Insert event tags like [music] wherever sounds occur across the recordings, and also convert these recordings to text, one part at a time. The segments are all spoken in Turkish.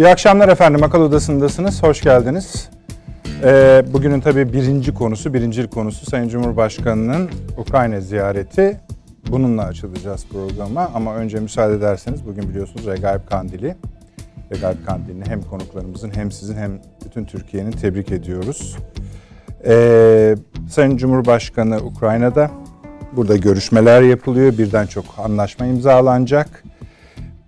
İyi akşamlar efendim. Akıl Odası'ndasınız. Hoş geldiniz. Ee, bugünün tabii birinci konusu, birincil konusu Sayın Cumhurbaşkanı'nın Ukrayna ziyareti. Bununla açılacağız programa ama önce müsaade ederseniz bugün biliyorsunuz Regaib Kandili. Regaib Kandili'ni hem konuklarımızın hem sizin hem bütün Türkiye'nin tebrik ediyoruz. Ee, Sayın Cumhurbaşkanı Ukrayna'da. Burada görüşmeler yapılıyor. Birden çok anlaşma imzalanacak.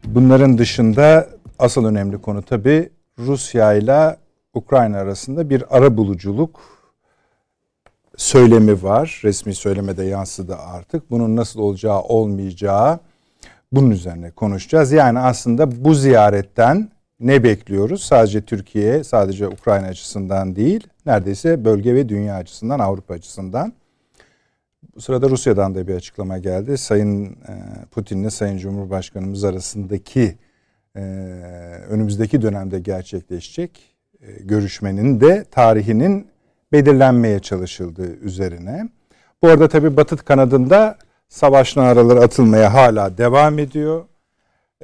Bunların dışında asıl önemli konu tabii Rusya ile Ukrayna arasında bir ara buluculuk söylemi var. Resmi söylemede yansıdı artık. Bunun nasıl olacağı olmayacağı bunun üzerine konuşacağız. Yani aslında bu ziyaretten ne bekliyoruz? Sadece Türkiye, sadece Ukrayna açısından değil, neredeyse bölge ve dünya açısından, Avrupa açısından. Bu sırada Rusya'dan da bir açıklama geldi. Sayın e, Putin'le Sayın Cumhurbaşkanımız arasındaki e, önümüzdeki dönemde gerçekleşecek e, görüşmenin de tarihinin belirlenmeye çalışıldığı üzerine. Bu arada tabii Batı kanadında savaş naraları atılmaya hala devam ediyor.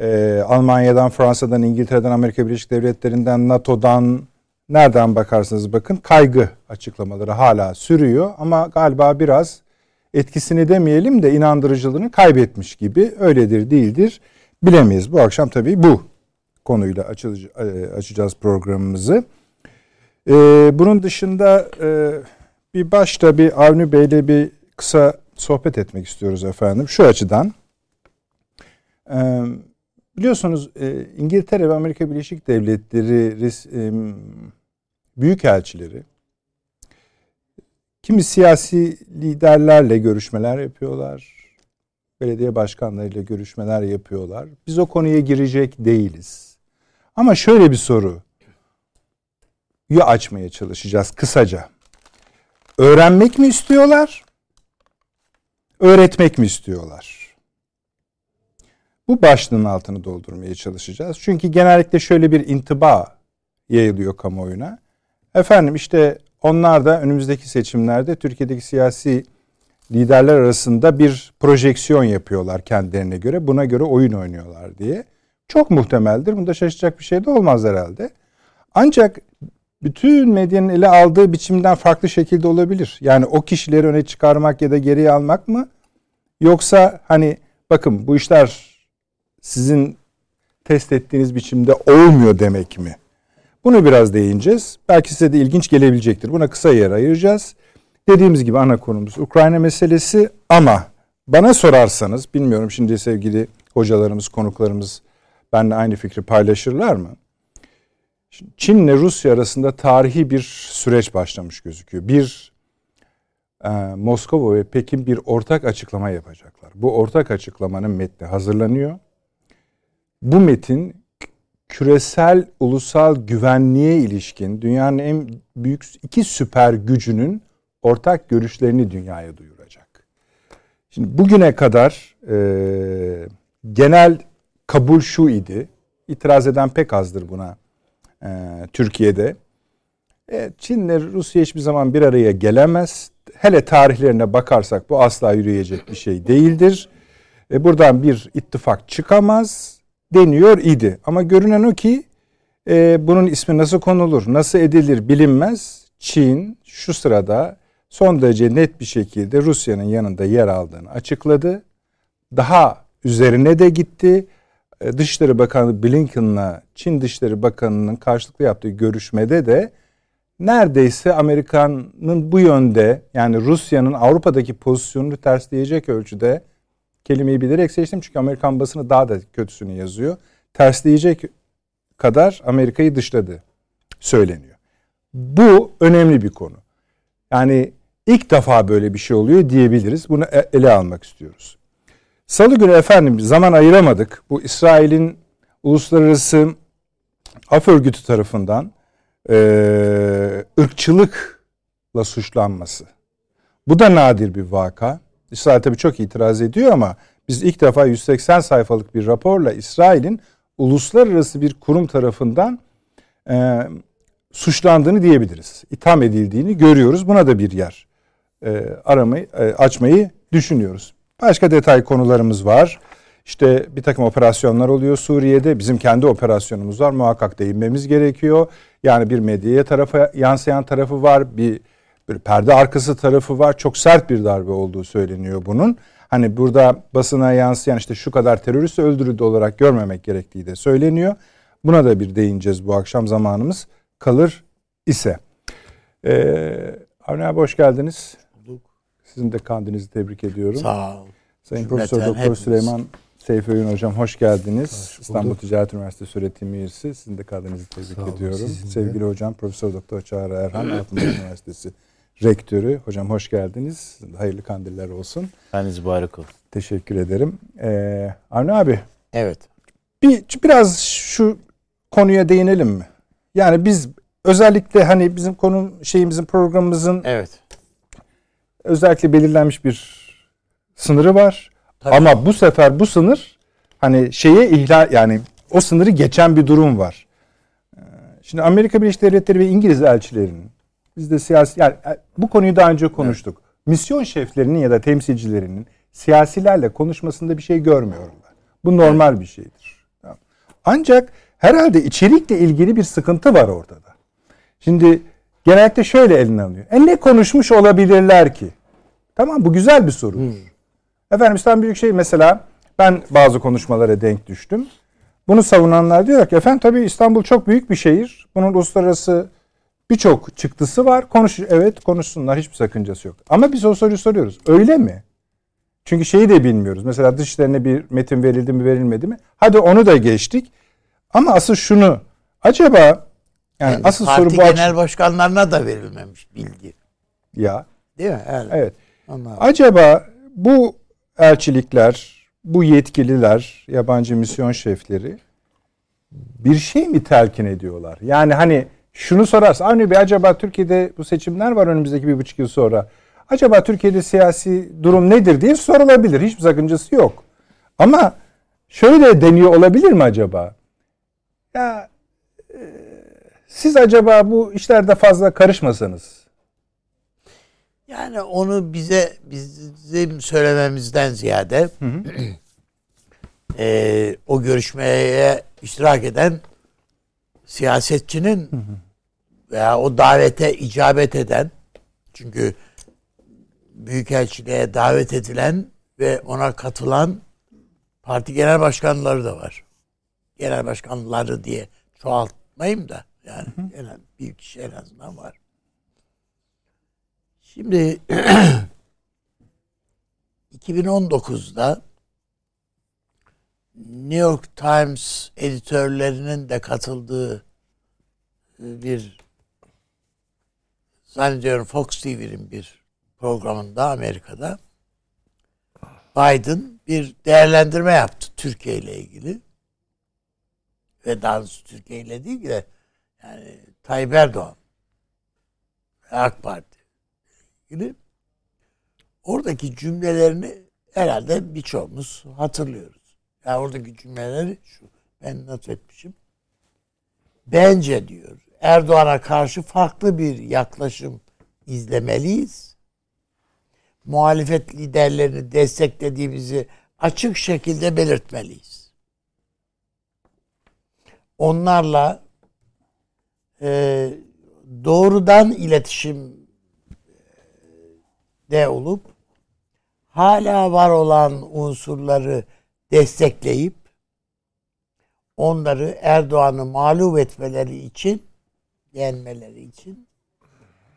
Ee, Almanya'dan, Fransa'dan, İngiltere'den, Amerika Birleşik Devletleri'nden, NATO'dan nereden bakarsanız bakın kaygı açıklamaları hala sürüyor. Ama galiba biraz etkisini demeyelim de inandırıcılığını kaybetmiş gibi öyledir değildir bilemeyiz. Bu akşam tabii bu konuyla açacağız programımızı. Ee, bunun dışında e, bir başta bir Avni Bey'le bir kısa sohbet etmek istiyoruz efendim. Şu açıdan. Biliyorsunuz e, İngiltere ve Amerika Birleşik Devletleri e, büyükelçileri kimi siyasi liderlerle görüşmeler yapıyorlar. Belediye başkanlarıyla görüşmeler yapıyorlar. Biz o konuya girecek değiliz. Ama şöyle bir soru yu açmaya çalışacağız kısaca. Öğrenmek mi istiyorlar? Öğretmek mi istiyorlar? Bu başlığın altını doldurmaya çalışacağız. Çünkü genellikle şöyle bir intiba yayılıyor kamuoyuna. Efendim işte onlar da önümüzdeki seçimlerde Türkiye'deki siyasi liderler arasında bir projeksiyon yapıyorlar kendilerine göre. Buna göre oyun oynuyorlar diye. Çok muhtemeldir. Bunda şaşacak bir şey de olmaz herhalde. Ancak bütün medyanın ele aldığı biçimden farklı şekilde olabilir. Yani o kişileri öne çıkarmak ya da geriye almak mı? Yoksa hani bakın bu işler sizin test ettiğiniz biçimde olmuyor demek mi? Bunu biraz değineceğiz. Belki size de ilginç gelebilecektir. Buna kısa yer ayıracağız. Dediğimiz gibi ana konumuz Ukrayna meselesi ama bana sorarsanız bilmiyorum şimdi sevgili hocalarımız, konuklarımız benimle aynı fikri paylaşırlar mı? Çin ile Rusya arasında tarihi bir süreç başlamış gözüküyor. Bir e, Moskova ve Pekin bir ortak açıklama yapacaklar. Bu ortak açıklamanın metni hazırlanıyor. Bu metin küresel ulusal güvenliğe ilişkin dünyanın en büyük iki süper gücünün ortak görüşlerini dünyaya duyuracak. Şimdi bugüne kadar e, genel kabul şu idi. İtiraz eden pek azdır buna e, Türkiye'de. E, Çin ile Rusya hiçbir zaman bir araya gelemez. Hele tarihlerine bakarsak bu asla yürüyecek bir şey değildir. E, buradan bir ittifak çıkamaz deniyor idi. Ama görünen o ki e, bunun ismi nasıl konulur, nasıl edilir bilinmez. Çin şu sırada son derece net bir şekilde Rusya'nın yanında yer aldığını açıkladı. Daha üzerine de gitti. E, Dışişleri Bakanı Blinken'la Çin Dışişleri Bakanı'nın karşılıklı yaptığı görüşmede de neredeyse Amerika'nın bu yönde yani Rusya'nın Avrupa'daki pozisyonunu tersleyecek ölçüde kelimeyi bilerek seçtim çünkü Amerikan basını daha da kötüsünü yazıyor. Tersleyecek kadar Amerika'yı dışladı söyleniyor. Bu önemli bir konu. Yani ilk defa böyle bir şey oluyor diyebiliriz. Bunu e, ele almak istiyoruz. Salı günü efendim zaman ayıramadık. Bu İsrail'in uluslararası af örgütü tarafından e, ırkçılıkla suçlanması. Bu da nadir bir vaka. İsrail tabii çok itiraz ediyor ama biz ilk defa 180 sayfalık bir raporla İsrail'in uluslararası bir kurum tarafından e, suçlandığını diyebiliriz. İtham edildiğini görüyoruz. Buna da bir yer e, aramayı e, açmayı düşünüyoruz. Başka detay konularımız var. İşte bir takım operasyonlar oluyor Suriye'de. Bizim kendi operasyonumuz var. Muhakkak değinmemiz gerekiyor. Yani bir medyaya tarafa yansıyan tarafı var. Bir, bir perde arkası tarafı var. Çok sert bir darbe olduğu söyleniyor bunun. Hani burada basına yansıyan işte şu kadar terörist öldürüldü olarak görmemek gerektiği de söyleniyor. Buna da bir değineceğiz bu akşam zamanımız kalır ise. Ee, Avni abi hoş geldiniz. Sizin de kandinizi tebrik ediyorum. Sağ ol. Sayın Cümleten Profesör Doktor Süleyman Seyfi Öğün Hocam hoş geldiniz. Hoş İstanbul Ticaret Üniversitesi öğretim üyesi. Sizin de kandinizi tebrik Sağ ediyorum. Olun, Sevgili hocam Profesör Doktor Çağrı Erhan Altınbaş [clears throat] Üniversitesi rektörü. Hocam hoş geldiniz. Hayırlı kandiller olsun. Kandiniz mübarek olsun. Teşekkür ederim. Ee, Avni abi. Evet. Bir, biraz şu konuya değinelim mi? Yani biz özellikle hani bizim konu şeyimizin programımızın evet. Özellikle belirlenmiş bir sınırı var. Tabii. Ama bu sefer bu sınır hani şeye ihlal yani o sınırı geçen bir durum var. Ee, şimdi Amerika Birleşik Devletleri ve İngiliz elçilerinin biz de siyasi yani e, bu konuyu daha önce konuştuk. Evet. Misyon şeflerinin ya da temsilcilerinin siyasilerle konuşmasında bir şey görmüyorum ben. Bu normal evet. bir şeydir. Ancak herhalde içerikle ilgili bir sıkıntı var ortada. Şimdi genellikle şöyle eline alıyor. E ne konuşmuş olabilirler ki? Tamam bu güzel bir soru. Hmm. Efendim İstanbul Büyükşehir mesela ben bazı konuşmalara denk düştüm. Bunu savunanlar diyor ki efendim tabii İstanbul çok büyük bir şehir. Bunun uluslararası birçok çıktısı var. Konuş evet konuşsunlar hiçbir sakıncası yok. Ama biz o soruyu soruyoruz. Öyle mi? Çünkü şeyi de bilmiyoruz. Mesela dışlarına bir metin verildi mi verilmedi mi? Hadi onu da geçtik. Ama asıl şunu acaba yani, yani asıl soru bu genel başkanlarına da verilmemiş bilgi. Ya. Değil mi? Evet. evet. Acaba bu elçilikler, bu yetkililer, yabancı misyon şefleri bir şey mi telkin ediyorlar? Yani hani şunu sorarsın. Avni Bey acaba Türkiye'de bu seçimler var önümüzdeki bir buçuk yıl sonra. Acaba Türkiye'de siyasi durum nedir diye sorulabilir. Hiçbir sakıncası yok. Ama şöyle de deniyor olabilir mi acaba? Ya siz acaba bu işlerde fazla karışmasanız yani onu bize bizim söylememizden ziyade hı hı. [clears throat] e, o görüşmeye iştirak eden siyasetçinin hı hı. veya o davete icabet eden çünkü büyükelçiliğe davet edilen ve ona katılan parti genel başkanları da var. Genel başkanları diye çoğaltmayayım da yani hı hı. genel bir kişi en azından var. Şimdi [clears throat] 2019'da New York Times editörlerinin de katıldığı e, bir zannediyorum Fox TV'nin bir programında Amerika'da Biden bir değerlendirme yaptı Türkiye ile ilgili. Ve daha Türkiye ile değil de yani Tayyip Erdoğan AK Parti ilgili oradaki cümlelerini herhalde birçoğumuz hatırlıyoruz. Yani oradaki cümleleri şu ben not etmişim. Bence diyor Erdoğan'a karşı farklı bir yaklaşım izlemeliyiz. Muhalefet liderlerini desteklediğimizi açık şekilde belirtmeliyiz. Onlarla e, doğrudan iletişim de olup hala var olan unsurları destekleyip onları Erdoğan'ı mağlup etmeleri için yenmeleri için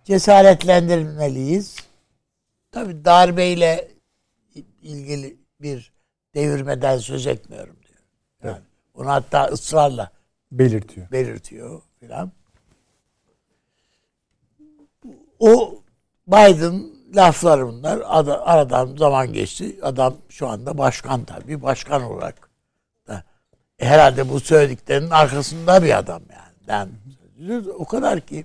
cesaretlendirmeliyiz. Tabi darbeyle ilgili bir devirmeden söz etmiyorum diyor. Yani evet. Onu hatta ısrarla belirtiyor. Belirtiyor filan. O Biden laflar bunlar. Aradan zaman geçti. Adam şu anda başkan tabii. Başkan olarak da herhalde bu söylediklerinin arkasında bir adam yani. Ben o kadar ki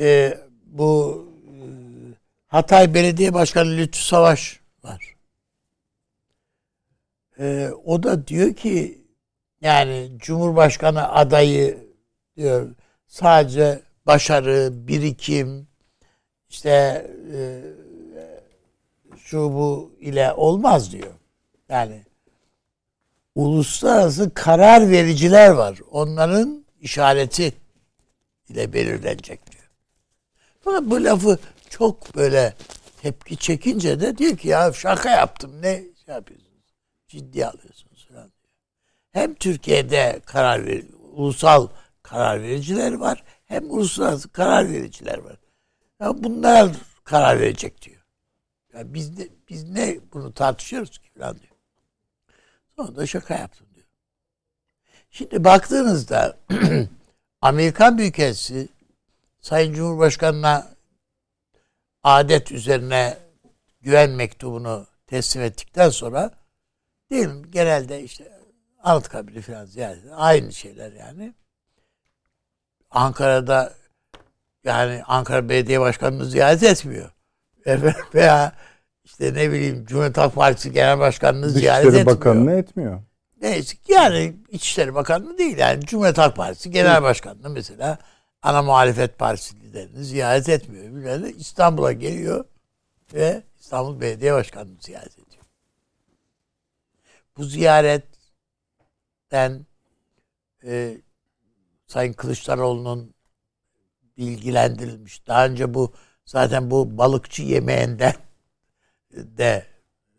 e, bu e, Hatay Belediye Başkanı Lütfü Savaş var. E, o da diyor ki yani Cumhurbaşkanı adayı diyor sadece başarı, birikim, işte e, şu bu ile olmaz diyor. Yani uluslararası karar vericiler var. Onların işareti ile belirlenecek diyor. Fakat bu lafı çok böyle tepki çekince de diyor ki ya şaka yaptım ne şey yapıyorsunuz? Ciddi alıyorsunuz falan diyor. Hem Türkiye'de karar ver, ulusal karar vericiler var hem uluslararası karar vericiler var. Ya bunlar karar verecek diyor. Ya biz de, biz ne bunu tartışıyoruz ki falan diyor. Sonra da şaka yaptım diyor. Şimdi baktığınızda [clears throat] Amerikan Büyükelçisi Sayın Cumhurbaşkanı'na adet üzerine güven mektubunu teslim ettikten sonra diyelim genelde işte Anıtkabir'i falan ziyaret aynı şeyler yani. Ankara'da yani Ankara Belediye Başkanı'nı ziyaret etmiyor. Veya işte ne bileyim Cumhuriyet Halk Partisi Genel Başkanı'nı ziyaret etmiyor. Bakanı'nı etmiyor. Neyse yani İçişleri Bakanı değil yani Cumhuriyet Halk Partisi Genel Başkanı'nı mesela ana muhalefet partisi liderini ziyaret etmiyor. Birileri İstanbul'a geliyor ve İstanbul Belediye Başkanı'nı ziyaret ediyor. Bu ziyaretten e, Sayın Kılıçdaroğlu'nun bilgilendirilmiş. Daha önce bu zaten bu balıkçı yemeğinden de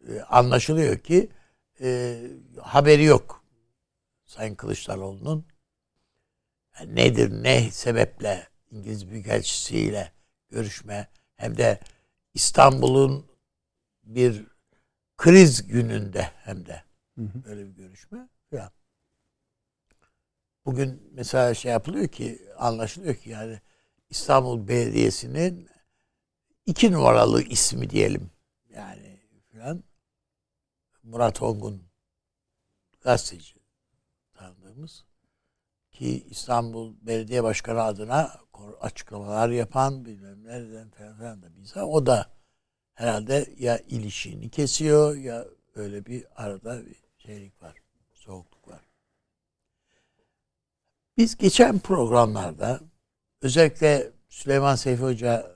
e, anlaşılıyor ki e, haberi yok Sayın Kılıçdaroğlu'nun. Yani nedir, ne sebeple İngiliz Büyükelçisiyle görüşme hem de İstanbul'un bir kriz gününde hem de böyle bir görüşme falan. Bugün mesela şey yapılıyor ki anlaşılıyor ki yani İstanbul Belediyesi'nin iki numaralı ismi diyelim yani falan Murat Ongun gazeteci tanıdığımız ki İstanbul Belediye Başkanı adına açıklamalar yapan bilmem nereden falan, falan da bize o da herhalde ya ilişiğini kesiyor ya öyle bir arada bir şeylik var. Var. Biz geçen programlarda özellikle Süleyman Seyfi Hoca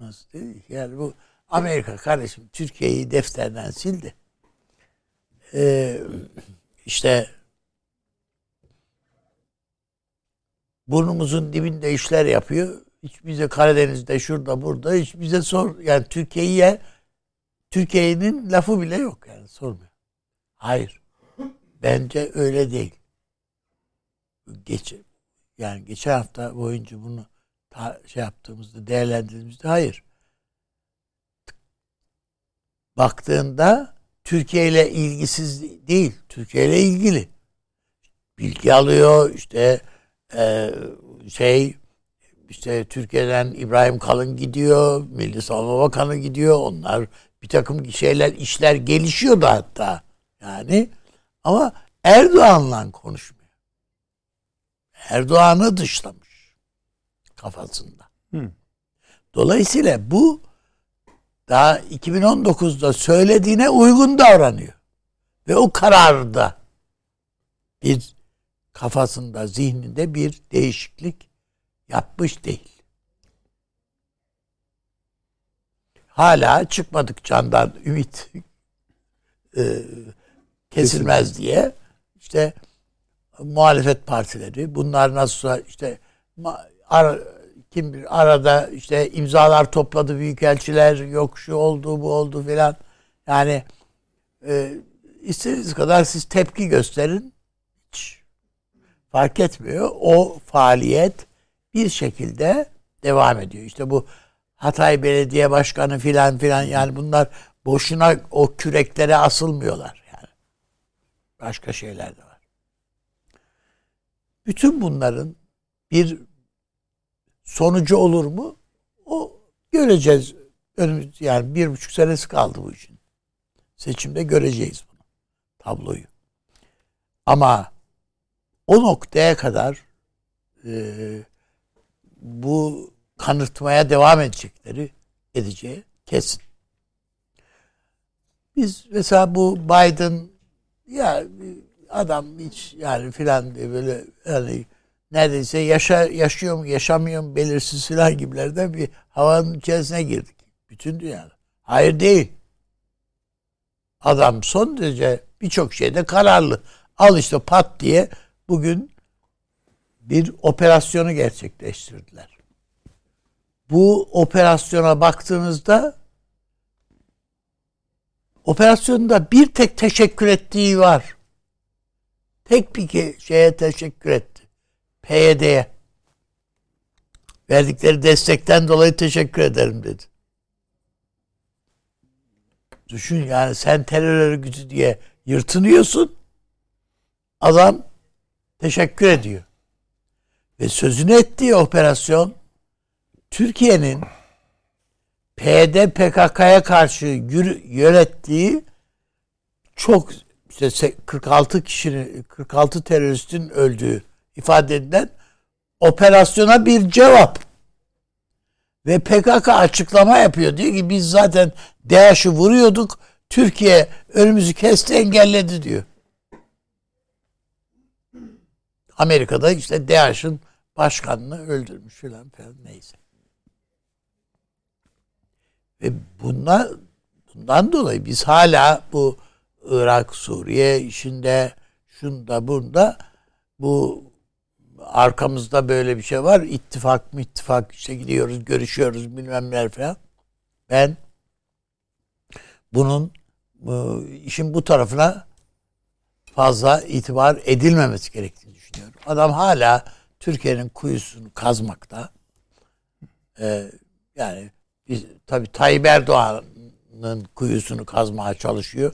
nasıl dedi yani bu Amerika kardeşim Türkiye'yi defterden sildi. Ee, işte burnumuzun dibinde işler yapıyor. Hiç bize Karadeniz'de şurada burada hiç bize sor yani Türkiye'ye Türkiye'nin lafı bile yok yani sormuyor. Hayır. Bence öyle değil. Geç, yani geçen hafta boyunca bunu ta, şey yaptığımızda değerlendirdiğimizde hayır. Baktığında Türkiye ile ilgisiz değil. Türkiye ile ilgili. Bilgi alıyor işte e, şey işte Türkiye'den İbrahim Kalın gidiyor, Milli Savunma Bakanı gidiyor. Onlar bir takım şeyler, işler gelişiyor da hatta. Yani ama Erdoğan'la konuşmuyor. Erdoğan'ı dışlamış kafasında. Hı. Dolayısıyla bu daha 2019'da söylediğine uygun davranıyor. Ve o kararda bir kafasında, zihninde bir değişiklik yapmış değil. Hala çıkmadık candan ümit e, kesilmez diye işte muhalefet partileri bunlar nasıl işte ara, kim bir arada işte imzalar topladı büyükelçiler yok şu oldu bu oldu filan yani e, istediğiniz kadar siz tepki gösterin hiç fark etmiyor o faaliyet bir şekilde devam ediyor işte bu Hatay Belediye Başkanı filan filan yani bunlar boşuna o küreklere asılmıyorlar yani. Başka şeyler de. Bütün bunların bir sonucu olur mu? O göreceğiz. Önümüz yani bir buçuk senesi kaldı bu işin. Seçimde göreceğiz bunu. Tabloyu. Ama o noktaya kadar e, bu kanırtmaya devam edecekleri edeceği kesin. Biz mesela bu Biden ya adam hiç yani filan diye böyle yani neredeyse yaşa, yaşıyor mu yaşamıyor mu belirsiz filan gibilerden bir havanın içerisine girdik. Bütün dünyada. Hayır değil. Adam son derece birçok şeyde kararlı. Al işte pat diye bugün bir operasyonu gerçekleştirdiler. Bu operasyona baktığınızda operasyonda bir tek teşekkür ettiği var. Tek bir şeye teşekkür etti. PYD'ye. Verdikleri destekten dolayı teşekkür ederim dedi. Düşün yani sen terör örgütü diye yırtınıyorsun. Adam teşekkür ediyor. Ve sözünü ettiği operasyon Türkiye'nin PYD PKK'ya karşı yönettiği çok işte 46 kişinin 46 teröristin öldüğü ifade edilen operasyona bir cevap. Ve PKK açıklama yapıyor. Diyor ki biz zaten DAEŞ'i vuruyorduk. Türkiye önümüzü kesti engelledi diyor. Amerika'da işte DAEŞ'in başkanını öldürmüş filan falan neyse. Ve bunlar, bundan dolayı biz hala bu Irak, Suriye işinde şunda bunda bu arkamızda böyle bir şey var. İttifak mı ittifak işte gidiyoruz görüşüyoruz bilmem neler falan. Ben bunun bu, işin bu tarafına fazla itibar edilmemesi gerektiğini düşünüyorum. Adam hala Türkiye'nin kuyusunu kazmakta. Ee, yani biz, tabii Tayyip Erdoğan'ın kuyusunu kazmaya çalışıyor.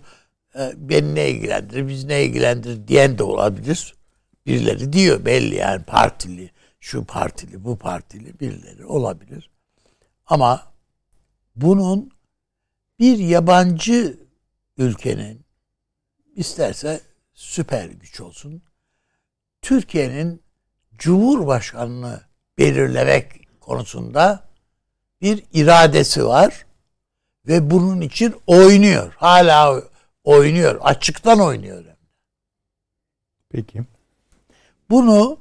Ee, beni ne ilgilendirir, biz ne ilgilendirir diyen de olabilir. Birileri diyor belli yani partili, şu partili, bu partili birileri olabilir. Ama bunun bir yabancı ülkenin isterse süper güç olsun Türkiye'nin Cumhurbaşkanını belirlemek konusunda bir iradesi var ve bunun için oynuyor. Hala oynuyor. Açıktan oynuyor. Peki. Bunu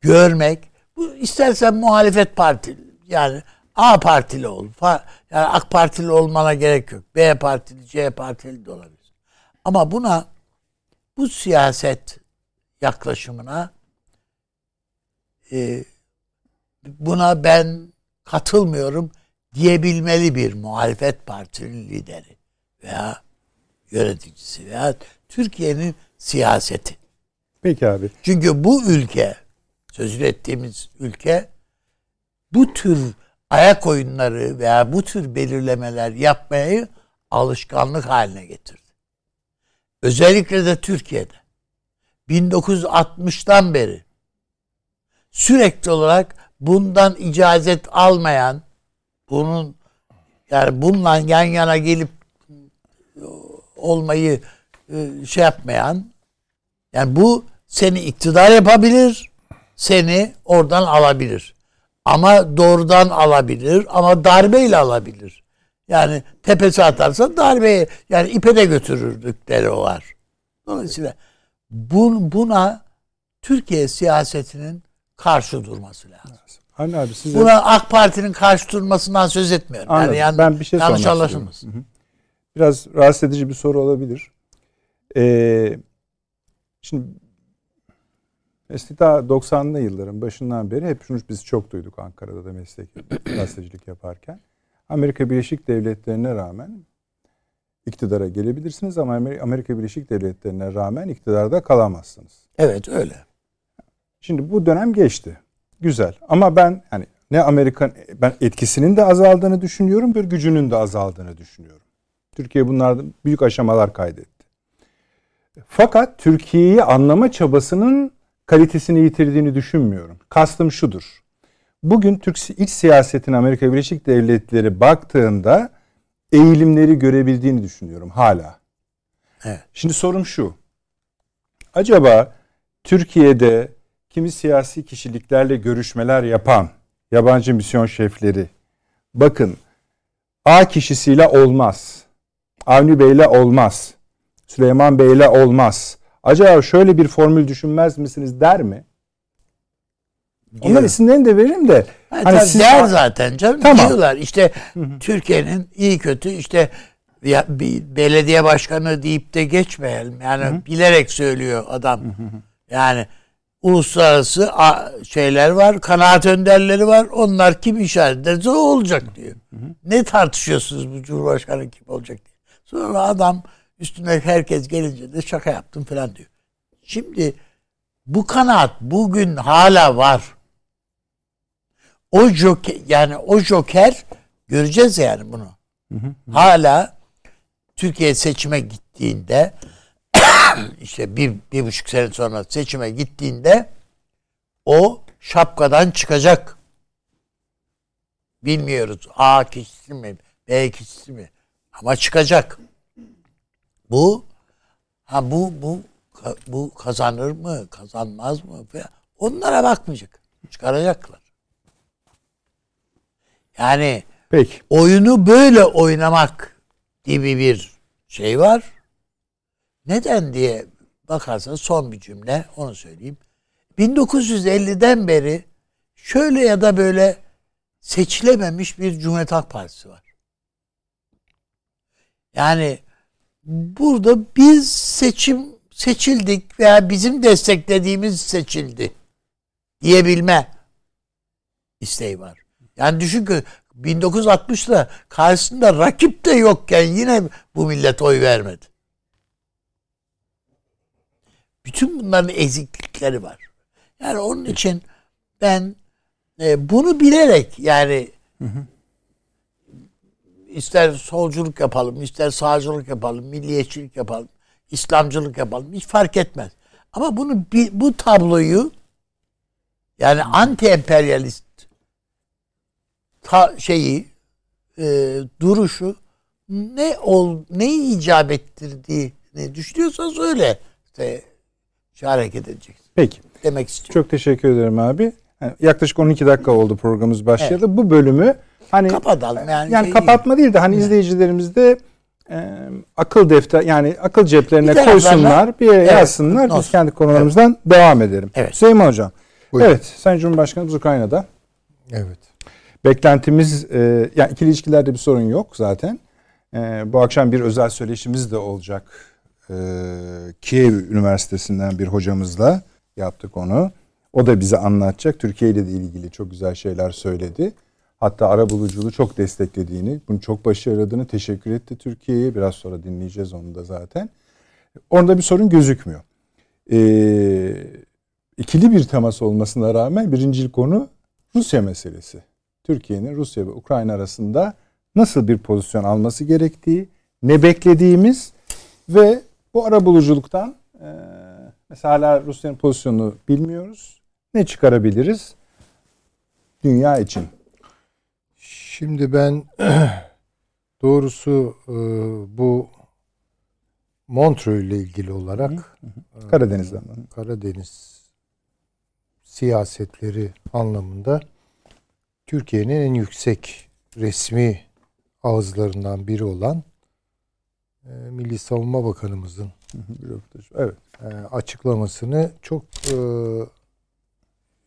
görmek, bu istersen muhalefet parti yani A partili ol. Yani AK Partili olmana gerek yok. B partili, C partili de olabilir. Ama buna bu siyaset yaklaşımına e, buna ben katılmıyorum diyebilmeli bir muhalefet partisinin lideri veya yöneticisi veya Türkiye'nin siyaseti. Peki abi. Çünkü bu ülke, sözünü ettiğimiz ülke bu tür ayak oyunları veya bu tür belirlemeler yapmayı alışkanlık haline getirdi. Özellikle de Türkiye'de. 1960'tan beri sürekli olarak bundan icazet almayan, bunun yani bununla yan yana gelip olmayı e, şey yapmayan yani bu seni iktidar yapabilir, seni oradan alabilir. Ama doğrudan alabilir ama darbeyle alabilir. Yani tepesi atarsa darbeye yani ipe de götürürdükleri o var. Dolayısıyla bun, buna Türkiye siyasetinin karşı durması lazım. Anne abi size... Buna AK Parti'nin karşı durmasından söz etmiyorum. Anladım. Yani ben bir şey yanlış anlaşılmasın. Biraz rahatsız edici bir soru olabilir. Ee, şimdi Mesela daha 90'lı yılların başından beri hep şunu biz çok duyduk Ankara'da da meslek [clears throat] gazetecilik yaparken. Amerika Birleşik Devletleri'ne rağmen iktidara gelebilirsiniz ama Amerika Birleşik Devletleri'ne rağmen iktidarda kalamazsınız. Evet öyle. Şimdi bu dönem geçti. Güzel. Ama ben hani ne Amerikan ben etkisinin de azaldığını düşünüyorum, bir gücünün de azaldığını düşünüyorum. Türkiye bunlardan büyük aşamalar kaydetti. Fakat Türkiye'yi anlama çabasının kalitesini yitirdiğini düşünmüyorum. Kastım şudur. Bugün Türk iç siyasetin Amerika Birleşik Devletleri baktığında eğilimleri görebildiğini düşünüyorum hala. Evet. Şimdi sorum şu. Acaba Türkiye'de kimi siyasi kişiliklerle görüşmeler yapan yabancı misyon şefleri bakın A kişisiyle olmaz. Avni Bey'le olmaz. Süleyman Bey'le olmaz. Acaba şöyle bir formül düşünmez misiniz der mi? Onlar isimlerini de veririm de. Yani hani siz der zaten canım. Tamam. Diyorlar işte Türkiye'nin iyi kötü işte ya, bir belediye başkanı deyip de geçmeyelim. Yani hı hı. bilerek söylüyor adam. Hı hı. Yani uluslararası şeyler var, kanaat önderleri var. Onlar kim işaret ederse o olacak diyor. Hı hı. Ne tartışıyorsunuz bu Cumhurbaşkanı kim olacak diye. Sonra adam üstüne herkes gelince de şaka yaptım falan diyor. Şimdi bu kanaat bugün hala var. O joker yani o joker göreceğiz yani bunu. Hı hı. Hala Türkiye seçime gittiğinde [coughs] işte bir, bir buçuk sene sonra seçime gittiğinde o şapkadan çıkacak. Bilmiyoruz. A kişisi mi? B kişisi mi? Ama çıkacak. Bu ha bu bu bu kazanır mı? Kazanmaz mı? Onlara bakmayacak. Çıkaracaklar. Yani Peki. oyunu böyle oynamak gibi bir şey var. Neden diye bakarsan son bir cümle onu söyleyeyim. 1950'den beri şöyle ya da böyle seçilememiş bir Cumhuriyet Halk Partisi var. Yani burada biz seçim seçildik veya bizim desteklediğimiz seçildi diyebilme isteği var. Yani düşün ki 1960'da karşısında rakip de yokken yine bu millet oy vermedi. Bütün bunların eziklikleri var. Yani onun için ben e, bunu bilerek yani hı hı. İster solculuk yapalım, ister sağcılık yapalım, milliyetçilik yapalım, İslamcılık yapalım hiç fark etmez. Ama bunu bu tabloyu yani anti emperyalist ta, şeyi e, duruşu ne ol neyi icap ettirdiğini düşünüyorsanız öyle işte, şey hareket edeceksin. Peki. Demek istiyorum. Çok teşekkür ederim abi. Yani yaklaşık 12 dakika oldu programımız başladı. Evet. Bu bölümü hani kapatalım yani. Yani şey kapatma değil de hani evet. izleyicilerimiz de e, akıl defter yani akıl ceplerine bir koysunlar, bir yere evet, yazsınlar. Biz kendi konularımızdan evet. devam edelim. Evet. Süleyman Hocam. Buyurun. Evet, Sayın Cumhurbaşkanımız Ukrayna'da. Evet. Beklentimiz e, yani ikili ilişkilerde bir sorun yok zaten. E, bu akşam bir özel söyleşimiz de olacak. E, Kiev Üniversitesi'nden bir hocamızla yaptık onu. O da bize anlatacak. Türkiye ile de ilgili çok güzel şeyler söyledi. Hatta ara buluculuğu çok desteklediğini, bunu çok başarıladığını teşekkür etti Türkiye'ye. Biraz sonra dinleyeceğiz onu da zaten. Orada bir sorun gözükmüyor. Ee, ikili bir temas olmasına rağmen birinci konu Rusya meselesi. Türkiye'nin Rusya ve Ukrayna arasında nasıl bir pozisyon alması gerektiği, ne beklediğimiz ve bu ara buluculuktan e, mesela Rusya'nın pozisyonunu bilmiyoruz. Ne çıkarabiliriz dünya için? Şimdi ben [clears throat] doğrusu e, bu Montreux ile ilgili olarak Karadeniz'den e, Karadeniz siyasetleri anlamında Türkiye'nin en yüksek resmi ağızlarından biri olan e, Milli Savunma Bakanımızın evet. e, açıklamasını çok e,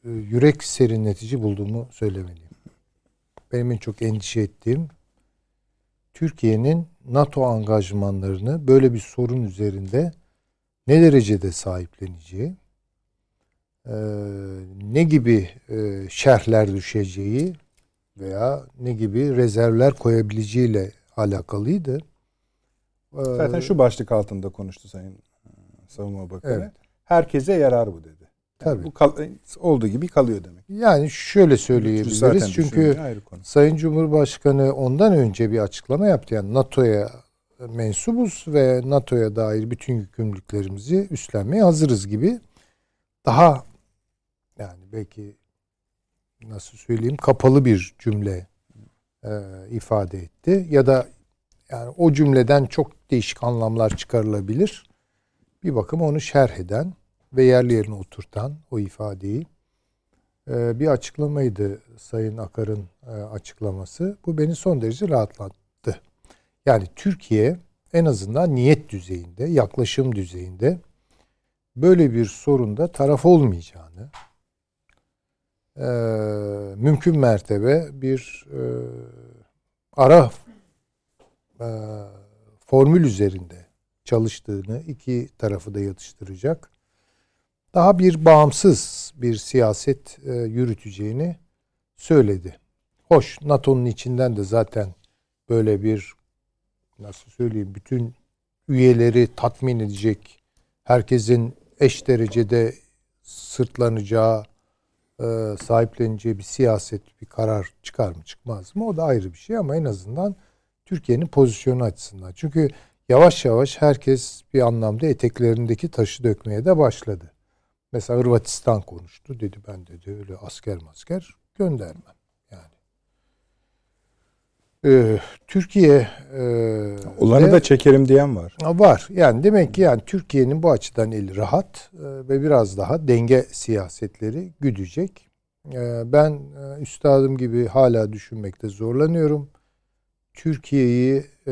yürek serinletici bulduğumu söylemeliyim. Benim en çok endişe ettiğim Türkiye'nin NATO angajmanlarını böyle bir sorun üzerinde ne derecede sahipleneceği, e, ne gibi e, şerhler düşeceği veya ne gibi rezervler koyabileceğiyle alakalıydı. Zaten şu başlık altında konuştu Sayın Savunma Bakanı. Evet. Herkese yarar bu dedi. Tabii. bu kal, olduğu gibi kalıyor demek. Yani şöyle söyleyebiliriz. Çünkü Sayın Cumhurbaşkanı ondan önce bir açıklama yaptı. Yani NATO'ya mensubuz ve NATO'ya dair bütün yükümlülüklerimizi üstlenmeye hazırız gibi daha yani belki nasıl söyleyeyim kapalı bir cümle e, ifade etti ya da yani o cümleden çok değişik anlamlar çıkarılabilir. Bir bakım onu şerh eden ve yerli yerine oturtan o ifadeyi e, bir açıklamaydı Sayın Akar'ın e, açıklaması. Bu beni son derece rahatlattı. Yani Türkiye en azından niyet düzeyinde, yaklaşım düzeyinde böyle bir sorunda taraf olmayacağını, e, mümkün mertebe bir ara formül üzerinde çalıştığını, iki tarafı da yatıştıracak. Daha bir bağımsız bir siyaset e, yürüteceğini söyledi. Hoş NATO'nun içinden de zaten böyle bir nasıl söyleyeyim bütün üyeleri tatmin edecek herkesin eş derecede sırtlanacağı e, sahipleneceği bir siyaset bir karar çıkar mı çıkmaz mı o da ayrı bir şey ama en azından Türkiye'nin pozisyonu açısından. Çünkü yavaş yavaş herkes bir anlamda eteklerindeki taşı dökmeye de başladı. Mesela Hırvatistan konuştu dedi ben dedi öyle asker masker göndermem. Ee, Türkiye e, olanı da çekerim diyen var. Var. Yani demek ki yani Türkiye'nin bu açıdan eli rahat e, ve biraz daha denge siyasetleri güdecek. E, ben e, üstadım gibi hala düşünmekte zorlanıyorum. Türkiye'yi e,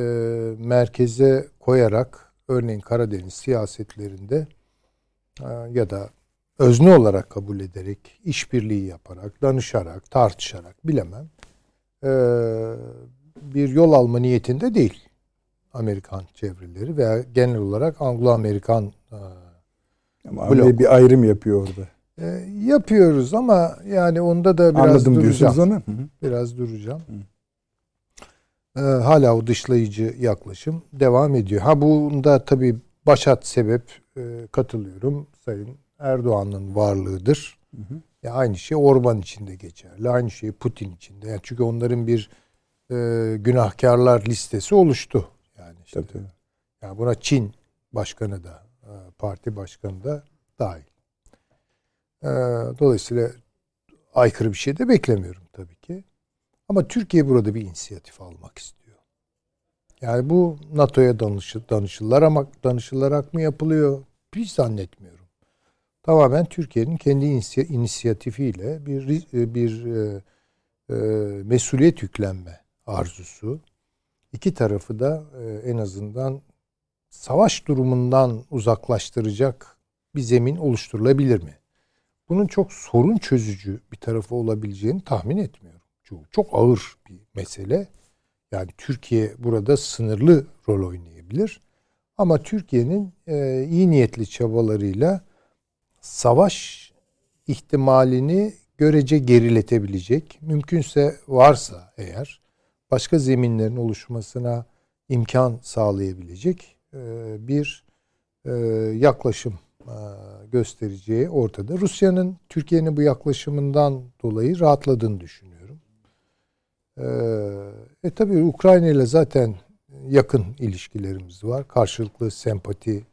merkeze koyarak örneğin Karadeniz siyasetlerinde e, ya da özne olarak kabul ederek, işbirliği yaparak, danışarak, tartışarak bilemem e, bir yol alma niyetinde değil Amerikan çevreleri veya genel olarak Anglo-Amerikan e, ama blok. bir ayrım yapıyor orada. E, yapıyoruz ama yani onda da biraz Anladım duracağım. Onu. Hı hı. Biraz duracağım. E, hala o dışlayıcı yaklaşım devam ediyor. Ha bunda tabii başat sebep e, katılıyorum. Sayın Erdoğan'ın varlığıdır. Hı hı. Ya aynı şey Orban için de geçerli. Aynı şey Putin için de. Yani çünkü onların bir e, günahkarlar listesi oluştu. Yani işte. Tabii, tabii. Yani buna Çin başkanı da, e, parti başkanı da dahil. E, dolayısıyla aykırı bir şey de beklemiyorum tabii ki. Ama Türkiye burada bir inisiyatif almak istiyor. Yani bu NATO'ya danışı, danışırlar ama danışılarak mı yapılıyor? Hiç zannetmiyorum. Tamamen Türkiye'nin kendi inisiyatifiyle bir bir e, e, mesuliyet yüklenme arzusu. İki tarafı da e, en azından savaş durumundan uzaklaştıracak bir zemin oluşturulabilir mi? Bunun çok sorun çözücü bir tarafı olabileceğini tahmin etmiyorum. Çok, çok ağır bir mesele. Yani Türkiye burada sınırlı rol oynayabilir. Ama Türkiye'nin e, iyi niyetli çabalarıyla savaş ihtimalini görece geriletebilecek, mümkünse varsa eğer başka zeminlerin oluşmasına imkan sağlayabilecek e, bir e, yaklaşım e, göstereceği ortada. Rusya'nın Türkiye'nin bu yaklaşımından dolayı rahatladığını düşünüyorum. E tabii Ukrayna ile zaten yakın ilişkilerimiz var. Karşılıklı sempati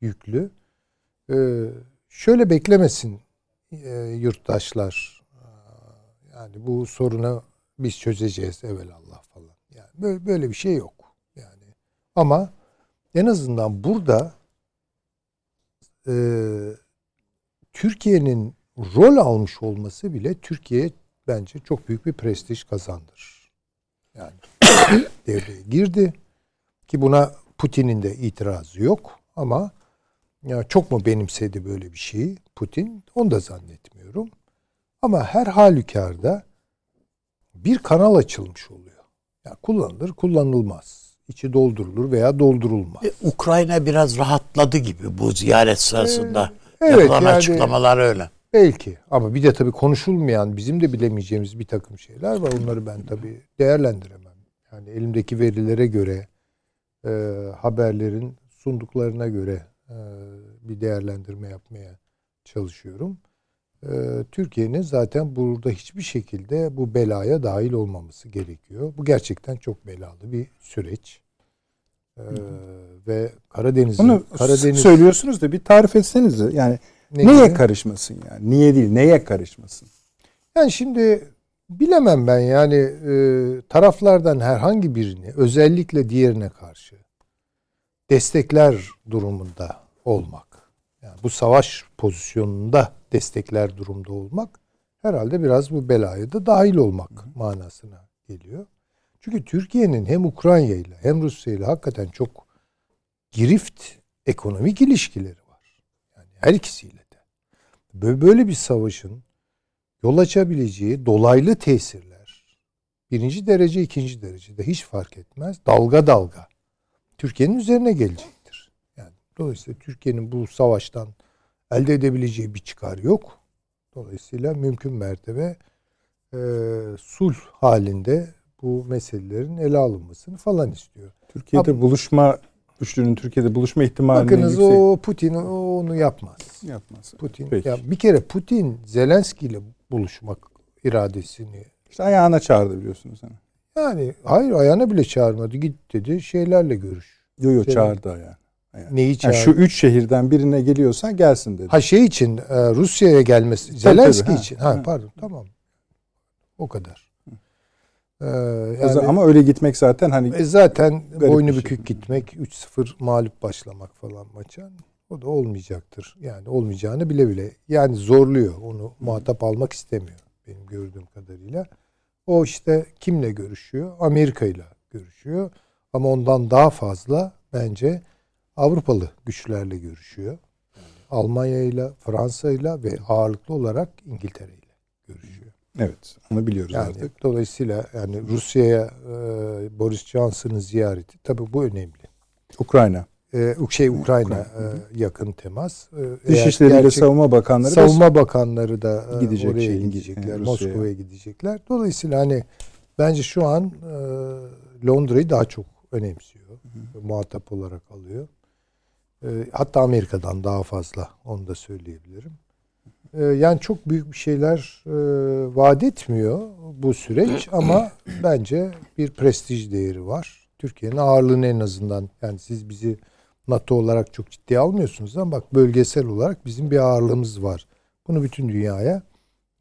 yüklü. Şöyle beklemesin yurttaşlar. Yani bu soruna biz çözeceğiz evvelallah falan. Yani böyle, böyle bir şey yok. Yani ama en azından burada e, Türkiye'nin rol almış olması bile Türkiye bence çok büyük bir prestij kazandır. Yani [coughs] devreye girdi ki buna Putin'in de itirazı yok ama ya çok mu benimsedi böyle bir şeyi Putin? Onu da zannetmiyorum. Ama her halükarda bir kanal açılmış oluyor. Yani kullanılır, kullanılmaz. İçi doldurulur veya doldurulmaz. E, Ukrayna biraz rahatladı gibi bu ziyaret sırasında. Ee, evet, Yapılan yani, açıklamalar öyle. Belki ama bir de tabii konuşulmayan bizim de bilemeyeceğimiz bir takım şeyler var. Onları ben tabii değerlendiremem. Yani elimdeki verilere göre e, haberlerin sunduklarına göre e, bir değerlendirme yapmaya çalışıyorum. Ee, Türkiye'nin zaten burada hiçbir şekilde bu belaya dahil olmaması gerekiyor. Bu gerçekten çok belalı bir süreç. Ee, ve Karadeniz'in Bunu Karadeniz söylüyorsunuz da bir tarif etseniz yani ne neye gibi? karışmasın yani? Niye değil, neye karışmasın? Yani şimdi bilemem ben yani e, taraflardan herhangi birini özellikle diğerine karşı destekler durumunda olmak. Yani bu savaş pozisyonunda destekler durumda olmak herhalde biraz bu belaya da dahil olmak manasına geliyor. Çünkü Türkiye'nin hem Ukrayna ile hem Rusya ile hakikaten çok girift ekonomik ilişkileri var. Yani her ikisiyle de. Böyle bir savaşın yol açabileceği dolaylı tesirler birinci derece ikinci derecede hiç fark etmez dalga dalga Türkiye'nin üzerine gelecektir. Yani dolayısıyla Türkiye'nin bu savaştan elde edebileceği bir çıkar yok. Dolayısıyla mümkün mertebe e, sulh halinde bu meselelerin ele alınmasını falan istiyor. Türkiye'de Ab- buluşma güçlünün Türkiye'de buluşma ihtimali Bakınız yüksek. o Putin onu yapmaz. Yapmaz. Putin Peki. ya bir kere Putin Zelenski ile buluşmak iradesini işte ayağına çağırdı biliyorsunuz hani. Yani hayır ayağına bile çağırmadı. Git dedi şeylerle görüş. Yo yo çağırdı ayağına. Yani. Neyi çağırdı? Yani şu üç şehirden birine geliyorsan gelsin dedi. Ha şey için e, Rusya'ya gelmesi. Zelenski tabii, için. Ha, ha pardon tamam. O kadar. Ee, yani, ama öyle gitmek zaten hani e, zaten boynu şey. bükük gitmek 3-0 mağlup başlamak falan maça o da olmayacaktır. Yani olmayacağını bile bile yani zorluyor. Onu muhatap almak istemiyor benim gördüğüm kadarıyla. O işte kimle görüşüyor? Amerika ile görüşüyor. Ama ondan daha fazla bence Avrupalı güçlerle görüşüyor. Yani Almanya ile Fransa ile ve ağırlıklı olarak İngiltere ile görüşüyor. Evet, onu biliyoruz yani, artık. Dolayısıyla yani Rusya'ya e, Boris Johnson'ın ziyareti tabii bu önemli. Ukrayna. Ee, şey Ukrayna. E, yakın temas. E, Dışişleri ve Savunma Bakanları Savunma Bakanları da e, gidecek oraya şey, gidecekler. Moskova'ya gidecekler. Dolayısıyla hani bence şu an e, Londra'yı daha çok önemsiyor. Hı. Muhatap olarak alıyor. E, hatta Amerika'dan daha fazla onu da söyleyebilirim. E, yani çok büyük bir şeyler e, vaat etmiyor bu süreç [clears throat] ama bence bir prestij değeri var. Türkiye'nin ağırlığını en azından yani siz bizi NATO olarak çok ciddiye almıyorsunuz ama bak bölgesel olarak bizim bir ağırlığımız var. Bunu bütün dünyaya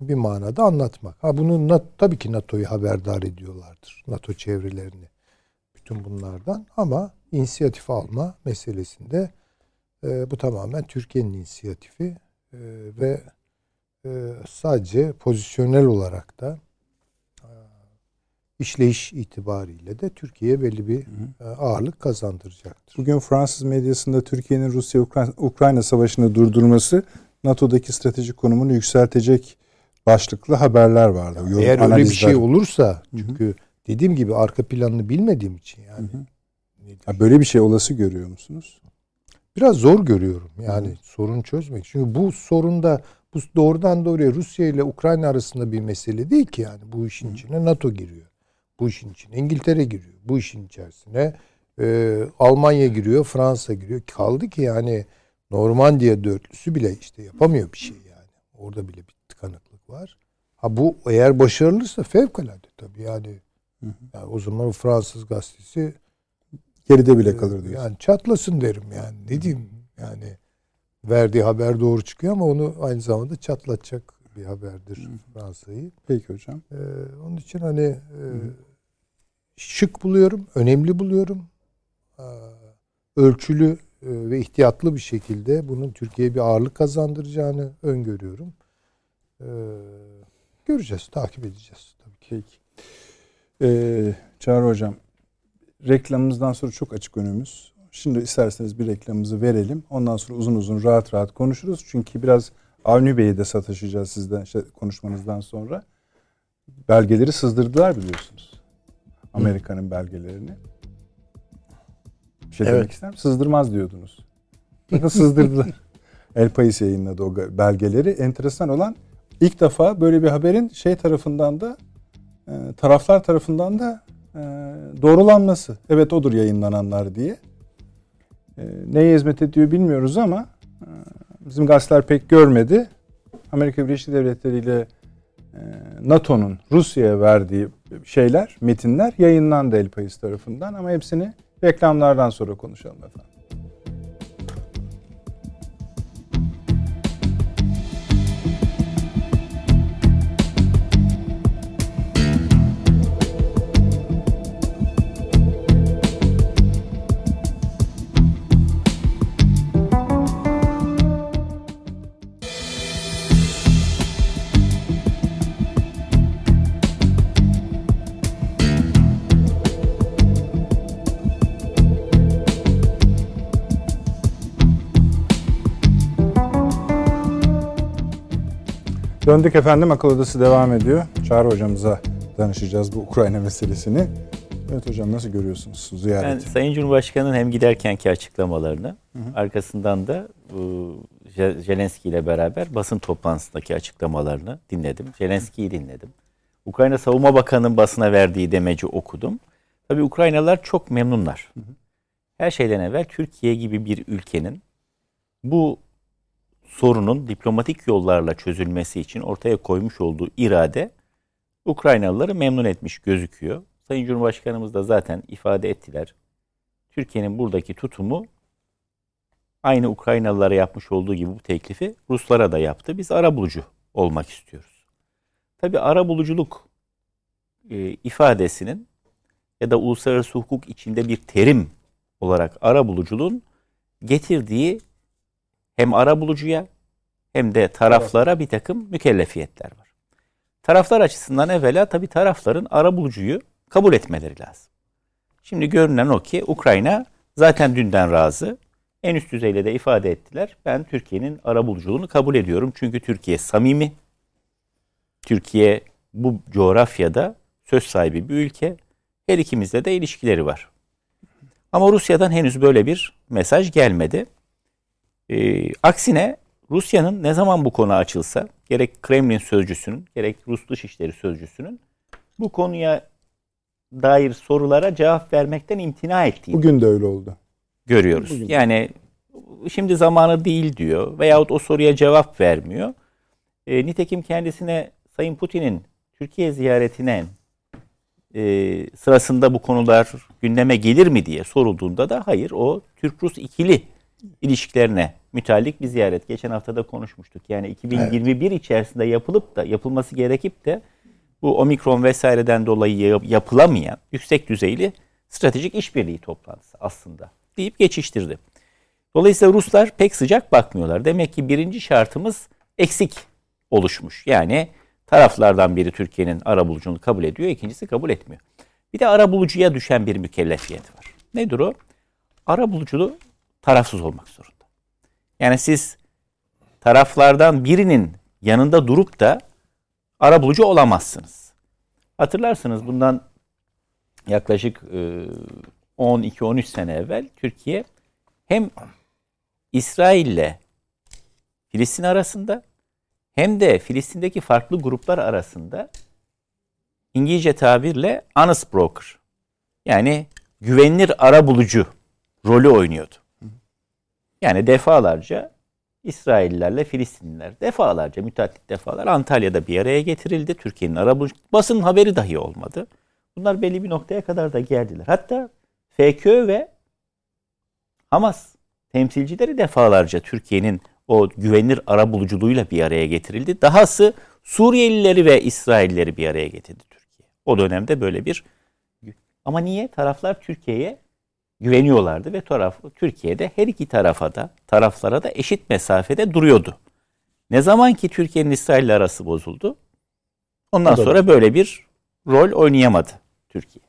bir manada anlatmak. Ha bunu tabii ki NATO'yu haberdar ediyorlardır. NATO çevrelerini. Bütün bunlardan ama inisiyatif alma meselesinde e, bu tamamen Türkiye'nin inisiyatifi e, ve e, sadece pozisyonel olarak da işleyiş itibariyle de Türkiye'ye belli bir. E, ağırlık kazandıracaktır. Bugün Fransız medyasında Türkiye'nin Rusya-Ukrayna savaşını durdurması NATO'daki stratejik konumunu yükseltecek başlıklı haberler vardı. Yani eğer analizler. öyle bir şey olursa çünkü hı hı. dediğim gibi arka planını bilmediğim için yani. Hı hı. Ya böyle bir şey olası görüyor musunuz? Biraz zor görüyorum yani hı. sorun çözmek. Çünkü bu sorunda bu doğrudan doğruya Rusya ile Ukrayna arasında bir mesele değil ki yani. Bu işin içine NATO giriyor. Bu işin içine İngiltere giriyor. Bu işin içerisine e, Almanya giriyor, Fransa giriyor. Kaldı ki yani Normandiya dörtlüsü bile işte yapamıyor bir şey yani. Orada bile bir tıkanıklık var. Ha bu eğer başarılırsa fevkalade tabii yani. Yani o zaman Fransız gazetesi geride bile kalır diyorsun. Yani çatlasın derim yani. Ne diyeyim yani verdiği haber doğru çıkıyor ama onu aynı zamanda çatlatacak bir haberdir Fransa'yı. Peki hocam. Ee, onun için hani e, şık buluyorum, önemli buluyorum. Ee, ölçülü e, ve ihtiyatlı bir şekilde bunun Türkiye'ye bir ağırlık kazandıracağını öngörüyorum. Ee, göreceğiz, takip edeceğiz tabii ki. Peki. Ee, Çağrı Hocam, reklamımızdan sonra çok açık önümüz. Şimdi isterseniz bir reklamımızı verelim. Ondan sonra uzun uzun rahat rahat konuşuruz. Çünkü biraz Avni Bey'i de sataşacağız sizden işte konuşmanızdan sonra. Belgeleri sızdırdılar biliyorsunuz. Amerika'nın belgelerini. Bir şey evet. demek ister misin? Sızdırmaz diyordunuz. Bakın sızdırdılar. [laughs] El Pais yayınladı o belgeleri. Enteresan olan ilk defa böyle bir haberin şey tarafından da e, taraflar tarafından da e, doğrulanması. Evet odur yayınlananlar diye. E, neye hizmet ediyor bilmiyoruz ama bizim gazeteler pek görmedi. Amerika Birleşik Devletleri ile NATO'nun Rusya'ya verdiği şeyler, metinler yayınlandı El Pais tarafından ama hepsini reklamlardan sonra konuşalım efendim. Döndük efendim akıl odası devam ediyor. Çağrı hocamıza danışacağız bu Ukrayna meselesini. Evet hocam nasıl görüyorsunuz ziyareti? Ben Sayın Cumhurbaşkanı'nın hem giderkenki açıklamalarını hı hı. arkasından da bu Zelenski ile beraber basın toplantısındaki açıklamalarını dinledim. Zelenski'yi dinledim. Ukrayna Savunma Bakanı'nın basına verdiği demeci okudum. Tabii Ukraynalılar çok memnunlar. Hı hı. Her şeyden evvel Türkiye gibi bir ülkenin bu sorunun diplomatik yollarla çözülmesi için ortaya koymuş olduğu irade Ukraynalıları memnun etmiş gözüküyor. Sayın Cumhurbaşkanımız da zaten ifade ettiler. Türkiye'nin buradaki tutumu aynı Ukraynalılara yapmış olduğu gibi bu teklifi Ruslara da yaptı. Biz ara bulucu olmak istiyoruz. Tabi ara buluculuk e, ifadesinin ya da uluslararası hukuk içinde bir terim olarak ara buluculuğun getirdiği hem ara bulucuya hem de taraflara bir takım mükellefiyetler var. Taraflar açısından evvela tabii tarafların ara bulucuyu kabul etmeleri lazım. Şimdi görünen o ki Ukrayna zaten dünden razı. En üst düzeyde de ifade ettiler. Ben Türkiye'nin ara buluculuğunu kabul ediyorum. Çünkü Türkiye samimi. Türkiye bu coğrafyada söz sahibi bir ülke. Her ikimizde de ilişkileri var. Ama Rusya'dan henüz böyle bir mesaj gelmedi. Ee, aksine Rusya'nın ne zaman bu konu açılsa gerek Kremlin sözcüsünün gerek Rus Dışişleri sözcüsünün bu konuya dair sorulara cevap vermekten imtina ettiğini. Bugün de öyle oldu. Görüyoruz. Bugün. Yani şimdi zamanı değil diyor veyahut o soruya cevap vermiyor. E, nitekim kendisine Sayın Putin'in Türkiye ziyaretine e, sırasında bu konular gündeme gelir mi diye sorulduğunda da hayır o Türk-Rus ikili ilişkilerine müteallik bir ziyaret. Geçen hafta da konuşmuştuk. Yani 2021 evet. içerisinde yapılıp da yapılması gerekip de bu omikron vesaireden dolayı yapılamayan yüksek düzeyli stratejik işbirliği toplantısı aslında deyip geçiştirdi. Dolayısıyla Ruslar pek sıcak bakmıyorlar. Demek ki birinci şartımız eksik oluşmuş. Yani taraflardan biri Türkiye'nin arabuluculuğunu kabul ediyor, ikincisi kabul etmiyor. Bir de arabulucuya düşen bir mükellefiyet var. Nedir o? Arabuluculuğu tarafsız olmak zorunda. Yani siz taraflardan birinin yanında durup da arabulucu olamazsınız. Hatırlarsınız bundan yaklaşık 12-13 sene evvel Türkiye hem İsrail ile Filistin arasında hem de Filistin'deki farklı gruplar arasında İngilizce tabirle honest broker yani güvenilir ara bulucu rolü oynuyordu. Yani defalarca İsraillilerle Filistinliler defalarca müteahhit defalar Antalya'da bir araya getirildi. Türkiye'nin ara bulucu basın haberi dahi olmadı. Bunlar belli bir noktaya kadar da geldiler. Hatta FKÖ ve Hamas temsilcileri defalarca Türkiye'nin o güvenilir ara buluculuğuyla bir araya getirildi. Dahası Suriyelileri ve İsrailleri bir araya getirdi Türkiye. O dönemde böyle bir ama niye? Taraflar Türkiye'ye güveniyorlardı ve taraf Türkiye'de her iki tarafa da taraflara da eşit mesafede duruyordu. Ne zaman ki Türkiye'nin İsrail arası bozuldu, ondan sonra böyle bir rol oynayamadı Türkiye.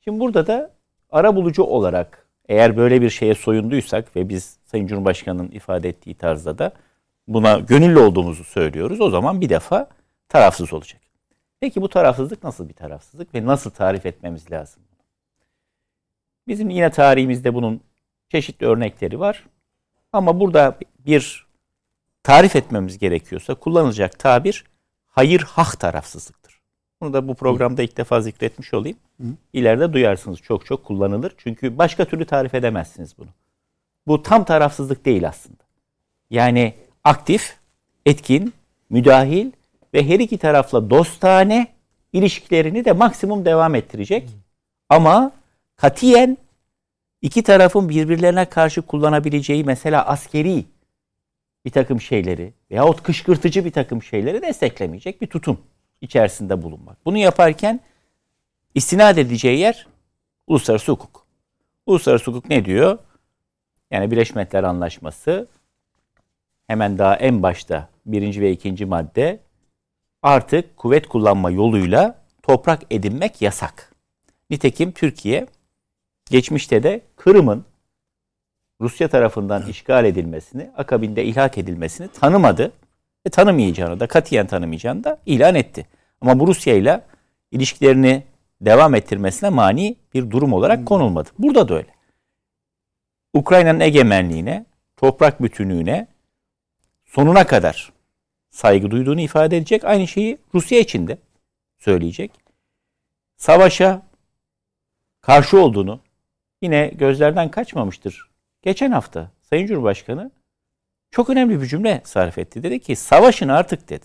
Şimdi burada da ara bulucu olarak eğer böyle bir şeye soyunduysak ve biz Sayın Cumhurbaşkanı'nın ifade ettiği tarzda da buna gönüllü olduğumuzu söylüyoruz. O zaman bir defa tarafsız olacak. Peki bu tarafsızlık nasıl bir tarafsızlık ve nasıl tarif etmemiz lazım? Bizim yine tarihimizde bunun çeşitli örnekleri var. Ama burada bir tarif etmemiz gerekiyorsa kullanılacak tabir hayır hak tarafsızlıktır. Bunu da bu programda ilk defa zikretmiş olayım. İleride duyarsınız çok çok kullanılır. Çünkü başka türlü tarif edemezsiniz bunu. Bu tam tarafsızlık değil aslında. Yani aktif, etkin, müdahil ve her iki tarafla dostane ilişkilerini de maksimum devam ettirecek. Ama katiyen iki tarafın birbirlerine karşı kullanabileceği mesela askeri bir takım şeyleri veyahut kışkırtıcı bir takım şeyleri desteklemeyecek bir tutum içerisinde bulunmak. Bunu yaparken istinad edeceği yer uluslararası hukuk. Uluslararası hukuk ne diyor? Yani Birleşmiş Milletler Anlaşması hemen daha en başta birinci ve ikinci madde artık kuvvet kullanma yoluyla toprak edinmek yasak. Nitekim Türkiye geçmişte de Kırım'ın Rusya tarafından işgal edilmesini, akabinde ilhak edilmesini tanımadı ve tanımayacağını da katiyen tanımayacağını da ilan etti. Ama bu Rusya ile ilişkilerini devam ettirmesine mani bir durum olarak konulmadı. Burada da öyle. Ukrayna'nın egemenliğine, toprak bütünlüğüne sonuna kadar saygı duyduğunu ifade edecek. Aynı şeyi Rusya için de söyleyecek. Savaşa karşı olduğunu yine gözlerden kaçmamıştır. Geçen hafta Sayın Cumhurbaşkanı çok önemli bir cümle sarf etti. Dedi ki savaşın artık dedi.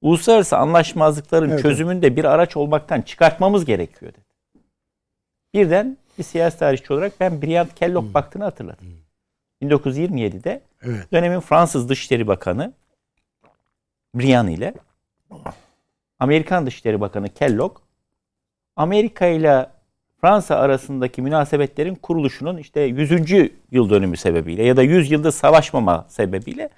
Uluslararası anlaşmazlıkların evet. çözümünde bir araç olmaktan çıkartmamız gerekiyor dedi. Birden bir siyasi tarihçi olarak ben Bryant Kellogg hmm. baktığını hatırladım. Hmm. 1927'de evet. dönemin Fransız Dışişleri Bakanı Briand ile Amerikan Dışişleri Bakanı Kellogg Amerika ile Fransa arasındaki münasebetlerin kuruluşunun işte 100. yıl dönümü sebebiyle ya da 100 yılda savaşmama sebebiyle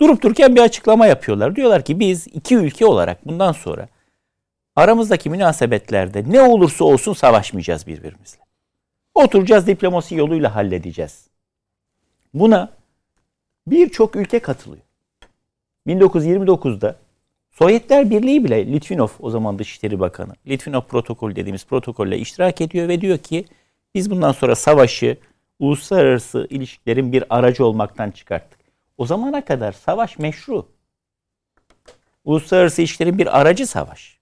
durup dururken bir açıklama yapıyorlar. Diyorlar ki biz iki ülke olarak bundan sonra aramızdaki münasebetlerde ne olursa olsun savaşmayacağız birbirimizle. Oturacağız diplomasi yoluyla halledeceğiz. Buna birçok ülke katılıyor. 1929'da Sovyetler Birliği bile Litvinov o zaman Dışişleri Bakanı. Litvinov protokol dediğimiz protokolle iştirak ediyor ve diyor ki biz bundan sonra savaşı uluslararası ilişkilerin bir aracı olmaktan çıkarttık. O zamana kadar savaş meşru. Uluslararası ilişkilerin bir aracı savaş.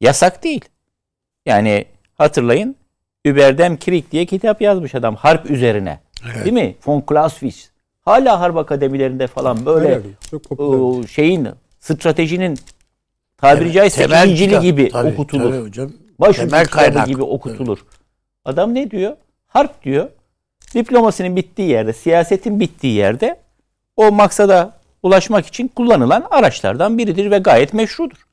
Yasak değil. Yani hatırlayın Überdem Krieg diye kitap yazmış adam harp üzerine. Evet. Değil mi? Von Clausewitz. Hala harp akademilerinde falan böyle çok o, şeyin stratejinin tabiri evet, caizse İncil'i gibi tabii, okutulur. Tabii hocam. Başucu kaynak gibi okutulur. Evet. Adam ne diyor? Harp diyor. Diplomasinin bittiği yerde, siyasetin bittiği yerde o maksada ulaşmak için kullanılan araçlardan biridir ve gayet meşrudur.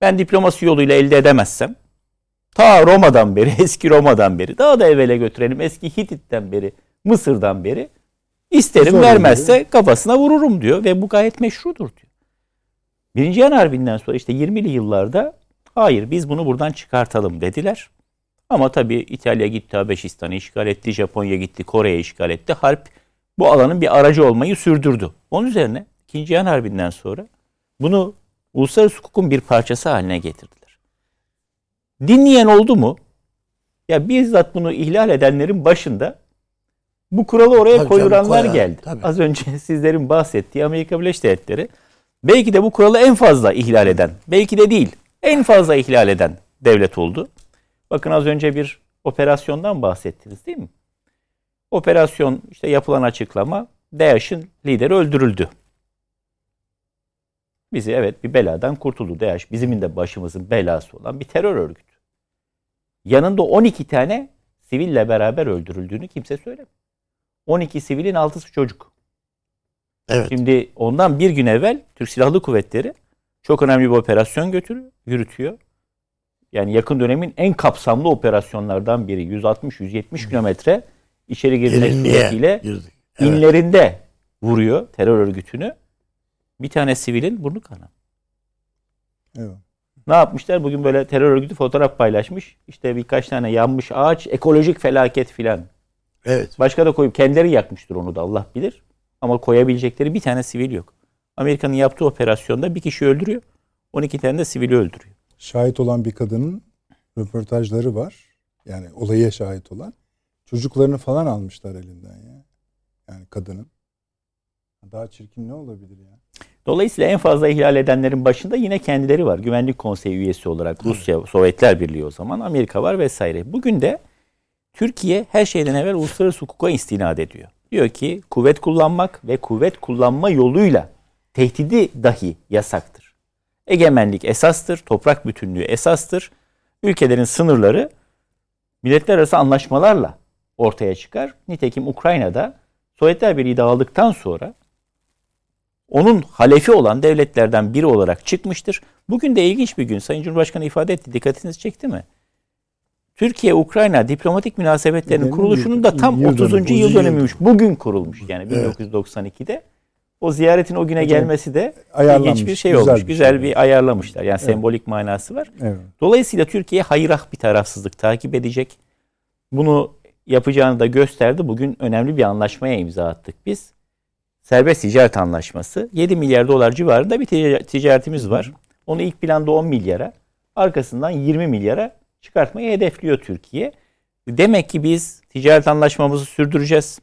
Ben diplomasi yoluyla elde edemezsem ta Roma'dan beri, [laughs] eski Roma'dan beri, daha da evvele götürelim eski Hitit'ten beri, Mısır'dan beri isterim Zor vermezse oluyor. kafasına vururum diyor ve bu gayet meşrudur diyor. Birinci Yan Harbi'nden sonra işte 20'li yıllarda hayır biz bunu buradan çıkartalım dediler. Ama tabii İtalya gitti Habeşistan'ı işgal etti, Japonya gitti Kore'ye işgal etti. Harp bu alanın bir aracı olmayı sürdürdü. Onun üzerine İkinci Yan Harbi'nden sonra bunu uluslararası hukukun bir parçası haline getirdiler. Dinleyen oldu mu? Ya bizzat bunu ihlal edenlerin başında bu kuralı oraya tabii koyuranlar canım, geldi. Tabii. Az önce [laughs] sizlerin bahsettiği Amerika Birleşik Devletleri belki de bu kuralı en fazla ihlal eden, belki de değil, en fazla ihlal eden devlet oldu. Bakın az önce bir operasyondan bahsettiniz değil mi? Operasyon işte yapılan açıklama DAEŞ'in lideri öldürüldü. Bizi evet bir beladan kurtuldu. DAEŞ bizim de başımızın belası olan bir terör örgütü. Yanında 12 tane siville beraber öldürüldüğünü kimse söylemiyor. 12 sivilin 6'sı çocuk. Evet. Şimdi ondan bir gün evvel Türk Silahlı Kuvvetleri çok önemli bir operasyon götürüyor, yürütüyor. Yani yakın dönemin en kapsamlı operasyonlardan biri. 160-170 kilometre içeri girmek suretiyle evet. inlerinde vuruyor terör örgütünü. Bir tane sivilin burnu kana. Evet. Ne yapmışlar? Bugün böyle terör örgütü fotoğraf paylaşmış. İşte birkaç tane yanmış ağaç, ekolojik felaket filan. Evet. Başka da koyup kendileri yakmıştır onu da Allah bilir. Ama koyabilecekleri bir tane sivil yok. Amerika'nın yaptığı operasyonda bir kişi öldürüyor. 12 tane de sivili öldürüyor. Şahit olan bir kadının röportajları var. Yani olaya şahit olan. Çocuklarını falan almışlar elinden ya. Yani kadının. Daha çirkin ne olabilir ya? Dolayısıyla en fazla ihlal edenlerin başında yine kendileri var. Güvenlik Konseyi üyesi olarak Rusya, Sovyetler Birliği o zaman, Amerika var vesaire. Bugün de Türkiye her şeyden evvel uluslararası hukuka istinad ediyor. Diyor ki kuvvet kullanmak ve kuvvet kullanma yoluyla tehdidi dahi yasaktır. Egemenlik esastır, toprak bütünlüğü esastır. Ülkelerin sınırları milletler arası anlaşmalarla ortaya çıkar. Nitekim Ukrayna'da Sovyetler Birliği dağıldıktan sonra onun halefi olan devletlerden biri olarak çıkmıştır. Bugün de ilginç bir gün. Sayın Cumhurbaşkanı ifade etti. Dikkatinizi çekti mi? Türkiye-Ukrayna diplomatik münasebetlerinin kuruluşunun da tam yıl 30. Dönüm, yıl dönümüymüş. Bugün kurulmuş yani evet. 1992'de. O ziyaretin o güne Hocam, gelmesi de ilginç bir şey güzel olmuş. Bir güzel şey. bir ayarlamışlar. Yani evet. sembolik manası var. Evet. Dolayısıyla Türkiye hayrah bir tarafsızlık takip edecek. Bunu yapacağını da gösterdi. Bugün önemli bir anlaşmaya imza attık biz. Serbest ticaret anlaşması. 7 milyar dolar civarında bir ticaretimiz var. Onu ilk planda 10 milyara, arkasından 20 milyara çıkartmayı hedefliyor Türkiye. Demek ki biz ticaret anlaşmamızı sürdüreceğiz.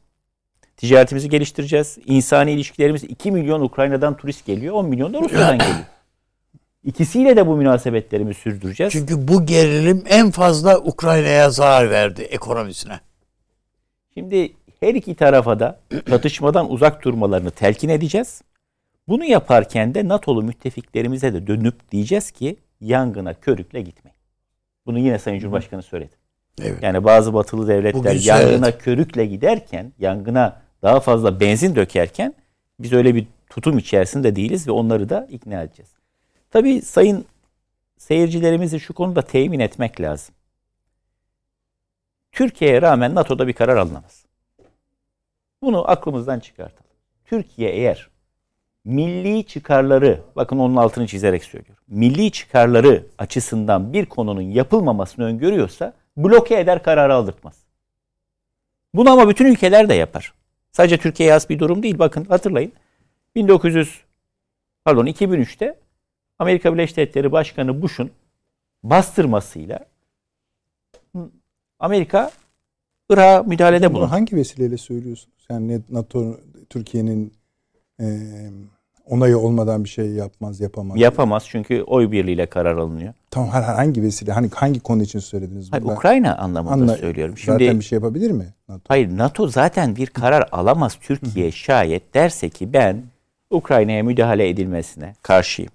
Ticaretimizi geliştireceğiz. İnsani ilişkilerimiz 2 milyon Ukrayna'dan turist geliyor. 10 milyon da Rusya'dan [laughs] geliyor. İkisiyle de bu münasebetlerimizi sürdüreceğiz. Çünkü bu gerilim en fazla Ukrayna'ya zarar verdi ekonomisine. Şimdi her iki tarafa da çatışmadan uzak durmalarını telkin edeceğiz. Bunu yaparken de NATO'lu müttefiklerimize de dönüp diyeceğiz ki yangına körükle gitmeyin. Bunu yine Sayın Cumhurbaşkanı söyledi. Evet. Yani bazı batılı devletler Bugün yangına evet. körükle giderken, yangına daha fazla benzin dökerken biz öyle bir tutum içerisinde değiliz ve onları da ikna edeceğiz. Tabii sayın seyircilerimizi şu konuda temin etmek lazım. Türkiye'ye rağmen NATO'da bir karar alınamaz. Bunu aklımızdan çıkartalım. Türkiye eğer milli çıkarları, bakın onun altını çizerek söylüyorum. Milli çıkarları açısından bir konunun yapılmamasını öngörüyorsa bloke eder kararı aldırtmaz. Bunu ama bütün ülkeler de yapar. Sadece Türkiye'ye has bir durum değil. Bakın hatırlayın. 1900 pardon 2003'te Amerika Birleşik Devletleri Başkanı Bush'un bastırmasıyla Amerika Irak'a müdahalede bulundu. Hangi vesileyle söylüyorsunuz? Yani NATO Türkiye'nin e, onayı olmadan bir şey yapmaz, yapamaz. Yapamaz çünkü oy birliğiyle karar alınıyor. Tamam hangi vesile, hani hangi konu için söylediniz? Hayır, Ukrayna anlamında Anla, söylüyorum. Şimdi, zaten bir şey yapabilir mi? NATO? Hayır NATO zaten bir karar alamaz. Türkiye şayet derse ki ben Ukrayna'ya müdahale edilmesine karşıyım.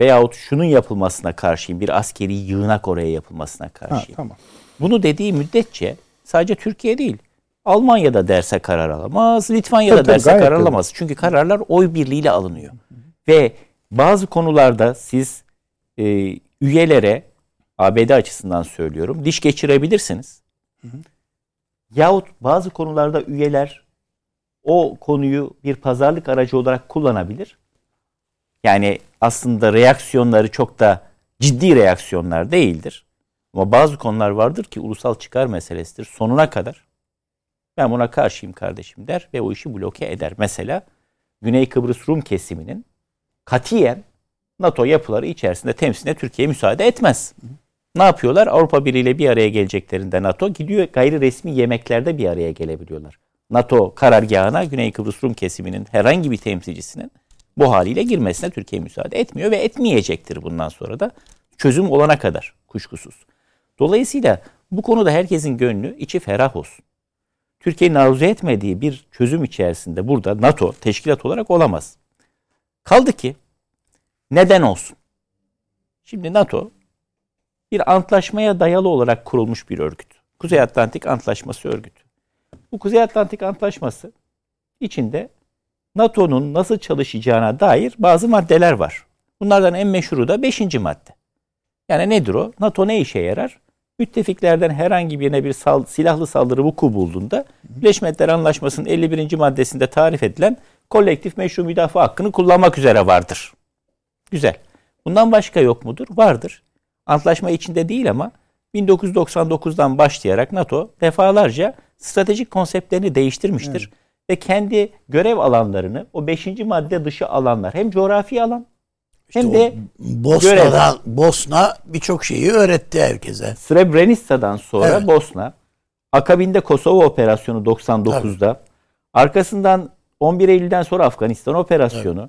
Veyahut şunun yapılmasına karşıyım. Bir askeri yığınak oraya yapılmasına karşıyım. Ha, tamam. Bunu dediği müddetçe sadece Türkiye değil. Almanya'da derse karar alamaz. Litvanya'da tabii, derse karar alamaz. Çünkü kararlar oy birliğiyle alınıyor. Ve bazı konularda siz e, üyelere ABD açısından söylüyorum diş geçirebilirsiniz. Hı hı. Yahut bazı konularda üyeler o konuyu bir pazarlık aracı olarak kullanabilir. Yani aslında reaksiyonları çok da ciddi reaksiyonlar değildir. Ama bazı konular vardır ki ulusal çıkar meselesidir. Sonuna kadar ben buna karşıyım kardeşim der ve o işi bloke eder. Mesela Güney Kıbrıs Rum kesiminin katiyen NATO yapıları içerisinde temsiline Türkiye müsaade etmez. Ne yapıyorlar? Avrupa Birliği ile bir araya geleceklerinde NATO gidiyor gayri resmi yemeklerde bir araya gelebiliyorlar. NATO karargahına Güney Kıbrıs Rum kesiminin herhangi bir temsilcisinin bu haliyle girmesine Türkiye müsaade etmiyor ve etmeyecektir bundan sonra da çözüm olana kadar kuşkusuz. Dolayısıyla bu konuda herkesin gönlü içi ferah olsun. Türkiye'nin arzu etmediği bir çözüm içerisinde burada NATO teşkilat olarak olamaz. Kaldı ki neden olsun? Şimdi NATO bir antlaşmaya dayalı olarak kurulmuş bir örgüt. Kuzey Atlantik Antlaşması örgütü. Bu Kuzey Atlantik Antlaşması içinde NATO'nun nasıl çalışacağına dair bazı maddeler var. Bunlardan en meşhuru da 5. madde. Yani nedir o? NATO ne işe yarar? Müttefiklerden herhangi birine bir sal, silahlı saldırı vuku bulduğunda Birleşmiş Milletler Anlaşması'nın 51. maddesinde tarif edilen kolektif meşru müdafaa hakkını kullanmak üzere vardır. Güzel. Bundan başka yok mudur? Vardır. Antlaşma içinde değil ama 1999'dan başlayarak NATO defalarca stratejik konseptlerini değiştirmiştir. Evet. Ve kendi görev alanlarını o 5. madde dışı alanlar hem coğrafi alan işte Hem de Bosna'dan Bosna birçok şeyi öğretti herkese. Srebrenica'dan sonra evet. Bosna, akabinde Kosova operasyonu 99'da, Tabii. arkasından 11 Eylül'den sonra Afganistan operasyonu,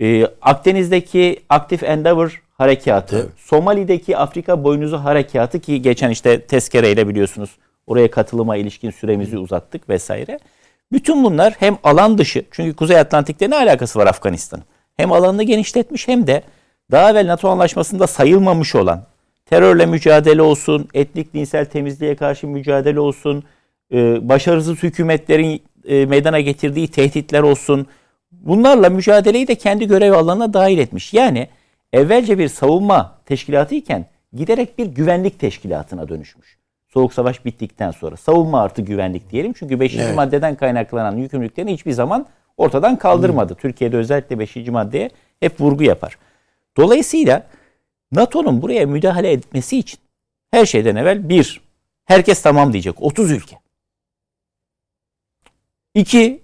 evet. e, Akdeniz'deki Active Endeavor harekatı, evet. Somali'deki Afrika boynuzu harekatı ki geçen işte tezkereyle biliyorsunuz oraya katılıma ilişkin süremizi evet. uzattık vesaire. Bütün bunlar hem alan dışı çünkü Kuzey Atlantik'te ne alakası var Afganistan'ın? Hem alanını genişletmiş hem de daha evvel NATO anlaşmasında sayılmamış olan terörle mücadele olsun, etnik dinsel temizliğe karşı mücadele olsun, e, başarısız hükümetlerin e, meydana getirdiği tehditler olsun. Bunlarla mücadeleyi de kendi görev alanına dahil etmiş. Yani evvelce bir savunma teşkilatı iken giderek bir güvenlik teşkilatına dönüşmüş. Soğuk savaş bittikten sonra savunma artı güvenlik diyelim. Çünkü 5. Evet. maddeden kaynaklanan yükümlülüklerini hiçbir zaman ortadan kaldırmadı. Hmm. Türkiye'de özellikle 5. maddeye hep vurgu yapar. Dolayısıyla NATO'nun buraya müdahale etmesi için her şeyden evvel bir, herkes tamam diyecek. 30 ülke. İki,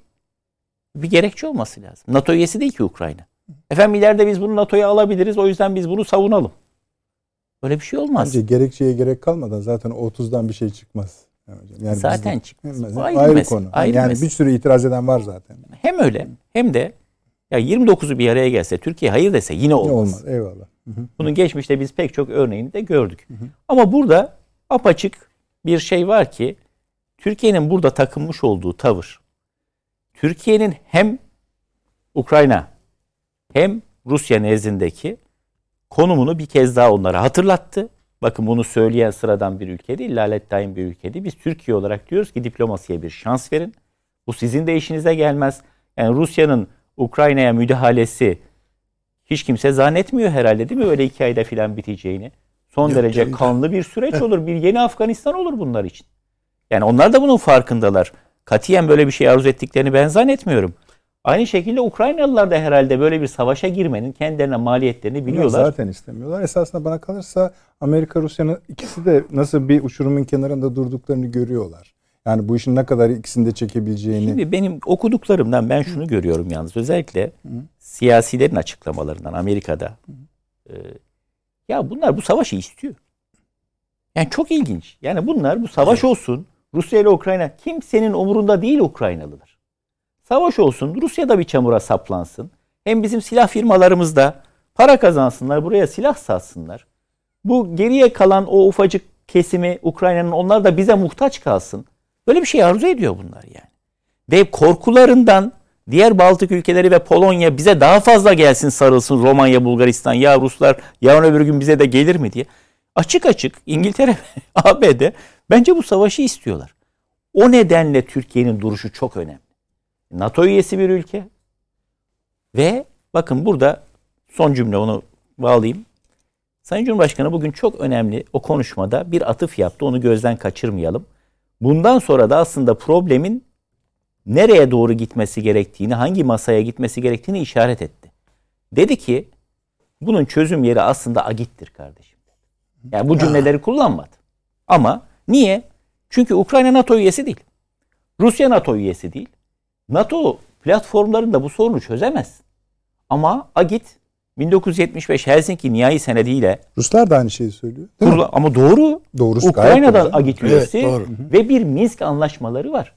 bir gerekçe olması lazım. NATO üyesi değil ki Ukrayna. Efendim ileride biz bunu NATO'ya alabiliriz o yüzden biz bunu savunalım. Böyle bir şey olmaz. Bence gerekçeye gerek kalmadan zaten o 30'dan bir şey çıkmaz. Yani zaten çıkmaz. Ayrı, ayrı konu. Ayrı yani mesele. bir sürü itiraz eden var zaten. Hem öyle hem de ya 29'u bir araya gelse Türkiye hayır dese yine olmaz. Olmaz. Eyvallah. Hı-hı. Bunun geçmişte biz pek çok örneğini de gördük. Hı-hı. Ama burada apaçık bir şey var ki Türkiye'nin burada takınmış olduğu tavır Türkiye'nin hem Ukrayna hem Rusya nezdindeki konumunu bir kez daha onlara hatırlattı. Bakın bunu söyleyen sıradan bir ülke değil, lalet daim bir ülke değil. Biz Türkiye olarak diyoruz ki diplomasiye bir şans verin. Bu sizin de işinize gelmez. Yani Rusya'nın Ukrayna'ya müdahalesi hiç kimse zannetmiyor herhalde değil mi? Öyle iki ayda filan biteceğini. Son Yok, derece kanlı bir süreç [laughs] olur. Bir yeni Afganistan olur bunlar için. Yani onlar da bunun farkındalar. Katiyen böyle bir şey arzu ettiklerini ben zannetmiyorum. Aynı şekilde Ukraynalılar da herhalde böyle bir savaşa girmenin kendilerine maliyetlerini biliyorlar. Bunlar zaten istemiyorlar. Esasında bana kalırsa Amerika Rusya'nın ikisi de nasıl bir uçurumun kenarında durduklarını görüyorlar. Yani bu işin ne kadar ikisini de çekebileceğini. Şimdi benim okuduklarımdan ben şunu görüyorum yalnız. Özellikle Hı. siyasilerin açıklamalarından Amerika'da. Ee, ya bunlar bu savaşı istiyor. Yani çok ilginç. Yani bunlar bu savaş evet. olsun. Rusya ile Ukrayna kimsenin umurunda değil Ukraynalılar. Savaş olsun. Rusya da bir çamura saplansın. Hem bizim silah firmalarımız da para kazansınlar. Buraya silah satsınlar. Bu geriye kalan o ufacık kesimi Ukrayna'nın onlar da bize muhtaç kalsın. Böyle bir şey arzu ediyor bunlar yani. Ve korkularından diğer Baltık ülkeleri ve Polonya bize daha fazla gelsin sarılsın Romanya, Bulgaristan ya Ruslar yarın öbür gün bize de gelir mi diye. Açık açık İngiltere ABD [laughs] bence bu savaşı istiyorlar. O nedenle Türkiye'nin duruşu çok önemli. NATO üyesi bir ülke ve bakın burada son cümle onu bağlayayım. Sayın Cumhurbaşkanı bugün çok önemli o konuşmada bir atıf yaptı. Onu gözden kaçırmayalım. Bundan sonra da aslında problemin nereye doğru gitmesi gerektiğini, hangi masaya gitmesi gerektiğini işaret etti. Dedi ki bunun çözüm yeri aslında Agit'tir kardeşim. Yani bu cümleleri kullanmadı. Ama niye? Çünkü Ukrayna NATO üyesi değil. Rusya NATO üyesi değil. NATO platformlarında bu sorunu çözemez. Ama Agit 1975 Helsinki nihai senediyle Ruslar da aynı şeyi söylüyor. Kurula, ama doğru. Doğrusu Ukrayna'dan Agit üyesi evet, doğru. ve bir Minsk anlaşmaları var.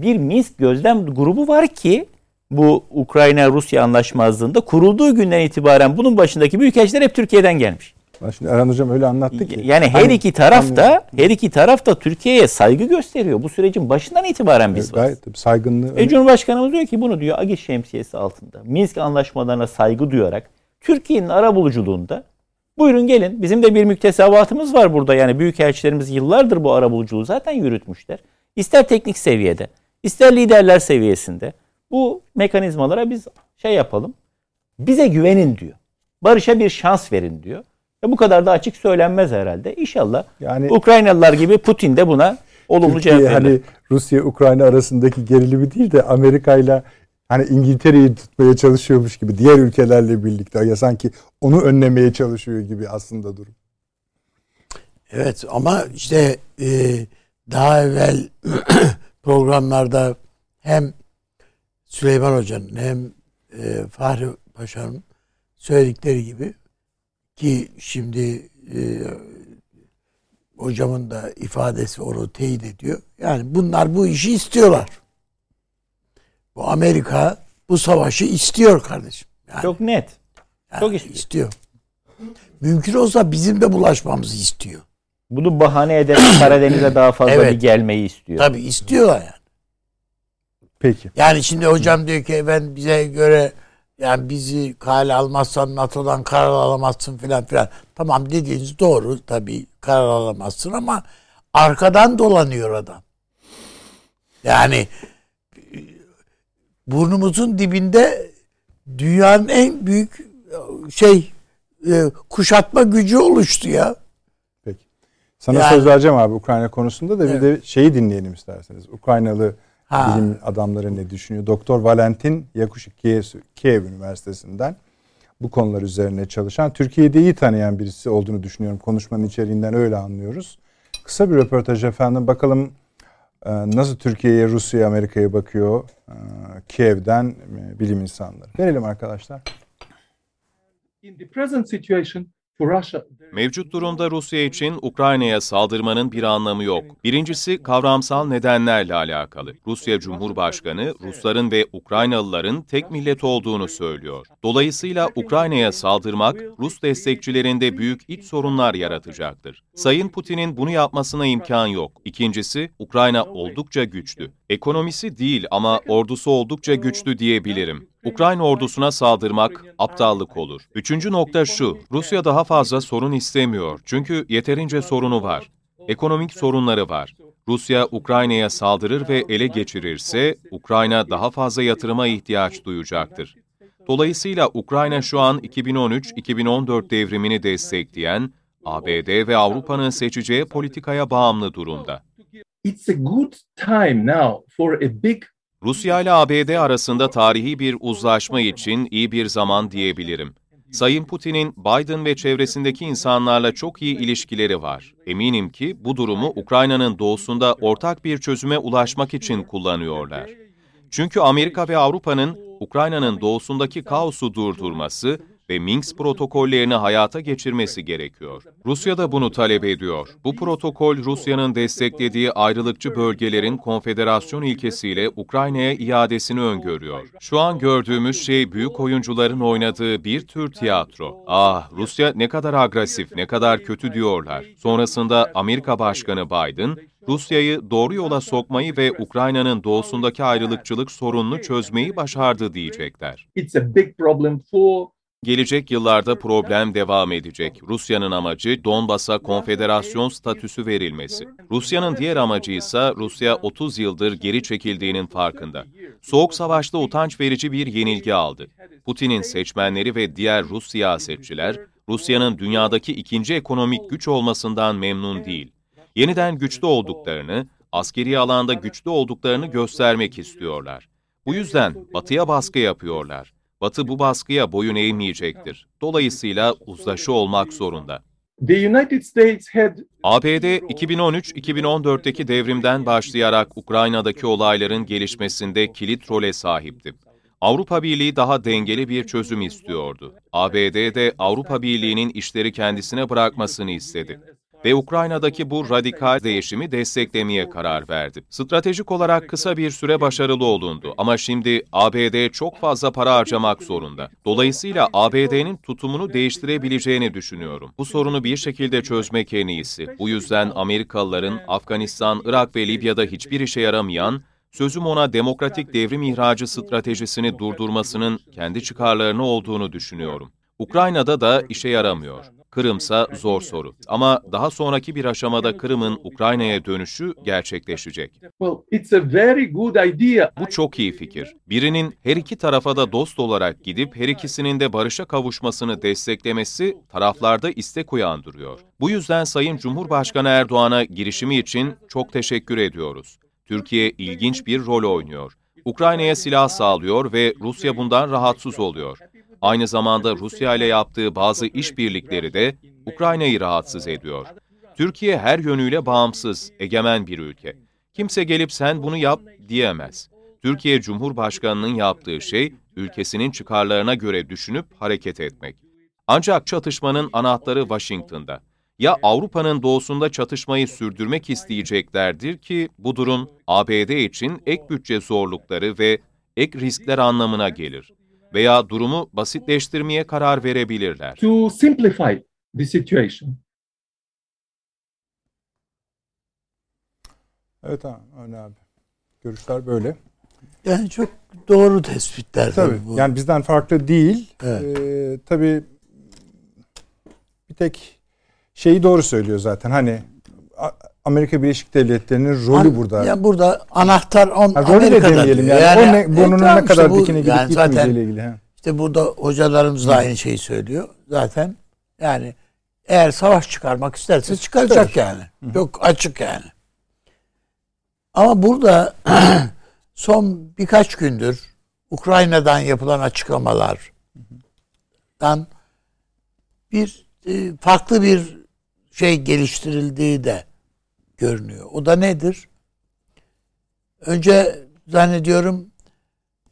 Bir Minsk gözlem grubu var ki bu Ukrayna-Rusya anlaşmazlığında kurulduğu günden itibaren bunun başındaki büyükelçiler hep Türkiye'den gelmiş. Şimdi Erhan Hocam öyle anlattı ki. Yani her hani, iki taraf da her iki taraf da Türkiye'ye saygı gösteriyor. Bu sürecin başından itibaren biz evet, varız. Gayet saygınlığı. E, Cumhurbaşkanımız diyor ki bunu diyor Agit şemsiyesi altında. Minsk anlaşmalarına saygı duyarak Türkiye'nin ara buluculuğunda buyurun gelin bizim de bir müktesebatımız var burada. Yani büyükelçilerimiz yıllardır bu ara buluculuğu zaten yürütmüşler. İster teknik seviyede, ister liderler seviyesinde bu mekanizmalara biz şey yapalım. Bize güvenin diyor. Barış'a bir şans verin diyor. E bu kadar da açık söylenmez herhalde. İnşallah yani Ukraynalılar gibi Putin de buna olumlu Türkiye, cevap verir. Hani Rusya Ukrayna arasındaki gerilimi değil de Amerika ile hani İngiltere'yi tutmaya çalışıyormuş gibi diğer ülkelerle birlikte ya sanki onu önlemeye çalışıyor gibi aslında durum. Evet ama işte e, daha evvel [clears throat] programlarda hem Süleyman Hoca'nın hem e, Fahri Paşa'nın söyledikleri gibi ki şimdi e, hocamın da ifadesi onu teyit ediyor. Yani bunlar bu işi istiyorlar. Bu Amerika bu savaşı istiyor kardeşim. Yani, Çok net. Yani Çok istiyor. istiyor. Mümkün olsa bizim de bulaşmamızı istiyor. Bunu bahane ederek [coughs] Karadeniz'e daha fazla evet. bir gelmeyi istiyor. Tabii istiyorlar yani. Peki. Yani şimdi hocam diyor ki ben bize göre yani bizi kale almazsan NATO'dan karar alamazsın filan filan. Tamam dediğiniz doğru tabii karar alamazsın ama arkadan dolanıyor adam. Yani burnumuzun dibinde dünyanın en büyük şey e, kuşatma gücü oluştu ya. Peki. Sana yani, söz vereceğim abi Ukrayna konusunda da evet. bir de şeyi dinleyelim isterseniz. Ukraynalı ha. bilim adamları ne düşünüyor? Doktor Valentin Yakuşik Kiev, Kiev Üniversitesi'nden bu konular üzerine çalışan, Türkiye'de iyi tanıyan birisi olduğunu düşünüyorum. Konuşmanın içeriğinden öyle anlıyoruz. Kısa bir röportaj efendim. Bakalım ee, nasıl Türkiye'ye, Rusya'ya, Amerika'ya bakıyor ee, Kiev'den e, bilim insanları. Verelim arkadaşlar. In the present situation for Russia Mevcut durumda Rusya için Ukrayna'ya saldırmanın bir anlamı yok. Birincisi kavramsal nedenlerle alakalı. Rusya Cumhurbaşkanı, Rusların ve Ukraynalıların tek millet olduğunu söylüyor. Dolayısıyla Ukrayna'ya saldırmak, Rus destekçilerinde büyük iç sorunlar yaratacaktır. Sayın Putin'in bunu yapmasına imkan yok. İkincisi, Ukrayna oldukça güçlü. Ekonomisi değil ama ordusu oldukça güçlü diyebilirim. Ukrayna ordusuna saldırmak aptallık olur. Üçüncü nokta şu, Rusya daha fazla sorun istemiyor çünkü yeterince sorunu var. Ekonomik sorunları var. Rusya Ukrayna'ya saldırır ve ele geçirirse Ukrayna daha fazla yatırıma ihtiyaç duyacaktır. Dolayısıyla Ukrayna şu an 2013-2014 devrimini destekleyen ABD ve Avrupa'nın seçeceği politikaya bağımlı durumda. It's a good time now for a big Rusya ile ABD arasında tarihi bir uzlaşma için iyi bir zaman diyebilirim. Sayın Putin'in Biden ve çevresindeki insanlarla çok iyi ilişkileri var. Eminim ki bu durumu Ukrayna'nın doğusunda ortak bir çözüme ulaşmak için kullanıyorlar. Çünkü Amerika ve Avrupa'nın Ukrayna'nın doğusundaki kaosu durdurması ve Minsk protokollerini hayata geçirmesi gerekiyor. Rusya da bunu talep ediyor. Bu protokol Rusya'nın desteklediği ayrılıkçı bölgelerin konfederasyon ilkesiyle Ukrayna'ya iadesini öngörüyor. Şu an gördüğümüz şey büyük oyuncuların oynadığı bir tür tiyatro. Ah, Rusya ne kadar agresif, ne kadar kötü diyorlar. Sonrasında Amerika Başkanı Biden, Rusya'yı doğru yola sokmayı ve Ukrayna'nın doğusundaki ayrılıkçılık sorununu çözmeyi başardı diyecekler. It's a big problem for Gelecek yıllarda problem devam edecek. Rusya'nın amacı Donbas'a konfederasyon statüsü verilmesi. Rusya'nın diğer amacı ise Rusya 30 yıldır geri çekildiğinin farkında. Soğuk savaşta utanç verici bir yenilgi aldı. Putin'in seçmenleri ve diğer Rus siyasetçiler Rusya'nın dünyadaki ikinci ekonomik güç olmasından memnun değil. Yeniden güçlü olduklarını, askeri alanda güçlü olduklarını göstermek istiyorlar. Bu yüzden batıya baskı yapıyorlar. Batı bu baskıya boyun eğmeyecektir. Dolayısıyla uzlaşı olmak zorunda. ABD 2013-2014'teki devrimden başlayarak Ukrayna'daki olayların gelişmesinde kilit role sahipti. Avrupa Birliği daha dengeli bir çözüm istiyordu. ABD de Avrupa Birliği'nin işleri kendisine bırakmasını istedi ve Ukrayna'daki bu radikal değişimi desteklemeye karar verdi. Stratejik olarak kısa bir süre başarılı olundu ama şimdi ABD çok fazla para harcamak zorunda. Dolayısıyla ABD'nin tutumunu değiştirebileceğini düşünüyorum. Bu sorunu bir şekilde çözmek en iyisi. Bu yüzden Amerikalıların Afganistan, Irak ve Libya'da hiçbir işe yaramayan sözüm ona demokratik devrim ihracı stratejisini durdurmasının kendi çıkarlarını olduğunu düşünüyorum. Ukrayna'da da işe yaramıyor. Kırımsa zor soru. Ama daha sonraki bir aşamada Kırım'ın Ukrayna'ya dönüşü gerçekleşecek. Bu çok iyi fikir. Birinin her iki tarafa da dost olarak gidip her ikisinin de barışa kavuşmasını desteklemesi taraflarda istek uyandırıyor. Bu yüzden Sayın Cumhurbaşkanı Erdoğan'a girişimi için çok teşekkür ediyoruz. Türkiye ilginç bir rol oynuyor. Ukrayna'ya silah sağlıyor ve Rusya bundan rahatsız oluyor. Aynı zamanda Rusya ile yaptığı bazı işbirlikleri de Ukrayna'yı rahatsız ediyor. Türkiye her yönüyle bağımsız, egemen bir ülke. Kimse gelip sen bunu yap diyemez. Türkiye Cumhurbaşkanı'nın yaptığı şey, ülkesinin çıkarlarına göre düşünüp hareket etmek. Ancak çatışmanın anahtarı Washington'da. Ya Avrupa'nın doğusunda çatışmayı sürdürmek isteyeceklerdir ki bu durum ABD için ek bütçe zorlukları ve ek riskler anlamına gelir veya durumu basitleştirmeye karar verebilirler. To simplify the situation. Evet abi, abi. Görüşler böyle. Yani çok doğru tespitler. Tabii. Bu. Yani bizden farklı değil. Evet. Ee, tabii bir tek şeyi doğru söylüyor zaten. Hani Amerika Birleşik Devletleri'nin rolü An, burada. Ya burada anahtar on ha, rolü de demeyelim yani. yani o ne, burnunun e, ne kadar işte bu, dikine gidip yani gitmeyeceğiyle ilgili. He. İşte burada hocalarımız da aynı şeyi söylüyor. Zaten yani eğer savaş çıkarmak isterse çıkaracak yani. Çok açık yani. Ama burada [clears throat] son birkaç gündür Ukrayna'dan yapılan açıklamalardan bir e, farklı bir şey geliştirildiği de görünüyor. O da nedir? Önce zannediyorum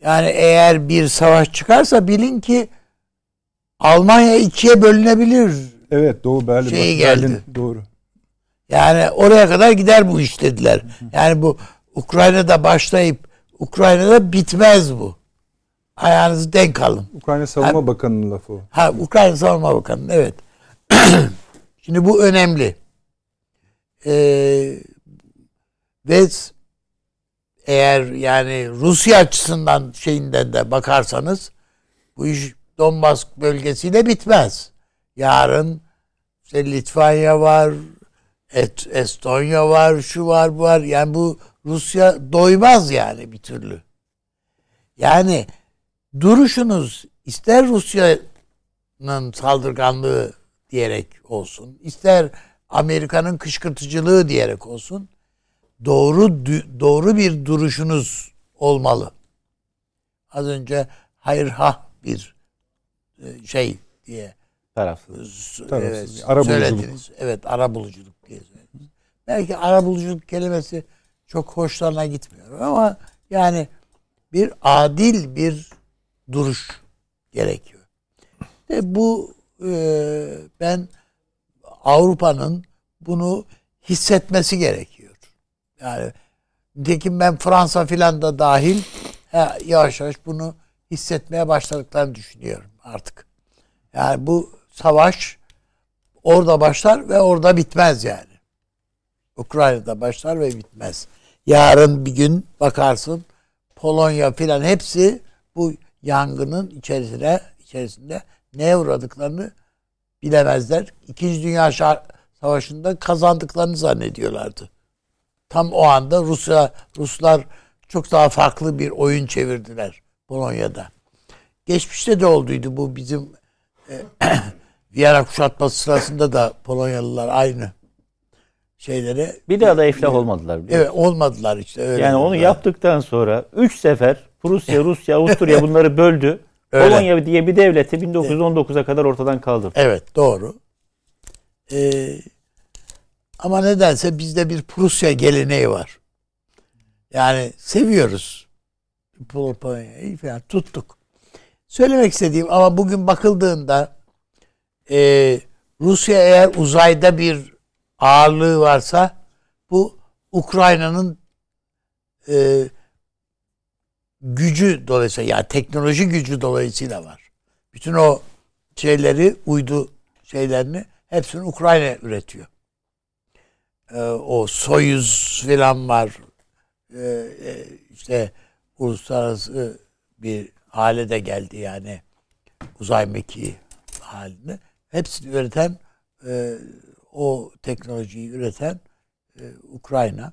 yani eğer bir savaş çıkarsa bilin ki Almanya ikiye bölünebilir. Evet Doğu Berlin. Şeyi geldi. Berlin, doğru. Yani oraya kadar gider bu iş dediler. Yani bu Ukrayna'da başlayıp Ukrayna'da bitmez bu. Ayağınızı denk alın. Ukrayna Savunma ha, Bakanı'nın lafı o. Ha Ukrayna Savunma Bakanı evet. [clears throat] Şimdi bu önemli. Ee, ve eğer yani Rusya açısından şeyinden de bakarsanız bu iş Donbas bölgesiyle bitmez. Yarın işte Litvanya var, Et, Estonya var, şu var, bu var. Yani bu Rusya doymaz yani bir türlü. Yani duruşunuz ister Rusya'nın saldırganlığı diyerek olsun, ister Amerika'nın kışkırtıcılığı diyerek olsun doğru doğru bir duruşunuz olmalı. Az önce hayır ha bir e, şey diye tarafsız. Evet, ara söylediniz. Evet, ara buluculuk diye söylediniz. Belki ara buluculuk kelimesi çok hoşlarına gitmiyor ama yani bir adil bir duruş gerekiyor. Ve bu e, ben Avrupa'nın bunu hissetmesi gerekiyor. Yani nitekim ben Fransa filan da dahil yavaş yavaş bunu hissetmeye başladıklarını düşünüyorum artık. Yani bu savaş orada başlar ve orada bitmez yani. Ukrayna'da başlar ve bitmez. Yarın bir gün bakarsın Polonya filan hepsi bu yangının içerisine içerisinde neye uğradıklarını bilemezler. İkinci Dünya Savaşı'nda kazandıklarını zannediyorlardı. Tam o anda Rusya Ruslar çok daha farklı bir oyun çevirdiler Polonya'da. Geçmişte de olduydu bu bizim e, [clears throat] Viyana kuşatması sırasında da Polonyalılar aynı şeylere bir daha da iflah olmadılar. Evet olmadılar işte öyle. Yani onu yaptıktan sonra 3 sefer Prusya, Rusya, Avusturya bunları böldü. Öyle. Polonya diye bir devleti 1919'a kadar ortadan kaldırdı. Evet doğru. Ee, ama nedense bizde bir Prusya geleneği var. Yani seviyoruz. Polonya'yı falan tuttuk. Söylemek istediğim ama bugün bakıldığında e, Rusya eğer uzayda bir ağırlığı varsa bu Ukrayna'nın e, gücü dolayısıyla yani teknoloji gücü dolayısıyla var. Bütün o şeyleri uydu şeylerini hepsini Ukrayna üretiyor. Ee, o Soyuz filan var. Ee, e, işte uluslararası bir hale de geldi yani uzay mekiği halinde. Hepsini üreten e, o teknolojiyi üreten e, Ukrayna.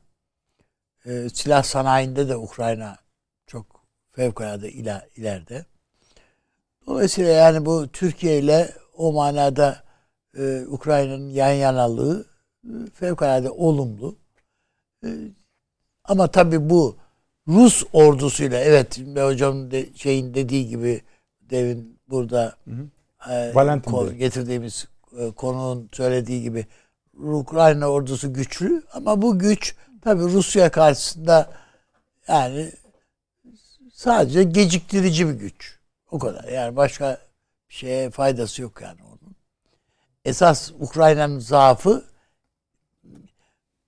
E, silah sanayinde de Ukrayna fevkalade iler, ileride. Dolayısıyla yani bu Türkiye ile o manada e, Ukrayna'nın yan yanalığı e, fevkalade olumlu. E, ama tabii bu Rus ordusuyla evet hocam de, şeyin dediği gibi devin burada hı hı. E, getirdiğimiz e, konuğun söylediği gibi Ukrayna ordusu güçlü ama bu güç tabii Rusya karşısında yani sadece geciktirici bir güç. O kadar. Yani başka şeye faydası yok yani onun. Esas Ukrayna'nın zaafı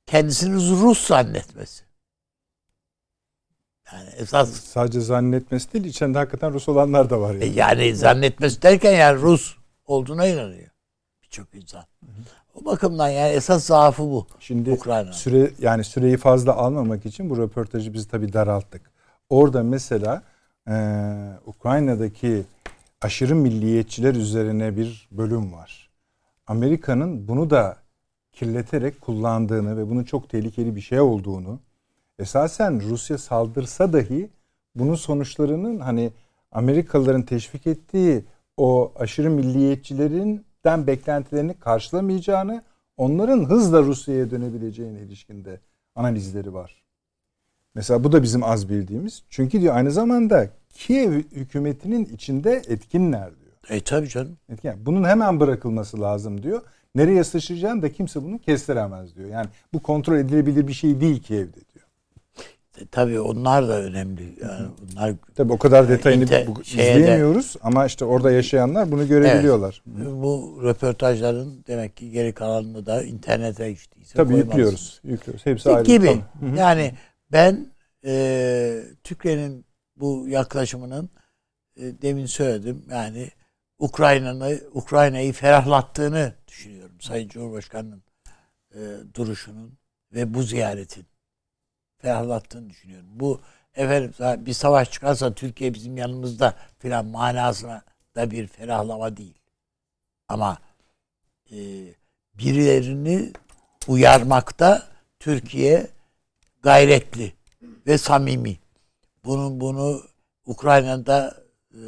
kendisini Rus zannetmesi. Yani esas sadece zannetmesi değil, içinde hakikaten Rus olanlar da var yani. E yani zannetmesi derken yani Rus olduğuna inanıyor birçok insan. O bakımdan yani esas zaafı bu. Şimdi Ukrayna. süre yani süreyi fazla almamak için bu röportajı biz tabii daralttık. Orada mesela e, Ukrayna'daki aşırı milliyetçiler üzerine bir bölüm var. Amerika'nın bunu da kirleterek kullandığını ve bunun çok tehlikeli bir şey olduğunu esasen Rusya saldırsa dahi bunun sonuçlarının hani Amerikalıların teşvik ettiği o aşırı milliyetçilerinden beklentilerini karşılamayacağını, onların hızla Rusya'ya dönebileceğine ilişkinde analizleri var. Mesela bu da bizim az bildiğimiz. Çünkü diyor aynı zamanda Kiev hükümetinin içinde etkinler diyor. E tabii canım. Etkin. Bunun hemen bırakılması lazım diyor. Nereye sıçrayacağını da kimse bunu kestiremez diyor. Yani bu kontrol edilebilir bir şey değil Kiev'de diyor. tabii onlar da önemli. Yani bunlar tabii o kadar detayını inter, bu, izleyemiyoruz ama işte orada yaşayanlar bunu görebiliyorlar. Evet, bu röportajların demek ki geri kalanını da internete geçtiyse Tabii yüklüyoruz. Yüklüyoruz. Hepsi ayrı. Gibi. Tamam. Yani ben e, Türkiye'nin bu yaklaşımının e, demin söyledim. Yani Ukrayna'nı Ukrayna'yı ferahlattığını düşünüyorum. Sayın Cumhurbaşkanı'nın e, duruşunun ve bu ziyaretin ferahlattığını düşünüyorum. Bu efendim bir savaş çıkarsa Türkiye bizim yanımızda filan manasına da bir ferahlama değil. Ama e, birilerini uyarmakta Türkiye gayretli ve samimi. Bunun bunu Ukrayna'da e,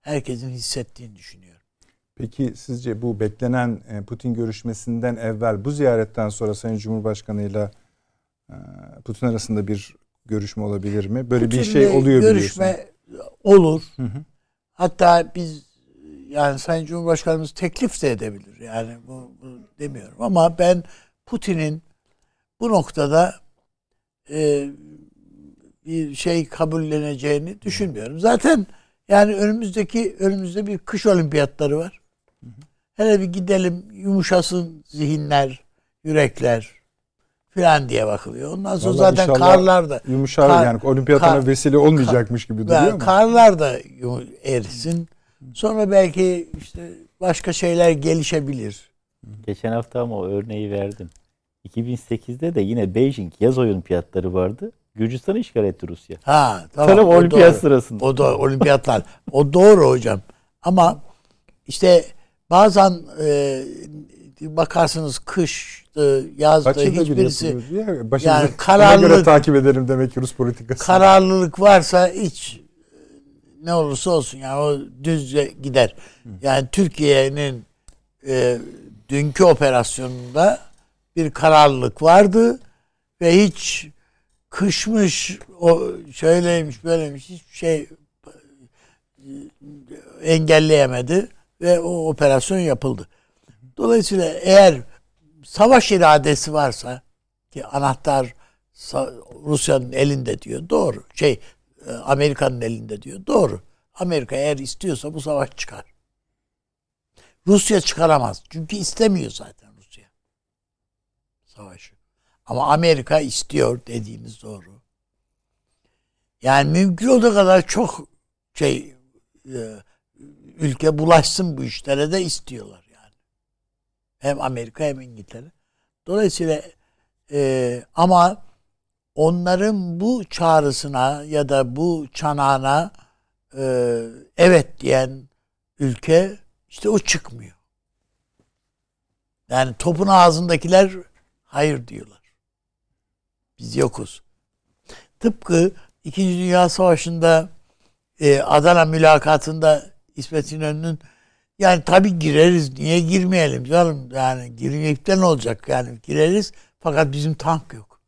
herkesin hissettiğini düşünüyorum. Peki sizce bu beklenen e, Putin görüşmesinden evvel bu ziyaretten sonra Sayın Cumhurbaşkanı ile Putin arasında bir görüşme olabilir mi? Böyle Putin'le bir şey oluyor görüşme biliyorsun. olur. Hı hı. Hatta biz yani Sayın Cumhurbaşkanımız teklif de edebilir. Yani bu, bu demiyorum ama ben Putin'in bu noktada e, bir şey kabulleneceğini düşünmüyorum. Zaten yani önümüzdeki önümüzde bir kış olimpiyatları var. Hele bir gidelim yumuşasın zihinler, yürekler filan diye bakılıyor. Ondan sonra Vallahi zaten karlar da yumuşar kar, yani olimpiyatına kar, vesile olmayacakmış gibi duruyor ama. Karlar da erisin. Sonra belki işte başka şeyler gelişebilir. Geçen hafta ama o örneği verdim. 2008'de de yine Beijing yaz olimpiyatları vardı. Gürcistan'ı işgal etti Rusya. Ha tamam. Tarım olimpiyat doğru. sırasında. O da olimpiyatlar. o doğru hocam. Ama işte bazen e, bakarsınız kış, yazda hiçbirisi yani [laughs] kararlılık göre takip ederim demek ki Rus politikası. Kararlılık varsa hiç ne olursa olsun yani o düzce gider. Yani Türkiye'nin e, dünkü operasyonunda bir kararlılık vardı ve hiç kışmış, o şöyleymiş, böyleymiş hiçbir şey engelleyemedi ve o operasyon yapıldı. Dolayısıyla eğer savaş iradesi varsa ki anahtar Rusya'nın elinde diyor. Doğru. Şey e, Amerika'nın elinde diyor. Doğru. Amerika eğer istiyorsa bu savaş çıkar. Rusya çıkaramaz. Çünkü istemiyor zaten. Savaşı. Ama Amerika istiyor dediğiniz doğru. Yani mümkün olduğu kadar çok şey e, ülke bulaşsın bu işlere de istiyorlar yani. Hem Amerika hem İngiltere. Dolayısıyla e, ama onların bu çağrısına ya da bu çanağına e, evet diyen ülke işte o çıkmıyor. Yani topun ağzındakiler hayır diyorlar. Biz yokuz. Tıpkı İkinci Dünya Savaşı'nda e, Adana mülakatında İsmet İnönü'nün yani tabii gireriz. Niye girmeyelim canım? Yani girmeyip de ne olacak? Yani gireriz fakat bizim tank yok.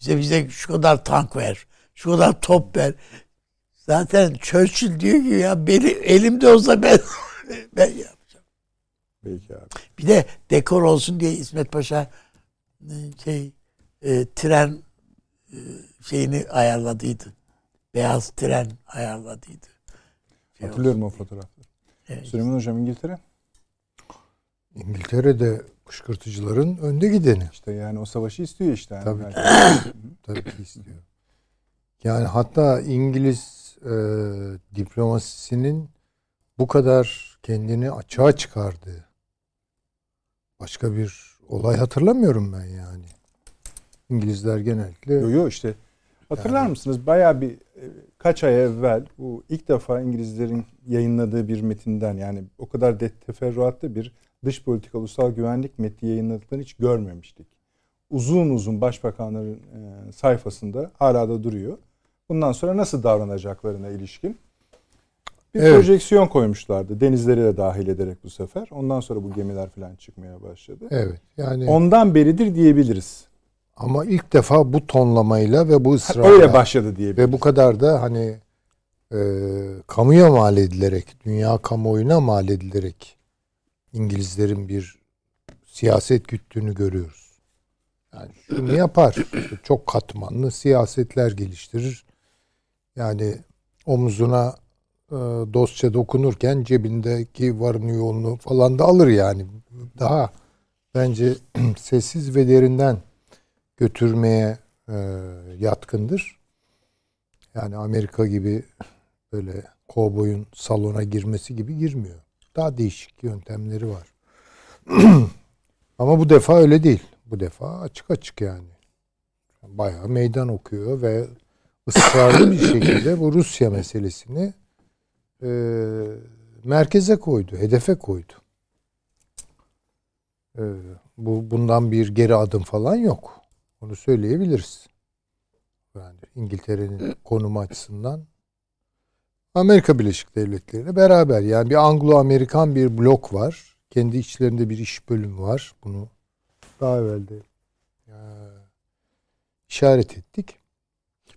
Bize bize şu kadar tank ver. Şu kadar top ver. Zaten Churchill diyor ki ya beni elimde olsa ben [laughs] ben yapacağım. Peki abi. Bir de dekor olsun diye İsmet Paşa e, şey e, tren e, şeyini ayarladıydı. Beyaz tren ayarladıydı. Şey Hatırlıyorum olsun. o fotoğrafı. Evet. Süleyman Hocam İngiltere? İngiltere'de kışkırtıcıların önde gideni. İşte yani o savaşı istiyor işte. Yani tabii, [coughs] tabii ki istiyor. Yani hatta İngiliz e, diplomasisinin bu kadar kendini açığa çıkardığı başka bir olay hatırlamıyorum ben yani. İngilizler genellikle. Yok yok işte hatırlar yani, mısınız? Bayağı bir e, kaç ay evvel bu ilk defa İngilizlerin yayınladığı bir metinden yani o kadar de, teferruatlı bir dış politika ulusal güvenlik metni yayınladıklarını hiç görmemiştik. Uzun uzun başbakanların e, sayfasında hala da duruyor. Bundan sonra nasıl davranacaklarına ilişkin bir evet. projeksiyon koymuşlardı. Denizleri de dahil ederek bu sefer. Ondan sonra bu gemiler falan çıkmaya başladı. Evet. Yani ondan beridir diyebiliriz. Ama ilk defa bu tonlamayla ve bu ısrarla öyle başladı diye. Ve bu kadar da hani e, kamuya mal edilerek, dünya kamuoyuna mal edilerek İngilizlerin bir siyaset güttüğünü görüyoruz. Yani şunu yapar. Çok katmanlı siyasetler geliştirir. Yani omuzuna e, dostça dokunurken cebindeki varını yoğunluğu falan da alır yani. Daha bence [clears throat] sessiz ve derinden götürmeye e, yatkındır. Yani Amerika gibi böyle kovboyun salona girmesi gibi girmiyor. Daha değişik yöntemleri var. [clears throat] Ama bu defa öyle değil. Bu defa açık açık yani. Bayağı meydan okuyor ve ısrarlı bir şekilde bu Rusya meselesini e, merkeze koydu, hedefe koydu. E, bu bundan bir geri adım falan yok. Onu söyleyebiliriz. Yani İngiltere'nin konumu açısından Amerika Birleşik Devletleri ile beraber yani bir Anglo-Amerikan bir blok var. Kendi içlerinde bir iş bölümü var. Bunu daha evvel de e, işaret ettik.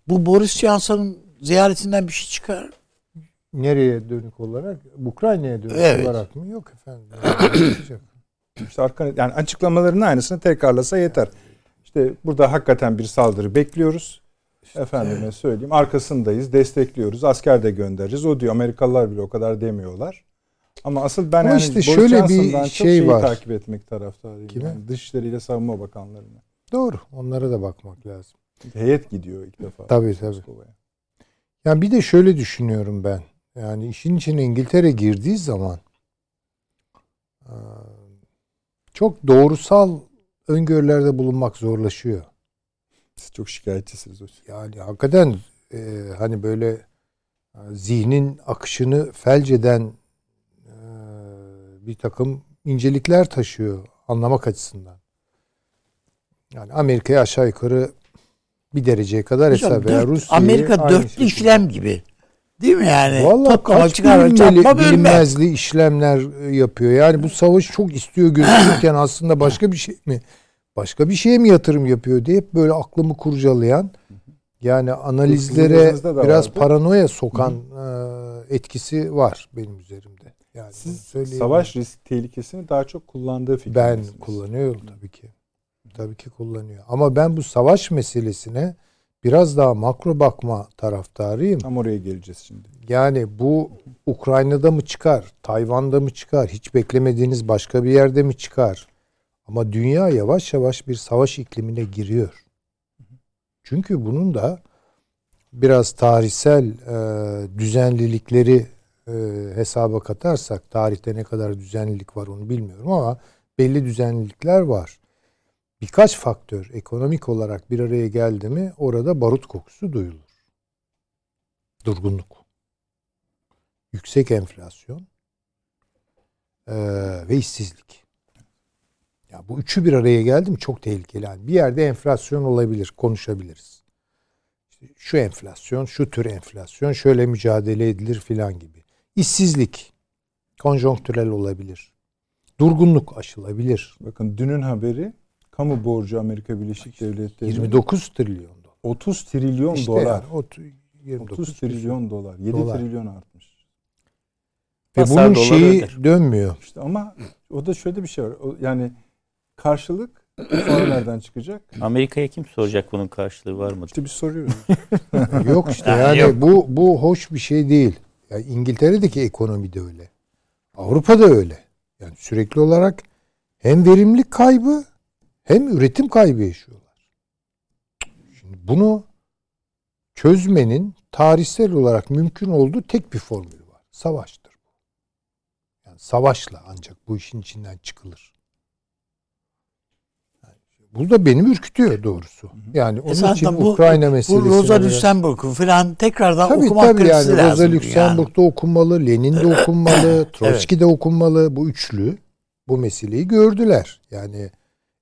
Bu Boris Johnson'ın ziyaretinden bir şey çıkar. Nereye dönük olarak? Ukrayna'ya dönük evet. olarak mı? Yok efendim. [clears throat] işte arka, yani açıklamaların aynısını tekrarlasa yeter. İşte burada hakikaten bir saldırı bekliyoruz. İşte, Efendime söyleyeyim arkasındayız, destekliyoruz, asker de göndereceğiz. O diyor Amerikalılar bile o kadar demiyorlar. Ama asıl ben Ama yani işte şöyle bir şey var. takip etmek taraftarıyım. Kime? Yani Dışişleri Savunma Bakanlarına. Doğru. Onlara da bakmak lazım. Heyet gidiyor ilk defa. Tabii tabii. Moskova'ya. Yani bir de şöyle düşünüyorum ben. Yani işin içine İngiltere girdiği zaman çok doğrusal öngörülerde bulunmak zorlaşıyor. Siz çok şikayetçisiniz hocam. Yani hakikaten e, hani böyle zihnin akışını felç eden e, bir takım incelikler taşıyor anlamak açısından. Yani Amerika'ya aşağı yukarı bir dereceye kadar hesap veya Rusya Amerika dörtlü işlem gibi. Değil mi yani? Valla kaç bilinmeli, bilinmezli işlemler yapıyor. Yani bu savaş çok istiyor gözükürken aslında başka bir şey mi? Başka bir şeye mi yatırım yapıyor diye hep böyle aklımı kurcalayan yani analizlere biraz vardı. paranoya sokan Hı. etkisi var benim üzerimde. Yani Siz savaş risk tehlikesini daha çok kullandığı fikrindesiniz. Ben kullanıyorum tabii ki. Tabii ki kullanıyor. Ama ben bu savaş meselesine biraz daha makro bakma taraftarıyım. Tam oraya geleceğiz şimdi. Yani bu Ukrayna'da mı çıkar, Tayvan'da mı çıkar, hiç beklemediğiniz başka bir yerde mi çıkar? Ama dünya yavaş yavaş bir savaş iklimine giriyor. Çünkü bunun da biraz tarihsel e, düzenlilikleri e, hesaba katarsak, tarihte ne kadar düzenlilik var onu bilmiyorum ama belli düzenlilikler var birkaç faktör ekonomik olarak bir araya geldi mi orada barut kokusu duyulur. Durgunluk. Yüksek enflasyon ee, ve işsizlik. Ya bu üçü bir araya geldi mi çok tehlikeli. Yani bir yerde enflasyon olabilir, konuşabiliriz. İşte şu enflasyon, şu tür enflasyon, şöyle mücadele edilir filan gibi. İşsizlik konjonktürel olabilir. Durgunluk aşılabilir. Bakın dünün haberi kamu borcu Amerika Birleşik Devletleri 29 trilyon dolar. 30 trilyon işte dolar. Yani, 30 trilyon dolar. 7 dolar. trilyon artmış. Ve Basar bunun şeyi öder. dönmüyor. İşte ama o da şöyle bir şey var. O, yani karşılık sonra nereden çıkacak? [clears throat] Amerika'ya kim soracak bunun karşılığı var mı? İşte biz soruyoruz. [laughs] yok işte yani yok. bu bu hoş bir şey değil. Yani İngiltere'deki ekonomi de öyle. Avrupa'da öyle. Yani sürekli olarak hem verimlilik kaybı hem üretim kaybı yaşıyorlar. Şimdi bunu çözmenin tarihsel olarak mümkün olduğu tek bir formülü var. Savaştır bu. Yani savaşla ancak bu işin içinden çıkılır. Bu da beni ürkütüyor doğrusu. Yani onun e için bu, Ukrayna meselesi. Bu Rosa Luxemburg'u falan tekrardan tabii, okumak tabii yani, lazım. Rosa Luxemburg'da yani. okunmalı, Lenin'de okunmalı, [coughs] Trotsky'de evet. okunmalı. Bu üçlü bu meseleyi gördüler. Yani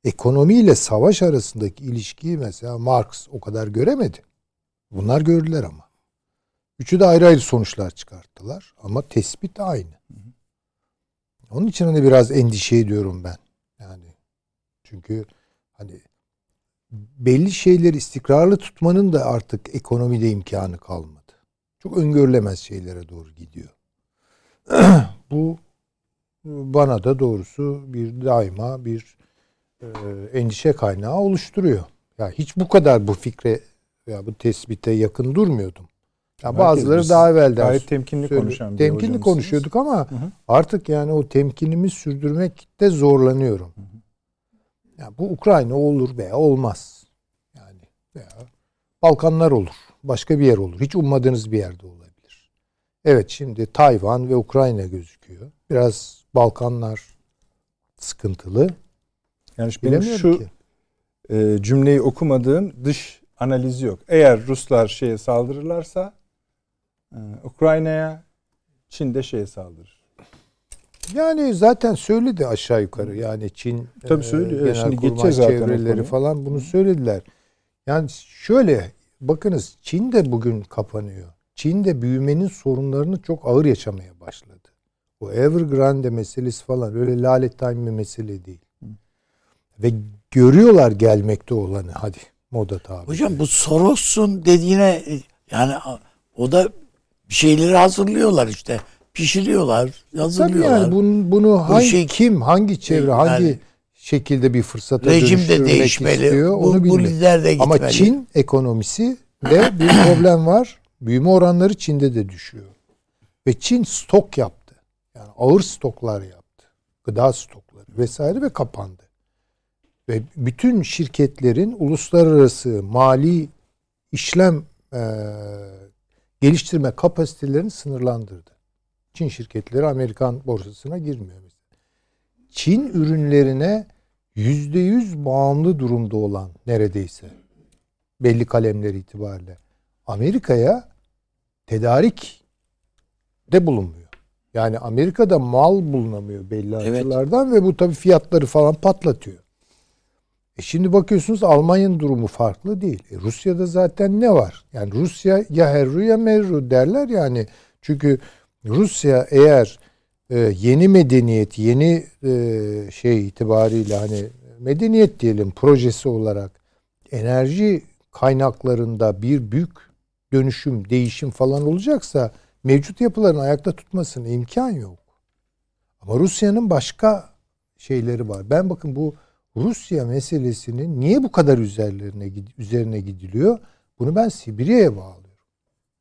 ekonomiyle savaş arasındaki ilişkiyi mesela Marx o kadar göremedi. Bunlar gördüler ama. Üçü de ayrı ayrı sonuçlar çıkarttılar ama tespit aynı. Onun için hani biraz endişe ediyorum ben. Yani çünkü hani belli şeyleri istikrarlı tutmanın da artık ekonomide imkanı kalmadı. Çok öngörülemez şeylere doğru gidiyor. [clears throat] Bu bana da doğrusu bir daima bir endişe kaynağı oluşturuyor. Ya hiç bu kadar bu fikre ya bu tespite yakın durmuyordum. Ya bazıları daha evvelden gayet temkinli söyle, konuşan bir temkinli konuşuyorduk ama hı hı. artık yani o temkinimi sürdürmekte zorlanıyorum. Hı hı. Ya bu Ukrayna olur veya olmaz. Yani veya Balkanlar olur. Başka bir yer olur. Hiç ummadığınız bir yerde olabilir. Evet şimdi Tayvan ve Ukrayna gözüküyor. Biraz Balkanlar sıkıntılı. Yani benim şu ki. E, cümleyi okumadığım dış analizi yok. Eğer Ruslar şeye saldırırlarsa e, Ukrayna'ya Çin de şeye saldırır. Yani zaten söyledi aşağı yukarı. Yani Çin Tabii söylüyor. E, Şimdi geçeceğiz zaten çevreleri falan bunu söylediler. Yani şöyle bakınız Çin de bugün kapanıyor. Çin de büyümenin sorunlarını çok ağır yaşamaya başladı. O Evergrande meselesi falan öyle lalet time bir mesele değil. Ve görüyorlar gelmekte olanı hadi moda tabi. Hocam bu Soros'un dediğine yani o da bir şeyleri hazırlıyorlar işte. Pişiriyorlar, hazırlıyorlar. Tabii yani bunu, bunu hangi şey, kim, hangi çevre, yani, hangi şekilde bir fırsata rejim de değişmeli. istiyor onu bu, bu lider de gitmeli. Ama Çin ekonomisi de bir [coughs] problem var. Büyüme oranları Çin'de de düşüyor. Ve Çin stok yaptı. Yani ağır stoklar yaptı. Gıda stokları vesaire ve kapandı. Ve bütün şirketlerin uluslararası mali işlem e, geliştirme kapasitelerini sınırlandırdı. Çin şirketleri Amerikan borsasına girmiyor. Çin ürünlerine yüzde yüz bağımlı durumda olan neredeyse belli kalemler itibariyle Amerika'ya tedarik de bulunmuyor. Yani Amerika'da mal bulunamıyor belli evet. açılardan ve bu tabii fiyatları falan patlatıyor. E şimdi bakıyorsunuz Almanya'nın durumu farklı değil. E Rusya'da zaten ne var? Yani Rusya ya herru ya merru derler yani. Çünkü Rusya eğer e, yeni medeniyet, yeni e, şey itibariyle hani medeniyet diyelim projesi olarak enerji kaynaklarında bir büyük dönüşüm, değişim falan olacaksa mevcut yapıların ayakta tutmasına imkan yok. Ama Rusya'nın başka şeyleri var. Ben bakın bu Rusya meselesinin niye bu kadar üzerlerine üzerine gidiliyor? Bunu ben Sibirya'ya bağlıyorum.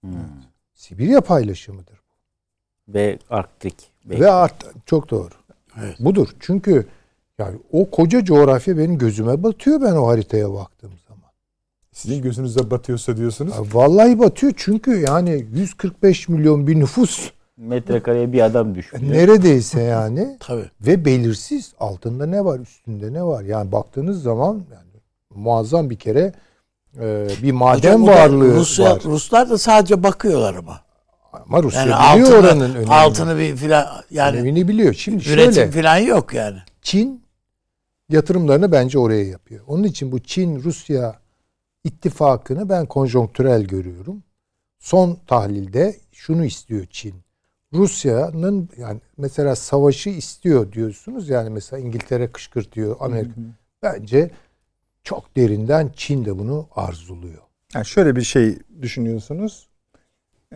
Hmm. Sibirya paylaşımıdır bu. Ve Arktik. Belki. Ve art çok doğru. Evet. Budur. Çünkü yani o koca coğrafya benim gözüme batıyor ben o haritaya baktığım zaman. Sizin gözünüze batıyorsa diyorsunuz. Ya vallahi batıyor çünkü yani 145 milyon bir nüfus metrekareye bir adam düşüyor. Neredeyse yani. [laughs] Tabii. Ve belirsiz. Altında ne var, üstünde ne var? Yani baktığınız zaman yani muazzam bir kere e, bir maden Hocam, varlığı Rusya, var. Ruslar da sadece bakıyorlar ama. Ama Rusya yani biliyor altını, oranın önemini. Altını bir filan yani önemini biliyor. Şimdi üretim şöyle, filan yok yani. Çin yatırımlarını bence oraya yapıyor. Onun için bu Çin Rusya ittifakını ben konjonktürel görüyorum. Son tahlilde şunu istiyor Çin. Rusya'nın yani mesela savaşı istiyor diyorsunuz yani mesela İngiltere kışkırtıyor Amerika. Hı hı. Bence çok derinden Çin de bunu arzuluyor. Yani şöyle bir şey düşünüyorsunuz.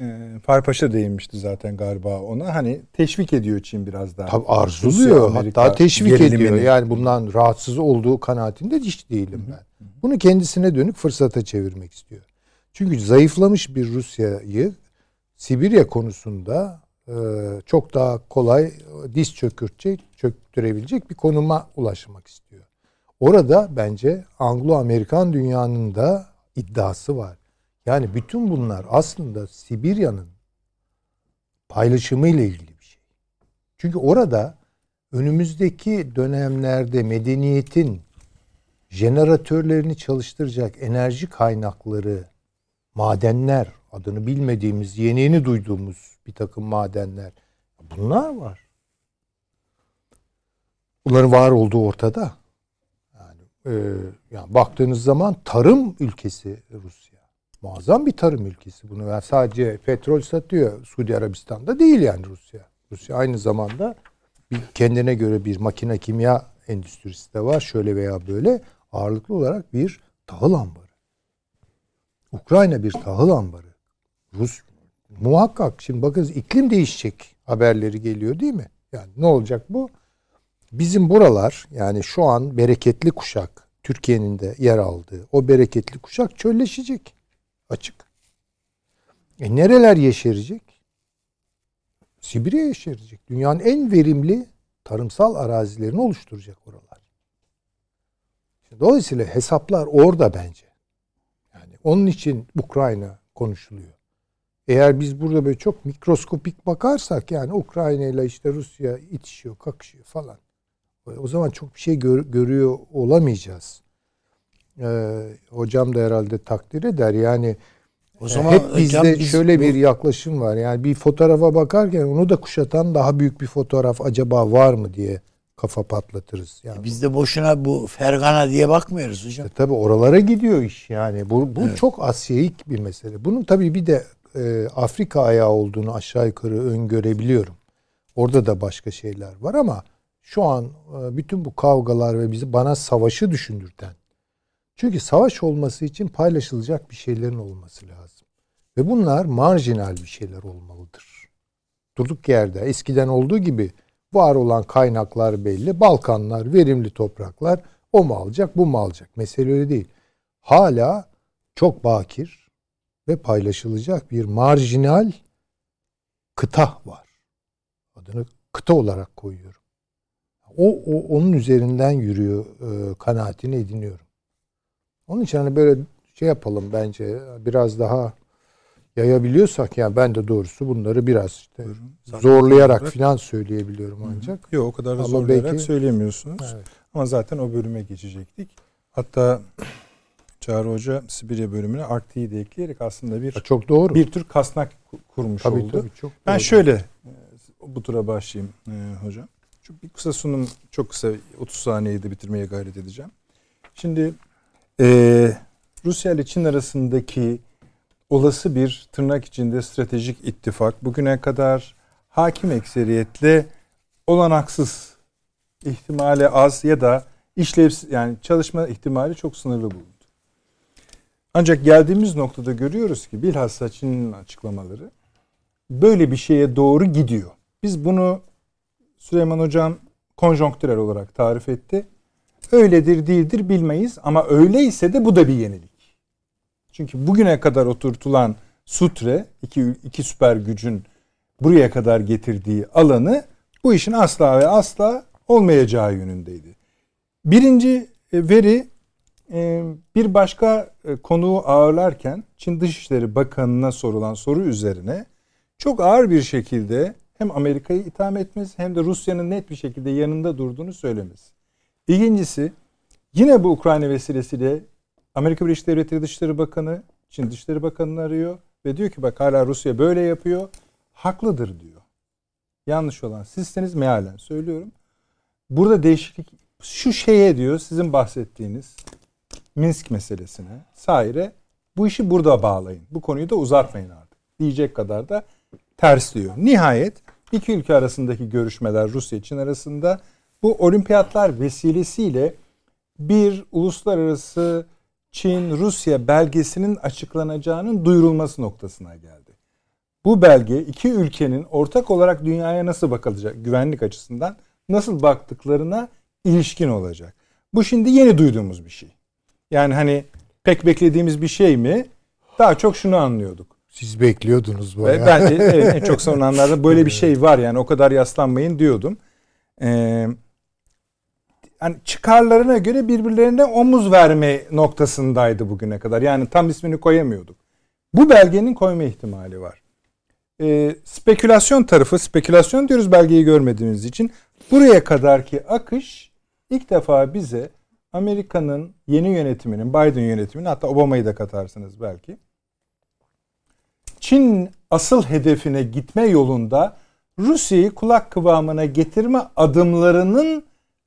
E, Farpaşa değinmişti zaten galiba ona. Hani teşvik ediyor Çin biraz daha. Tabii arzuluyor. Rusya, Hatta teşvik ediyor. Yani bundan rahatsız olduğu kanaatinde hiç değilim ben. Bunu kendisine dönük fırsata çevirmek istiyor. Çünkü zayıflamış bir Rusya'yı Sibirya konusunda çok daha kolay diz çökürtecek, çöktürebilecek bir konuma ulaşmak istiyor. Orada bence Anglo-Amerikan dünyanın da iddiası var. Yani bütün bunlar aslında Sibirya'nın paylaşımı ile ilgili bir şey. Çünkü orada önümüzdeki dönemlerde medeniyetin jeneratörlerini çalıştıracak enerji kaynakları, madenler, adını bilmediğimiz, yeni yeni duyduğumuz bir takım madenler. Bunlar var. Bunların var olduğu ortada. Yani, e, yani baktığınız zaman tarım ülkesi Rusya. Muazzam bir tarım ülkesi. Bunu yani sadece petrol satıyor. Suudi Arabistan'da değil yani Rusya. Rusya aynı zamanda bir kendine göre bir makine kimya endüstrisi de var. Şöyle veya böyle ağırlıklı olarak bir tahıl ambarı. Ukrayna bir tahıl ambarı. Rus muhakkak şimdi bakınız iklim değişecek haberleri geliyor değil mi? Yani ne olacak bu? bizim buralar yani şu an bereketli kuşak Türkiye'nin de yer aldığı o bereketli kuşak çölleşecek. Açık. E nereler yeşerecek? Sibirya yeşerecek. Dünyanın en verimli tarımsal arazilerini oluşturacak oralar. Dolayısıyla hesaplar orada bence. Yani onun için Ukrayna konuşuluyor. Eğer biz burada böyle çok mikroskopik bakarsak yani Ukrayna ile işte Rusya itişiyor, kakışıyor falan. O zaman çok bir şey gör, görüyor olamayacağız. Ee, hocam da herhalde takdir eder. Yani o zaman hep bizde biz, şöyle bir yaklaşım var. Yani bir fotoğrafa bakarken onu da kuşatan daha büyük bir fotoğraf acaba var mı diye kafa patlatırız. Yani. Biz de boşuna bu Fergana diye bakmıyoruz hocam. E, tabii oralara gidiyor iş yani. Bu, bu evet. çok Asya'yık bir mesele. Bunun tabii bir de e, Afrika ayağı olduğunu aşağı yukarı öngörebiliyorum. Orada da başka şeyler var ama şu an e, bütün bu kavgalar ve bizi bana savaşı düşündürten. Çünkü savaş olması için paylaşılacak bir şeylerin olması lazım. Ve bunlar marjinal bir şeyler olmalıdır. Durduk yerde eskiden olduğu gibi var olan kaynaklar belli. Balkanlar, verimli topraklar. O mu alacak, bu mu alacak? Mesele öyle değil. Hala çok bakir ve paylaşılacak bir marjinal kıta var. Adını kıta olarak koyuyorum. O, o onun üzerinden yürüyor e, kanaatini ediniyorum. Onun için hani böyle şey yapalım bence biraz daha yayabiliyorsak yani ben de doğrusu bunları biraz işte zorlayarak olarak, falan söyleyebiliyorum ancak. Yok o kadar da Ama zorlayarak belki, söyleyemiyorsunuz. Evet. Ama zaten o bölüme geçecektik. Hatta Çağrı Hoca Sibirya bölümüne Arktik'i de ekleyerek aslında bir çok doğru. bir tür kasnak kurmuş tabii, oldu. Tabii, çok ben doğru. şöyle e, bu tura başlayayım e, hocam. Çünkü bir kısa sunum çok kısa 30 saniyede de bitirmeye gayret edeceğim. Şimdi e, Rusya ile Çin arasındaki olası bir tırnak içinde stratejik ittifak bugüne kadar hakim ekseriyetle olanaksız ihtimali az ya da işlevsiz yani çalışma ihtimali çok sınırlı bulundu. Ancak geldiğimiz noktada görüyoruz ki bilhassa Çin'in açıklamaları böyle bir şeye doğru gidiyor. Biz bunu Süleyman Hocam konjonktürel olarak tarif etti. Öyledir değildir bilmeyiz ama öyleyse de bu da bir yenilik. Çünkü bugüne kadar oturtulan sutre, iki, iki süper gücün buraya kadar getirdiği alanı bu işin asla ve asla olmayacağı yönündeydi. Birinci e, veri bir başka e, konuğu ağırlarken Çin Dışişleri Bakanı'na sorulan soru üzerine çok ağır bir şekilde hem Amerika'yı itham etmesi hem de Rusya'nın net bir şekilde yanında durduğunu söylemesi. İkincisi yine bu Ukrayna vesilesiyle Amerika Birleşik Devletleri Dışişleri Bakanı Çin Dışişleri Bakanı'nı arıyor ve diyor ki bak hala Rusya böyle yapıyor. Haklıdır diyor. Yanlış olan sizseniz mealen söylüyorum. Burada değişiklik şu şeye diyor sizin bahsettiğiniz Minsk meselesine saire bu işi burada bağlayın. Bu konuyu da uzatmayın artık. Diyecek kadar da ters diyor. Nihayet iki ülke arasındaki görüşmeler Rusya Çin arasında bu olimpiyatlar vesilesiyle bir uluslararası Çin-Rusya belgesinin açıklanacağının duyurulması noktasına geldi. Bu belge iki ülkenin ortak olarak dünyaya nasıl bakılacak güvenlik açısından nasıl baktıklarına ilişkin olacak. Bu şimdi yeni duyduğumuz bir şey. Yani hani pek beklediğimiz bir şey mi? Daha çok şunu anlıyorduk. Siz bekliyordunuz bayağı. Ben de evet, en çok [laughs] sonlanlarda böyle bir şey var yani o kadar yaslanmayın diyordum. Ee, yani çıkarlarına göre birbirlerine omuz verme noktasındaydı bugüne kadar. Yani tam ismini koyamıyorduk. Bu belgenin koyma ihtimali var. Ee, spekülasyon tarafı, spekülasyon diyoruz belgeyi görmediğimiz için. Buraya kadarki akış ilk defa bize Amerika'nın yeni yönetiminin, Biden yönetiminin hatta Obama'yı da katarsınız belki. Çin asıl hedefine gitme yolunda Rusya'yı kulak kıvamına getirme adımlarının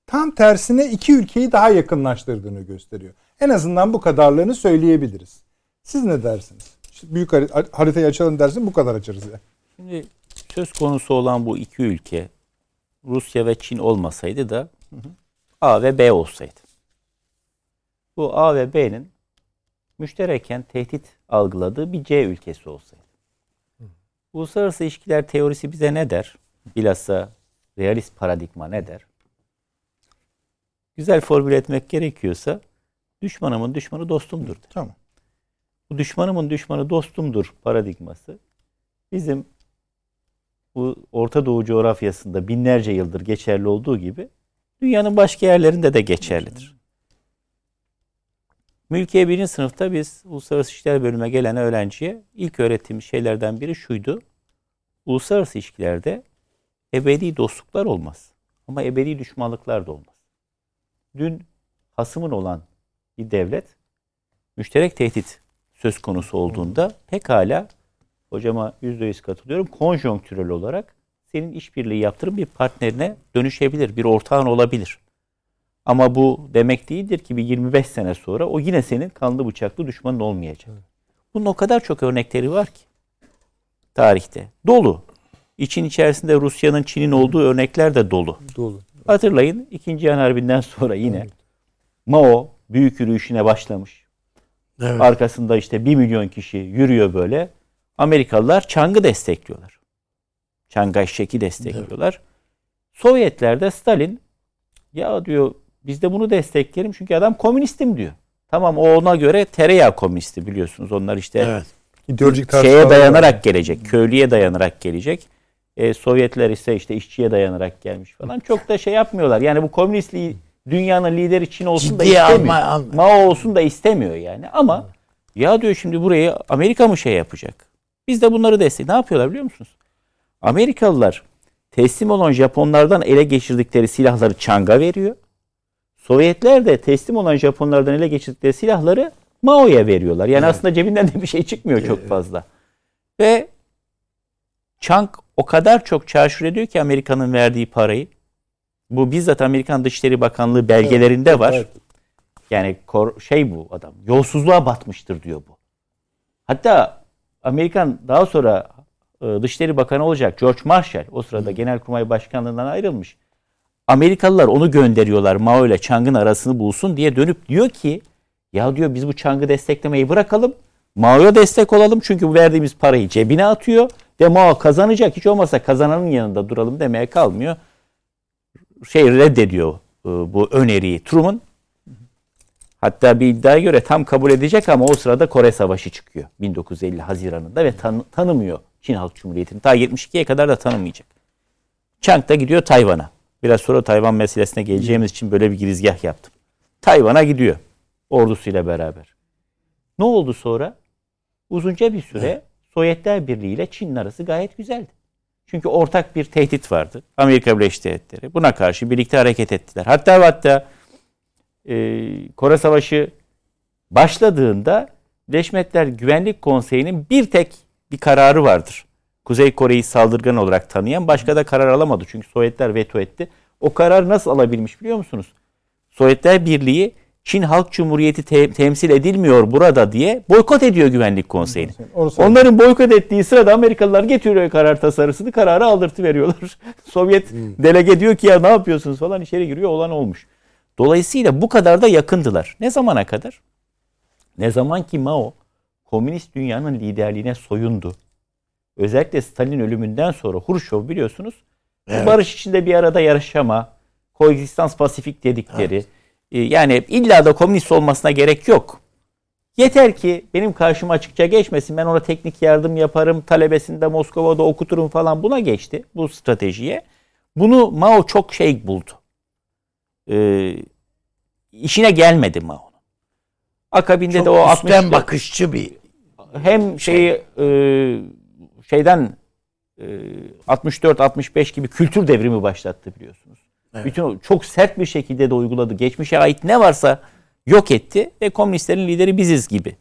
tam tersine iki ülkeyi daha yakınlaştırdığını gösteriyor. En azından bu kadarlarını söyleyebiliriz. Siz ne dersiniz? İşte büyük haritayı açalım dersin bu kadar açarız ya. Şimdi söz konusu olan bu iki ülke Rusya ve Çin olmasaydı da hı hı. A ve B olsaydı. Bu A ve B'nin müştereken tehdit algıladığı bir C ülkesi olsaydı. Hı. Uluslararası ilişkiler teorisi bize ne der? Bilhassa realist paradigma ne der? güzel formüle etmek gerekiyorsa düşmanımın düşmanı dostumdur. Tamam. Bu düşmanımın düşmanı dostumdur paradigması bizim bu Orta Doğu coğrafyasında binlerce yıldır geçerli olduğu gibi dünyanın başka yerlerinde de geçerlidir. Mülkiye birinci sınıfta biz Uluslararası İlişkiler bölümüne gelen öğrenciye ilk öğrettiğimiz şeylerden biri şuydu. Uluslararası ilişkilerde ebedi dostluklar olmaz. Ama ebedi düşmanlıklar da olmaz. Dün hasımın olan bir devlet müşterek tehdit söz konusu olduğunda pekala hocama yüzde yüz katılıyorum. Konjonktürel olarak senin işbirliği yaptırım bir partnerine dönüşebilir, bir ortağın olabilir. Ama bu demek değildir ki bir 25 sene sonra o yine senin kanlı bıçaklı düşmanın olmayacak. Bunun o kadar çok örnekleri var ki tarihte. Dolu. İçin içerisinde Rusya'nın Çin'in olduğu örnekler de dolu. Dolu. Hatırlayın İkinci Cihan Harbi'nden sonra yine evet. Mao büyük yürüyüşüne başlamış. Evet. Arkasında işte bir milyon kişi yürüyor böyle. Amerikalılar Çang'ı destekliyorlar. Çangay Şek'i destekliyorlar. Evet. Sovyetler'de Stalin ya diyor biz de bunu destekleyelim çünkü adam komünistim diyor. Tamam o ona göre tereyağı komünisti biliyorsunuz. Onlar işte evet. İdeolojik şeye dayanarak var. gelecek. Köylüye dayanarak gelecek. E, Sovyetler ise işte işçiye dayanarak gelmiş falan. Çok da şey yapmıyorlar. Yani bu komünistliği dünyanın lideri Çin olsun Ciddi da istemiyor. Alma, alma. Mao olsun da istemiyor yani. Ama ya diyor şimdi burayı Amerika mı şey yapacak? Biz de bunları destek. Ne yapıyorlar biliyor musunuz? Amerikalılar teslim olan Japonlardan ele geçirdikleri silahları Çang'a veriyor. Sovyetler de teslim olan Japonlardan ele geçirdikleri silahları Mao'ya veriyorlar. Yani evet. aslında cebinden de bir şey çıkmıyor çok fazla. Ve Chang o kadar çok çarşur ediyor ki Amerika'nın verdiği parayı. Bu bizzat Amerikan Dışişleri Bakanlığı belgelerinde evet, var. Evet. Yani şey bu adam yolsuzluğa batmıştır diyor bu. Hatta Amerikan daha sonra e, Dışişleri Bakanı olacak George Marshall o sırada Hı. Genelkurmay Başkanlığından ayrılmış. Amerikalılar onu gönderiyorlar Mao ile Chang'ın arasını bulsun diye dönüp diyor ki ya diyor biz bu Chang'ı desteklemeyi bırakalım. Mao'ya destek olalım çünkü bu verdiğimiz parayı cebine atıyor ve Mao kazanacak hiç olmazsa kazananın yanında duralım demeye kalmıyor. Şey reddediyor e, bu öneriyi Truman. Hatta bir iddiaya göre tam kabul edecek ama o sırada Kore Savaşı çıkıyor 1950 Haziran'ında ve tan- tanımıyor Çin Halk Cumhuriyeti'ni. Ta 72'ye kadar da tanımayacak. Chang da gidiyor Tayvan'a. Biraz sonra Tayvan meselesine geleceğimiz için böyle bir girizgah yaptım. Tayvan'a gidiyor ordusuyla beraber. Ne oldu sonra? Uzunca bir süre Sovyetler Birliği ile Çin'in arası gayet güzeldi. Çünkü ortak bir tehdit vardı. Amerika Birleşik Devletleri. Buna karşı birlikte hareket ettiler. Hatta hatta e, Kore Savaşı başladığında Birleşmiş Milletler Güvenlik Konseyi'nin bir tek bir kararı vardır. Kuzey Kore'yi saldırgan olarak tanıyan başka da karar alamadı. Çünkü Sovyetler veto etti. O karar nasıl alabilmiş biliyor musunuz? Sovyetler Birliği Çin Halk Cumhuriyeti te- temsil edilmiyor burada diye boykot ediyor Güvenlik Konseyi'ni. Onların boykot ettiği sırada Amerikalılar getiriyor karar tasarısını, kararı aldırtı veriyorlar. [laughs] Sovyet hmm. delege diyor ki ya ne yapıyorsunuz falan içeri giriyor olan olmuş. Dolayısıyla bu kadar da yakındılar. Ne zamana kadar? Ne zaman ki Mao komünist dünyanın liderliğine soyundu. Özellikle Stalin ölümünden sonra Hurşov biliyorsunuz evet. barış içinde bir arada yarışama, koegzistans pasifik dedikleri. Evet. E, yani illa da komünist olmasına gerek yok. Yeter ki benim karşıma açıkça geçmesin. Ben ona teknik yardım yaparım. Talebesinde Moskova'da okuturum falan buna geçti. Bu stratejiye. Bunu Mao çok şey buldu. Ee, işine gelmedi Mao'nun. Akabinde çok de o 60 bakışçı bir hem şeyi şey. e, şeyden e, 64-65 gibi kültür devrimi başlattı biliyorsunuz. Evet. Bütün çok sert bir şekilde de uyguladı. Geçmişe ait ne varsa yok etti ve komünistlerin lideri biziz gibi.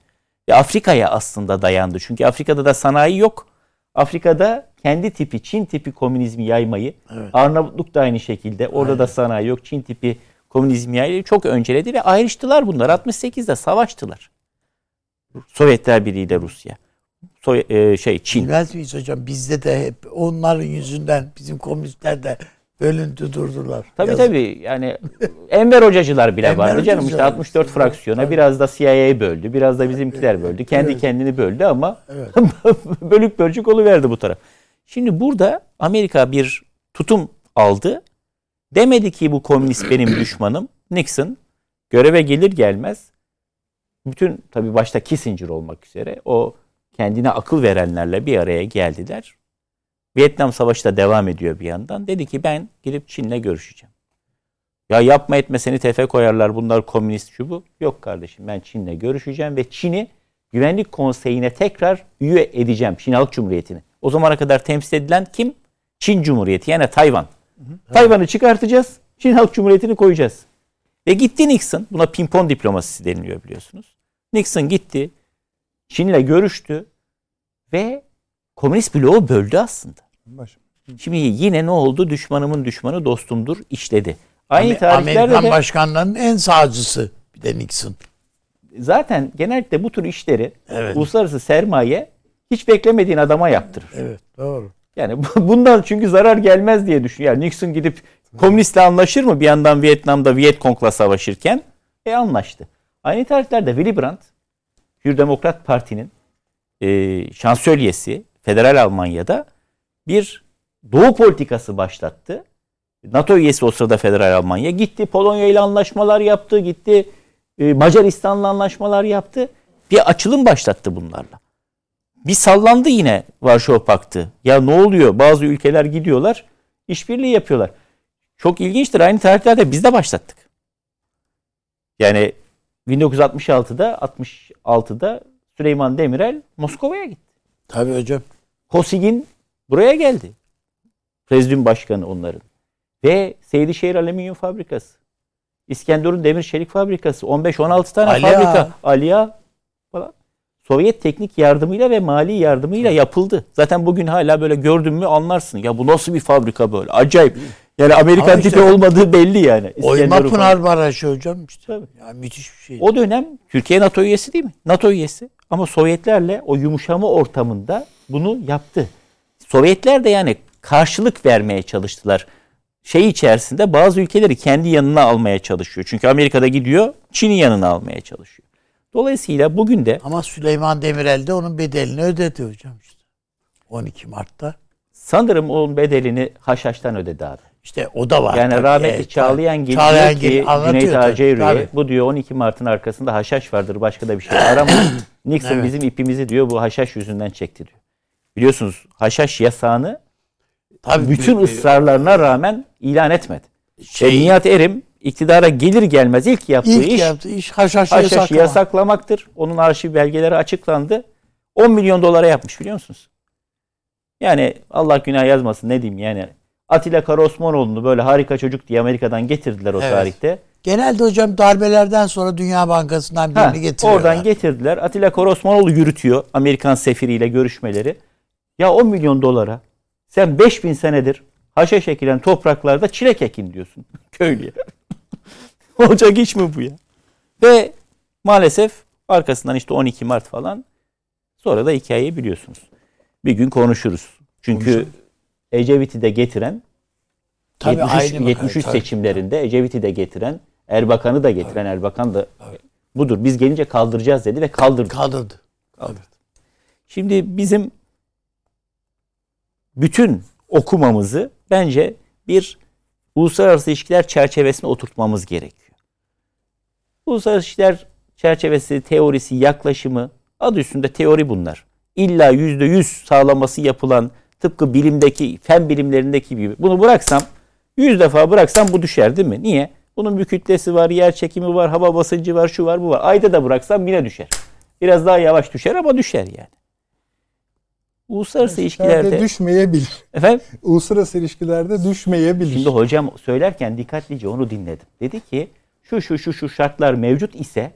Ve Afrika'ya aslında dayandı. Çünkü Afrika'da da sanayi yok. Afrika'da kendi tipi, Çin tipi komünizmi yaymayı, evet. Arnavutluk da aynı şekilde. Orada Aynen. da sanayi yok. Çin tipi komünizmi yaymayı çok önceledi ve ayrıştılar bunlar. 68'de savaştılar. Sovyetler Birliği ile Rusya. Soy, e, şey Çin. Bilmez miyiz hocam? Bizde de hep onların yüzünden bizim komünistler de bölüntü durdular. Tabii Yazık. tabii. Yani [laughs] Enver hocacılar bile vardı canım. işte 64 fraksiyona evet. biraz da CIA böldü. Biraz da bizimkiler böldü. Kendi evet. kendini böldü ama evet. [laughs] bölük bölçük verdi bu taraf. Şimdi burada Amerika bir tutum aldı. Demedi ki bu komünist [clears throat] benim düşmanım. Nixon göreve gelir gelmez bütün tabii başta Kissinger olmak üzere o kendine akıl verenlerle bir araya geldiler. Vietnam Savaşı da devam ediyor bir yandan. Dedi ki ben gidip Çin'le görüşeceğim. Ya yapma etme seni tefe koyarlar bunlar komünist şu bu. Yok kardeşim ben Çin'le görüşeceğim ve Çin'i Güvenlik Konseyi'ne tekrar üye edeceğim. Çin Halk Cumhuriyeti'ni. O zamana kadar temsil edilen kim? Çin Cumhuriyeti yani Tayvan. Tayvan'ı çıkartacağız. Çin Halk Cumhuriyeti'ni koyacağız. Ve gitti Nixon. Buna pimpon diplomasisi deniliyor biliyorsunuz. Nixon gitti. Çin'le görüştü. Ve komünist bloğu böldü aslında. Şimdi yine ne oldu? Düşmanımın düşmanı dostumdur işledi. Aynı tarihlerde Amerikan de, başkanlarının en sağcısı bir de Nixon. Zaten genellikle bu tür işleri evet. uluslararası sermaye hiç beklemediğin adama yaptırır. Evet doğru. Yani bundan çünkü zarar gelmez diye düşünüyor. Yani Nixon gidip komünistle anlaşır mı bir yandan Vietnam'da Vietkong'la savaşırken? E anlaştı. Aynı tarihlerde Willy Brandt, Hür Demokrat Parti'nin e, şansölyesi Federal Almanya'da bir doğu politikası başlattı. NATO üyesi o sırada Federal Almanya. Gitti Polonya ile anlaşmalar yaptı. Gitti e, Macaristan'la anlaşmalar yaptı. Bir açılım başlattı bunlarla. Bir sallandı yine Varşova Paktı. Ya ne oluyor? Bazı ülkeler gidiyorlar, işbirliği yapıyorlar. Çok ilginçtir. Aynı tarihlerde biz de başlattık. Yani 1966'da 66'da Süleyman Demirel Moskova'ya gitti. Tabii hocam. Kosigin buraya geldi. Prezidyum başkanı onların. Ve Seydişehir Alüminyum Fabrikası. İskenderun Demir Çelik Fabrikası. 15-16 tane Aliya. fabrika. Aliya falan. Sovyet teknik yardımıyla ve mali yardımıyla yapıldı. Zaten bugün hala böyle gördün mü anlarsın. Ya bu nasıl bir fabrika böyle? Acayip. Yani Amerikan işte, tipi olmadığı belli yani. Oyma Pınar Barajı hocam işte. Tabii. Yani müthiş bir şey. O dönem Türkiye NATO üyesi değil mi? NATO üyesi. Ama Sovyetlerle o yumuşama ortamında bunu yaptı. Sovyetler de yani karşılık vermeye çalıştılar. Şey içerisinde bazı ülkeleri kendi yanına almaya çalışıyor. Çünkü Amerika'da gidiyor Çin'i yanına almaya çalışıyor. Dolayısıyla bugün de... Ama Süleyman Demirel de onun bedelini ödedi hocam işte. 12 Mart'ta. Sanırım onun bedelini Haşhaş'tan ödedi abi. İşte o da var. Yani tabii. rahmetli evet, Çağlayan Gil diyor ki Cüneyt Aceyru'ya bu diyor 12 Mart'ın arkasında haşhaş vardır başka da bir şey aramaz. [clears throat] Nixon evet. bizim ipimizi diyor bu haşhaş yüzünden çekti diyor. Biliyorsunuz haşhaş yasağını Tabii, bütün ısrarlarına rağmen ilan etmedi. Şey, e, Nihat Erim iktidara gelir gelmez ilk yaptığı ilk iş, yaptığı iş haşhaşı, haşhaşı yasaklama. yasaklamaktır. Onun arşiv belgeleri açıklandı. 10 milyon dolara yapmış biliyor musunuz? Yani Allah günah yazmasın ne diyeyim yani. Atilla Karaosmanoğlu'nu böyle harika çocuk diye Amerika'dan getirdiler o evet. tarihte. Genelde hocam darbelerden sonra Dünya Bankası'ndan birini ha, getiriyorlar. Oradan getirdiler. Atilla Karaosmanoğlu yürütüyor Amerikan sefiriyle görüşmeleri. Ya 10 milyon dolara sen 5000 senedir haşhaş ekilen topraklarda çilek ekin diyorsun [laughs] köylüye. [laughs] Olacak iş mi bu ya? Ve maalesef arkasından işte 12 Mart falan sonra da hikayeyi biliyorsunuz. Bir gün konuşuruz. Çünkü Konuşalım. Ecevit'i de getiren tabii 73, 73 tabii, seçimlerinde Ecevit'i de getiren Erbakan'ı da getiren tabii. Erbakan da tabii. budur. Biz gelince kaldıracağız dedi ve kaldırdı. Kaldırdı. Kaldırdı. Şimdi bizim bütün okumamızı bence bir uluslararası ilişkiler çerçevesine oturtmamız gerekiyor. Uluslararası ilişkiler çerçevesi, teorisi, yaklaşımı adı üstünde teori bunlar. İlla yüzde yüz sağlaması yapılan tıpkı bilimdeki, fen bilimlerindeki gibi. Bunu bıraksam, yüz defa bıraksam bu düşer değil mi? Niye? Bunun bir kütlesi var, yer çekimi var, hava basıncı var, şu var, bu var. Ayda da bıraksam yine düşer. Biraz daha yavaş düşer ama düşer yani. Uluslararası ilişkilerde düşmeyebilir. Efendim? Uluslararası ilişkilerde düşmeyebilir. Şimdi hocam söylerken dikkatlice onu dinledim. Dedi ki şu şu şu şu şartlar mevcut ise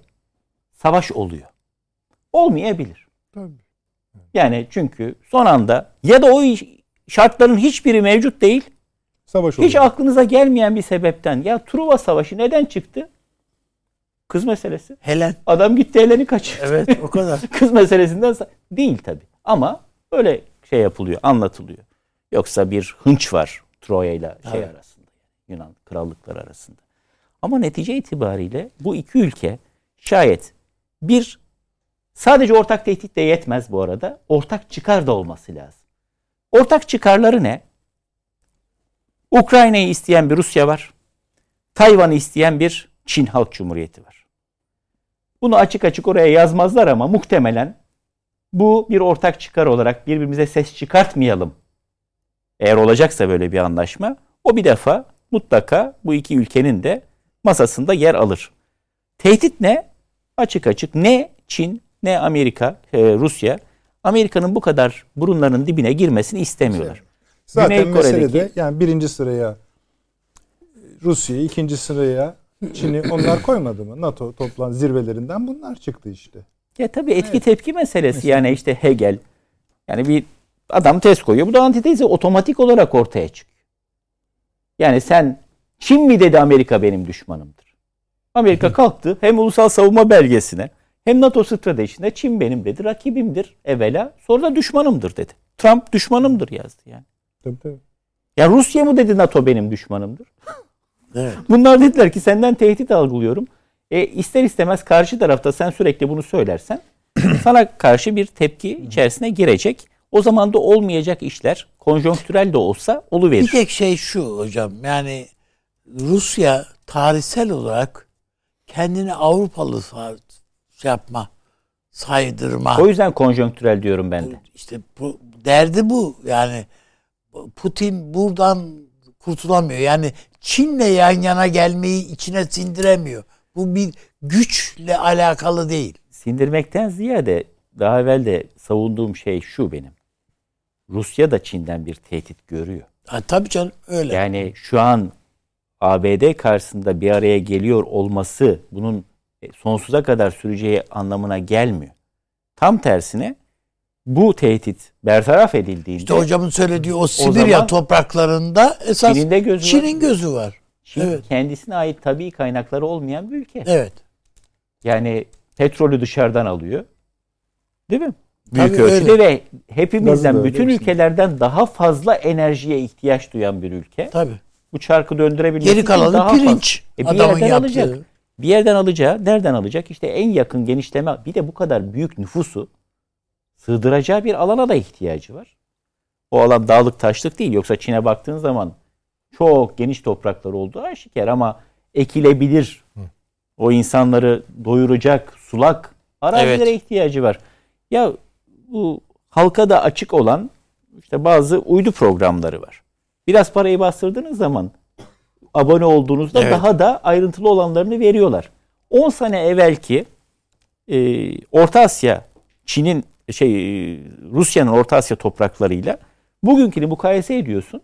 savaş oluyor. Olmayabilir. Tabii. Yani çünkü son anda ya da o şartların hiçbiri mevcut değil. Savaş oluyor. Hiç aklınıza gelmeyen bir sebepten. Ya Truva Savaşı neden çıktı? Kız meselesi. Helen. Adam gitti Helen'i kaçırdı. Evet o kadar. [laughs] Kız meselesinden değil tabi. Ama Öyle şey yapılıyor, anlatılıyor. Yoksa bir hınç var Troya ile şey evet. arasında. Yunan krallıkları arasında. Ama netice itibariyle bu iki ülke şayet bir sadece ortak tehdit de yetmez bu arada. Ortak çıkar da olması lazım. Ortak çıkarları ne? Ukrayna'yı isteyen bir Rusya var. Tayvan'ı isteyen bir Çin Halk Cumhuriyeti var. Bunu açık açık oraya yazmazlar ama muhtemelen bu bir ortak çıkar olarak birbirimize ses çıkartmayalım. Eğer olacaksa böyle bir anlaşma o bir defa mutlaka bu iki ülkenin de masasında yer alır. Tehdit ne? Açık açık ne Çin ne Amerika, e, Rusya Amerika'nın bu kadar burunlarının dibine girmesini istemiyorlar. Zaten Güney meselede Kore'deki, yani birinci sıraya Rusya'yı, ikinci sıraya Çin'i [laughs] onlar koymadı mı? NATO toplan zirvelerinden bunlar çıktı işte. Ya tabii etki evet. tepki meselesi Mesela. yani işte Hegel yani bir adam test koyuyor. Bu da antitezi otomatik olarak ortaya çıkıyor. Yani sen Çin mi dedi Amerika benim düşmanımdır. Amerika [laughs] kalktı hem ulusal savunma belgesine hem NATO stratejisinde Çin benim dedi rakibimdir evvela sonra da düşmanımdır dedi. Trump düşmanımdır yazdı yani. Tabii tabii. Ya Rusya mı dedi NATO benim düşmanımdır? [laughs] Evet. Bunlar dediler ki senden tehdit algılıyorum. E, ister istemez karşı tarafta sen sürekli bunu söylersen [clears throat] sana karşı bir tepki içerisine girecek. O zaman da olmayacak işler konjonktürel de olsa oluverir. Bir tek şey şu hocam yani Rusya tarihsel olarak kendini Avrupalı şey yapma, saydırma. O yüzden konjonktürel diyorum ben de. İşte bu, derdi bu. Yani Putin buradan kurtulamıyor. Yani Çin'le yan yana gelmeyi içine sindiremiyor. Bu bir güçle alakalı değil. Sindirmekten ziyade daha evvel de savunduğum şey şu benim. Rusya da Çin'den bir tehdit görüyor. Ha, tabii canım öyle. Yani şu an ABD karşısında bir araya geliyor olması bunun sonsuza kadar süreceği anlamına gelmiyor. Tam tersine bu tehdit bertaraf edildiğinde İşte hocamın söylediği o Sibirya o topraklarında esas Çin'in, de gözü Çin'in var. gözü var. Çin evet. kendisine ait tabii kaynakları olmayan bir ülke. Evet. Yani petrolü dışarıdan alıyor. Değil mi? Büyük Tabii ölçüde öyle. ve hepimizden Nasıl bütün ülkelerden daha fazla enerjiye ihtiyaç duyan bir ülke. Tabii. Bu çarkı döndürebilmesi Geri kalanı daha pirinç. E bir yerden yaptığı. alacak. Bir yerden alacağı, nereden alacak? İşte en yakın genişleme, bir de bu kadar büyük nüfusu sığdıracağı bir alana da ihtiyacı var. O alan dağlık taşlık değil. Yoksa Çin'e baktığın zaman çok geniş topraklar olduğu aşikar ama ekilebilir. O insanları doyuracak sulak arazilere evet. ihtiyacı var. Ya bu halka da açık olan işte bazı uydu programları var. Biraz parayı bastırdığınız zaman abone olduğunuzda evet. daha da ayrıntılı olanlarını veriyorlar. 10 sene evvelki e, Orta Asya, Çin'in şey Rusya'nın Orta Asya topraklarıyla bugünkünü mukayese ediyorsun.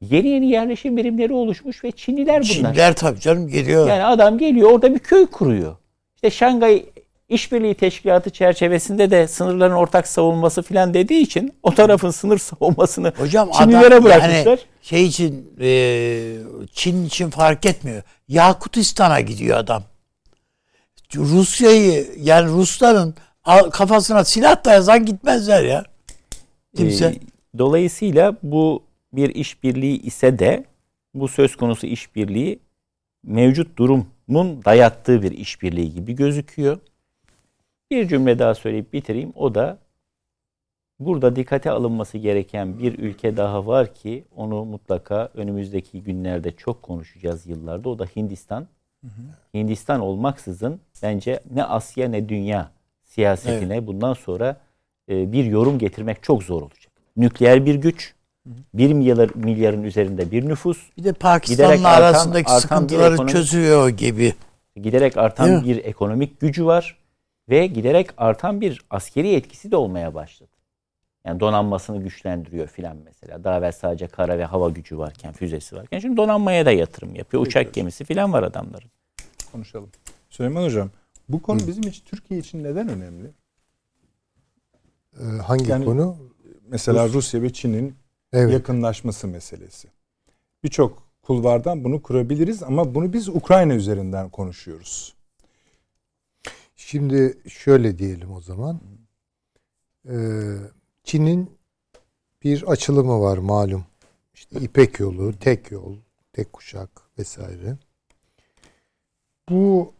Yeni yeni yerleşim birimleri oluşmuş ve Çinliler bunlar. Çinliler tabii canım geliyor. Yani adam geliyor orada bir köy kuruyor. İşte Şangay İşbirliği Teşkilatı çerçevesinde de sınırların ortak savunması filan dediği için o tarafın sınır savunmasını Hocam Çinlilere adam, bırakmışlar. Yani şey için e, Çin için fark etmiyor. Yakutistan'a gidiyor adam. Rusya'yı yani Rusların kafasına silah dayasan gitmezler ya. Kimse. E, dolayısıyla bu bir işbirliği ise de bu söz konusu işbirliği mevcut durumun dayattığı bir işbirliği gibi gözüküyor. Bir cümle daha söyleyip bitireyim. O da burada dikkate alınması gereken bir ülke daha var ki onu mutlaka önümüzdeki günlerde çok konuşacağız yıllarda. O da Hindistan. Hı hı. Hindistan olmaksızın bence ne Asya ne dünya siyasetine evet. bundan sonra e, bir yorum getirmek çok zor olacak. Nükleer bir güç, bir milyar, milyarın üzerinde bir nüfus. Bir de Pakistan'la arasındaki artan, sıkıntıları ekonomik, çözüyor gibi. Giderek artan bir ekonomik gücü var ve giderek artan bir askeri etkisi de olmaya başladı. Yani donanmasını güçlendiriyor filan mesela. Daha evvel sadece kara ve hava gücü varken, füzesi varken şimdi donanmaya da yatırım yapıyor. Uçak gemisi filan var adamların. Konuşalım. Süleyman Hocam, bu konu Hı. bizim için Türkiye için neden önemli? Ee, hangi yani, konu? Mesela Rus. Rusya ve Çin'in evet. yakınlaşması meselesi. Birçok kulvardan bunu kurabiliriz ama bunu biz Ukrayna üzerinden konuşuyoruz. Şimdi şöyle diyelim o zaman. Ee, Çin'in bir açılımı var malum. İşte İpek yolu, tek yol, tek kuşak vesaire. Bu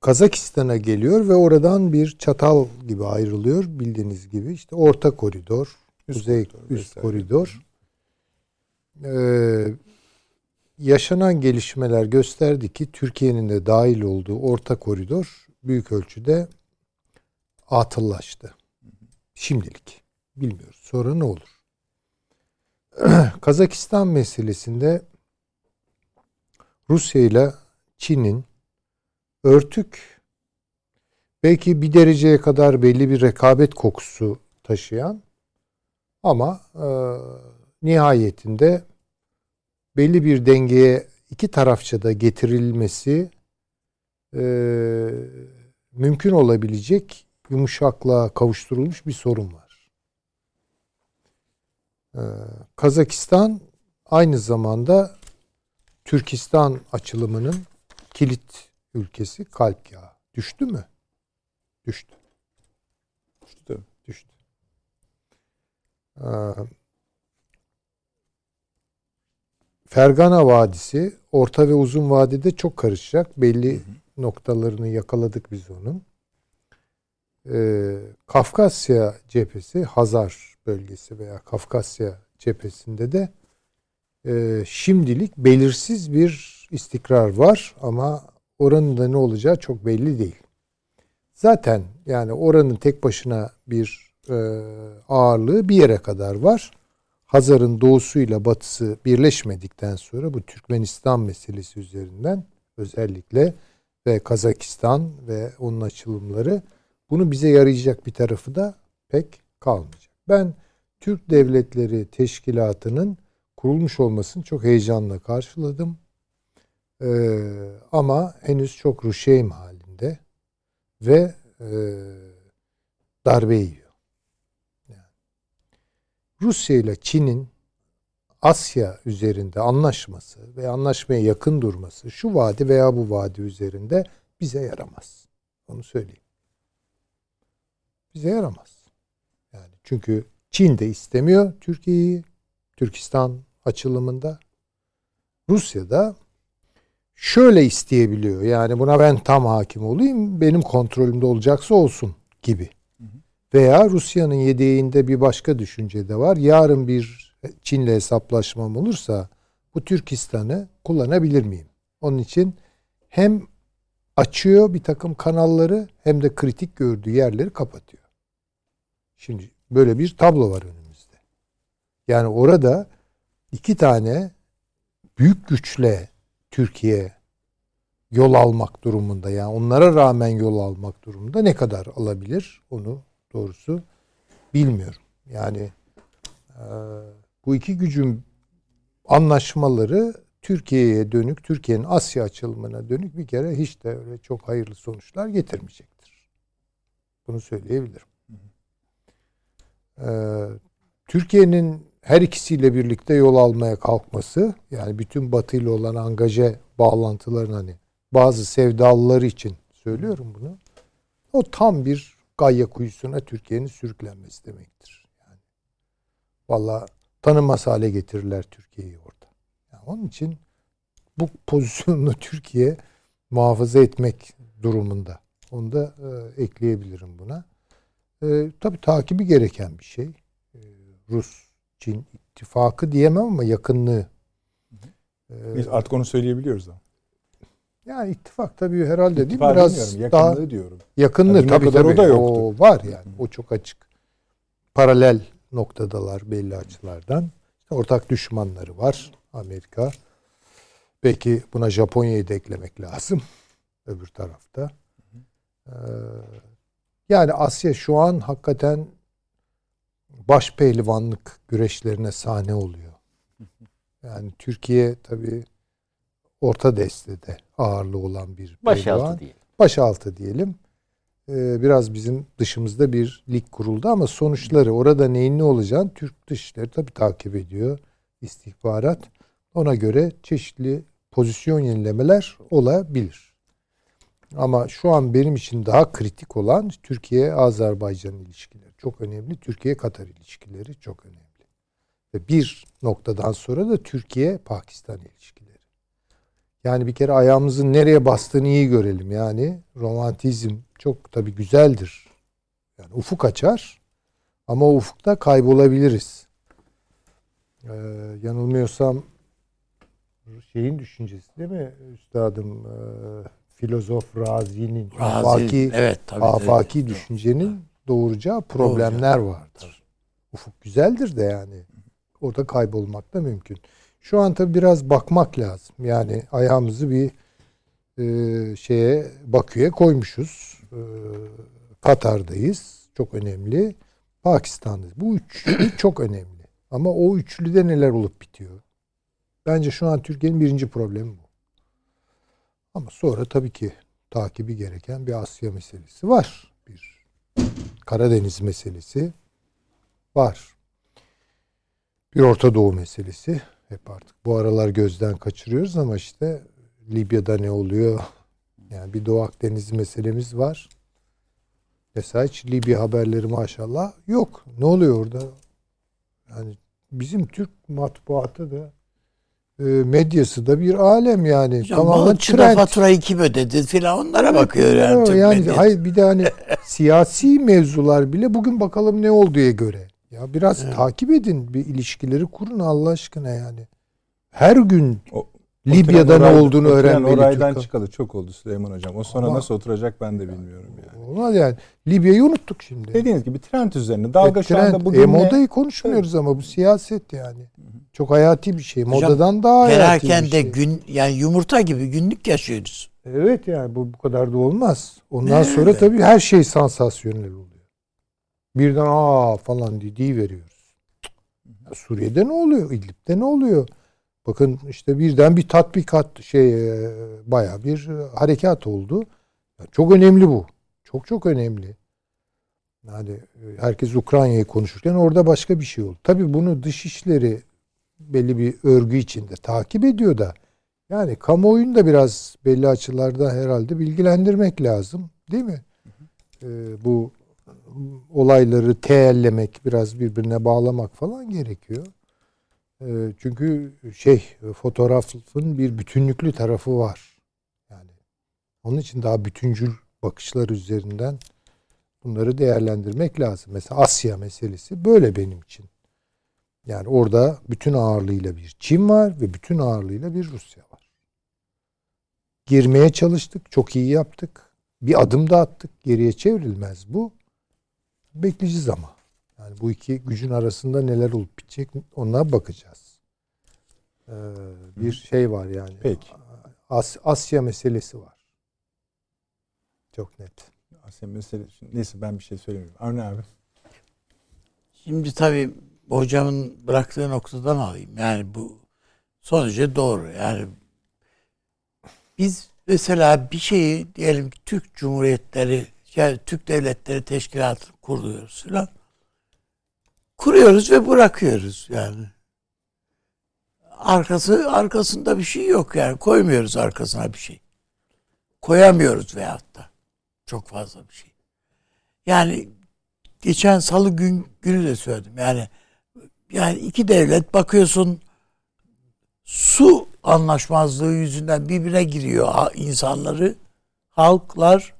Kazakistan'a geliyor ve oradan bir çatal gibi ayrılıyor bildiğiniz gibi. işte orta koridor, üst kuzey koridor, üst vesaire. koridor. Ee, yaşanan gelişmeler gösterdi ki Türkiye'nin de dahil olduğu orta koridor büyük ölçüde atıllaştı. Şimdilik. Bilmiyoruz. Sonra ne olur? [clears throat] Kazakistan meselesinde Rusya ile Çin'in örtük belki bir dereceye kadar belli bir rekabet kokusu taşıyan ama e, nihayetinde belli bir dengeye iki tarafça da getirilmesi e, mümkün olabilecek yumuşaklığa kavuşturulmuş bir sorun var. E, Kazakistan aynı zamanda Türkistan açılımının kilit ülkesi kalp yağı. Düştü mü? Düştü. Düştü. Düştü. Ee, Fergana Vadisi orta ve uzun vadede çok karışacak. Belli hı hı. Noktalarını yakaladık biz onun. Ee, Kafkasya cephesi, Hazar bölgesi veya Kafkasya cephesinde de e, şimdilik belirsiz bir istikrar var ama oranın da ne olacağı çok belli değil. Zaten yani oranın tek başına bir e, ağırlığı bir yere kadar var. Hazar'ın doğusuyla batısı birleşmedikten sonra bu Türkmenistan meselesi üzerinden özellikle ve Kazakistan ve onun açılımları bunu bize yarayacak bir tarafı da pek kalmayacak. Ben Türk Devletleri Teşkilatı'nın kurulmuş olmasını çok heyecanla karşıladım. Ee, ama henüz çok ruşeym halinde ve e, darbe yiyor. Yani. Rusya ile Çin'in Asya üzerinde anlaşması ve anlaşmaya yakın durması şu vadi veya bu vadi üzerinde bize yaramaz. Onu söyleyeyim. Bize yaramaz. Yani çünkü Çin de istemiyor Türkiye'yi. Türkistan açılımında. Rusya da şöyle isteyebiliyor. Yani buna ben tam hakim olayım, benim kontrolümde olacaksa olsun gibi. Veya Rusya'nın yedeğinde bir başka düşünce de var. Yarın bir Çin'le hesaplaşmam olursa bu Türkistan'ı kullanabilir miyim? Onun için hem açıyor bir takım kanalları hem de kritik gördüğü yerleri kapatıyor. Şimdi böyle bir tablo var önümüzde. Yani orada iki tane büyük güçle Türkiye yol almak durumunda yani onlara rağmen yol almak durumunda ne kadar alabilir onu doğrusu bilmiyorum. Yani e, bu iki gücün anlaşmaları Türkiye'ye dönük, Türkiye'nin Asya açılımına dönük bir kere hiç de öyle çok hayırlı sonuçlar getirmeyecektir. Bunu söyleyebilirim. Ee, Türkiye'nin her ikisiyle birlikte yol almaya kalkması yani bütün Batı ile olan angaje bağlantıların hani bazı sevdalıları için söylüyorum bunu. O tam bir gayya kuyusuna Türkiye'nin sürüklenmesi demektir. Yani valla tanınmaz hale getirirler Türkiye'yi orada. Yani onun için bu pozisyonunu [laughs] Türkiye muhafaza etmek durumunda. Onu da e, ekleyebilirim buna. E, tabii takibi gereken bir şey. E, Rus Çin ittifakı diyemem ama yakınlığı. Biz artık onu söyleyebiliyoruz ama. Yani ittifak tabii herhalde değil mi? Biraz yakınlığı daha diyorum. Yakınlığı yani tabii kadar tabii. O da yoktu. O var yani. O çok açık. Paralel noktadalar belli açılardan. İşte ortak düşmanları var Amerika. Belki buna Japonya'yı da eklemek lazım. [laughs] Öbür tarafta. Ee, yani Asya şu an hakikaten baş pehlivanlık güreşlerine sahne oluyor. [laughs] Yani Türkiye tabii orta destede ağırlığı olan bir Başaltı diyelim. Başaltı diyelim. Ee, biraz bizim dışımızda bir lig kuruldu ama sonuçları orada neyin ne olacağını Türk Dışişleri tabii takip ediyor. istihbarat. Ona göre çeşitli pozisyon yenilemeler olabilir. Ama şu an benim için daha kritik olan Türkiye-Azerbaycan ilişkileri çok önemli. Türkiye-Katar ilişkileri çok önemli. Ve bir noktadan sonra da Türkiye-Pakistan ilişkileri. Yani bir kere ayağımızın nereye bastığını iyi görelim. Yani romantizm çok tabii güzeldir. Yani ufuk açar ama o ufukta kaybolabiliriz. Ee, yanılmıyorsam şeyin düşüncesi değil mi üstadım? E, filozof Razi'nin Razi, afaki, evet, tabii, afaki evet. düşüncenin doğuracağı problemler vardır. Ufuk güzeldir de yani. Orada kaybolmak da mümkün. Şu an tabi biraz bakmak lazım. Yani ayağımızı bir e, şeye Bakü'ye koymuşuz. E, Katar'dayız. Çok önemli. Pakistan'dayız. Bu üçlü çok önemli. Ama o üçlüde neler olup bitiyor? Bence şu an Türkiye'nin birinci problemi bu. Ama sonra tabii ki takibi gereken bir Asya meselesi var. Bir Karadeniz meselesi var. Bir Orta Doğu meselesi hep artık bu aralar gözden kaçırıyoruz ama işte Libya'da ne oluyor? [laughs] Yani bir Doğu Akdeniz meselemiz var. Mesela hiç Libya haberleri maşallah yok. Ne oluyor orada? Yani bizim Türk matbuatı da e, medyası da bir alem yani. Hocam, Tamamen trend. faturayı kim ödedi filan onlara bakıyor yani. Türk yani hayır bir de hani [laughs] siyasi mevzular bile bugün bakalım ne olduğuya göre. Ya biraz evet. takip edin bir ilişkileri kurun Allah aşkına yani. Her gün o, Libya'da ne olduğunu öğrenmeli. Oraydan Türk. çıkalı çok oldu Süleyman Hocam. O sonra Ama, nasıl oturacak ben de bilmiyorum yani. Olmaz yani. Libya'yı unuttuk şimdi. Dediğiniz gibi trend üzerine. Dalga e, şu anda bugün e, modayı konuşmuyoruz evet. ama bu siyaset yani. Çok hayati bir şey. Hocam, Modadan daha hayati bir şey. de gün yani yumurta gibi günlük yaşıyoruz. Evet yani bu bu kadar da olmaz. Ondan ne sonra evet. tabii her şey sansasyonel oluyor. Birden aa falan diye veriyoruz. Suriye'de ne oluyor? İdlib'de ne oluyor? Bakın işte birden bir tatbikat şey e, baya bir harekat oldu. Çok önemli bu. Çok çok önemli. Yani e, herkes Ukrayna'yı konuşurken orada başka bir şey oldu. Tabii bunu dışişleri belli bir örgü içinde takip ediyor da yani kamuoyunu da biraz belli açılarda herhalde bilgilendirmek lazım. Değil mi? Ee, bu olayları teellemek, biraz birbirine bağlamak falan gerekiyor. Ee, çünkü şey fotoğrafın bir bütünlüklü tarafı var. Yani onun için daha bütüncül bakışlar üzerinden bunları değerlendirmek lazım. Mesela Asya meselesi böyle benim için. Yani orada bütün ağırlığıyla bir Çin var ve bütün ağırlığıyla bir Rusya var. Girmeye çalıştık, çok iyi yaptık. Bir adım da attık, geriye çevrilmez bu. Bekleyici zaman. Yani bu iki gücün arasında neler olup bitecek onlara bakacağız. Ee, bir şey var yani. Peki. As Asya meselesi var. Çok net. Asya meselesi. Neyse ben bir şey söylemiyorum. Avni abi. Şimdi tabii hocamın bıraktığı noktadan alayım. Yani bu sonucu doğru. Yani biz mesela bir şeyi diyelim ki Türk Cumhuriyetleri yani Türk Devletleri Teşkilatı kuruyoruz falan. Kuruyoruz ve bırakıyoruz yani. Arkası arkasında bir şey yok yani. Koymuyoruz arkasına bir şey. Koyamıyoruz veyahut da. Çok fazla bir şey. Yani geçen salı gün günü de söyledim. Yani yani iki devlet bakıyorsun su anlaşmazlığı yüzünden birbirine giriyor insanları, halklar.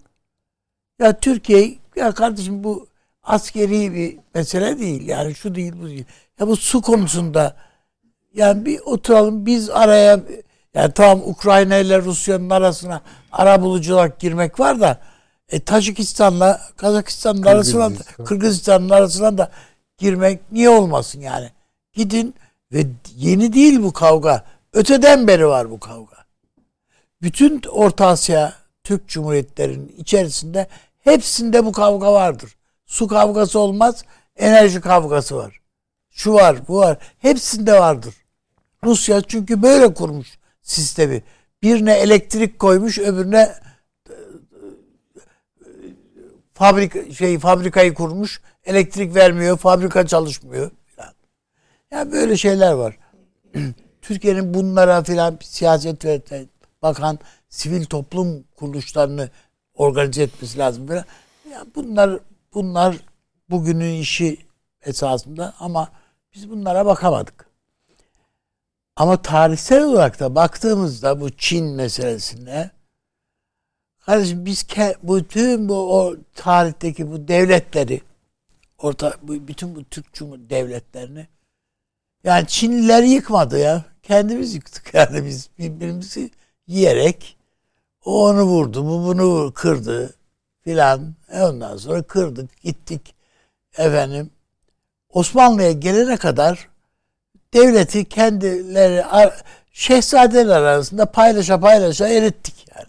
Ya Türkiye ya kardeşim bu askeri bir mesele değil. Yani şu değil bu değil. Ya bu su konusunda yani bir oturalım biz araya yani tamam Ukrayna ile Rusya'nın arasına ara buluculuk girmek var da e, Tacikistan'la Kazakistan'ın arasına Kırgızistan'ın arasına da girmek niye olmasın yani? Gidin ve yeni değil bu kavga. Öteden beri var bu kavga. Bütün Orta Asya Türk Cumhuriyetlerinin içerisinde hepsinde bu kavga vardır. Su kavgası olmaz, enerji kavgası var. Şu var, bu var. Hepsinde vardır. Rusya çünkü böyle kurmuş sistemi. Birine elektrik koymuş, öbürüne e, fabrika şey fabrikayı kurmuş. Elektrik vermiyor, fabrika çalışmıyor. Ya yani böyle şeyler var. [clears throat] Türkiye'nin bunlara filan siyaset bakan sivil toplum kuruluşlarını organize etmesi lazım. Yani bunlar bunlar bugünün işi esasında ama biz bunlara bakamadık. Ama tarihsel olarak da baktığımızda bu Çin meselesine kardeşim biz ke, bütün bu o tarihteki bu devletleri orta bu, bütün bu Türk Cumhur devletlerini yani Çinliler yıkmadı ya. kendimiz yıktık yani biz birbirimizi yiyerek o onu vurdu, bu bunu kırdı filan. E ondan sonra kırdık, gittik. Efendim Osmanlı'ya gelene kadar devleti kendileri şehzadeler arasında paylaşa paylaşa erittik yani.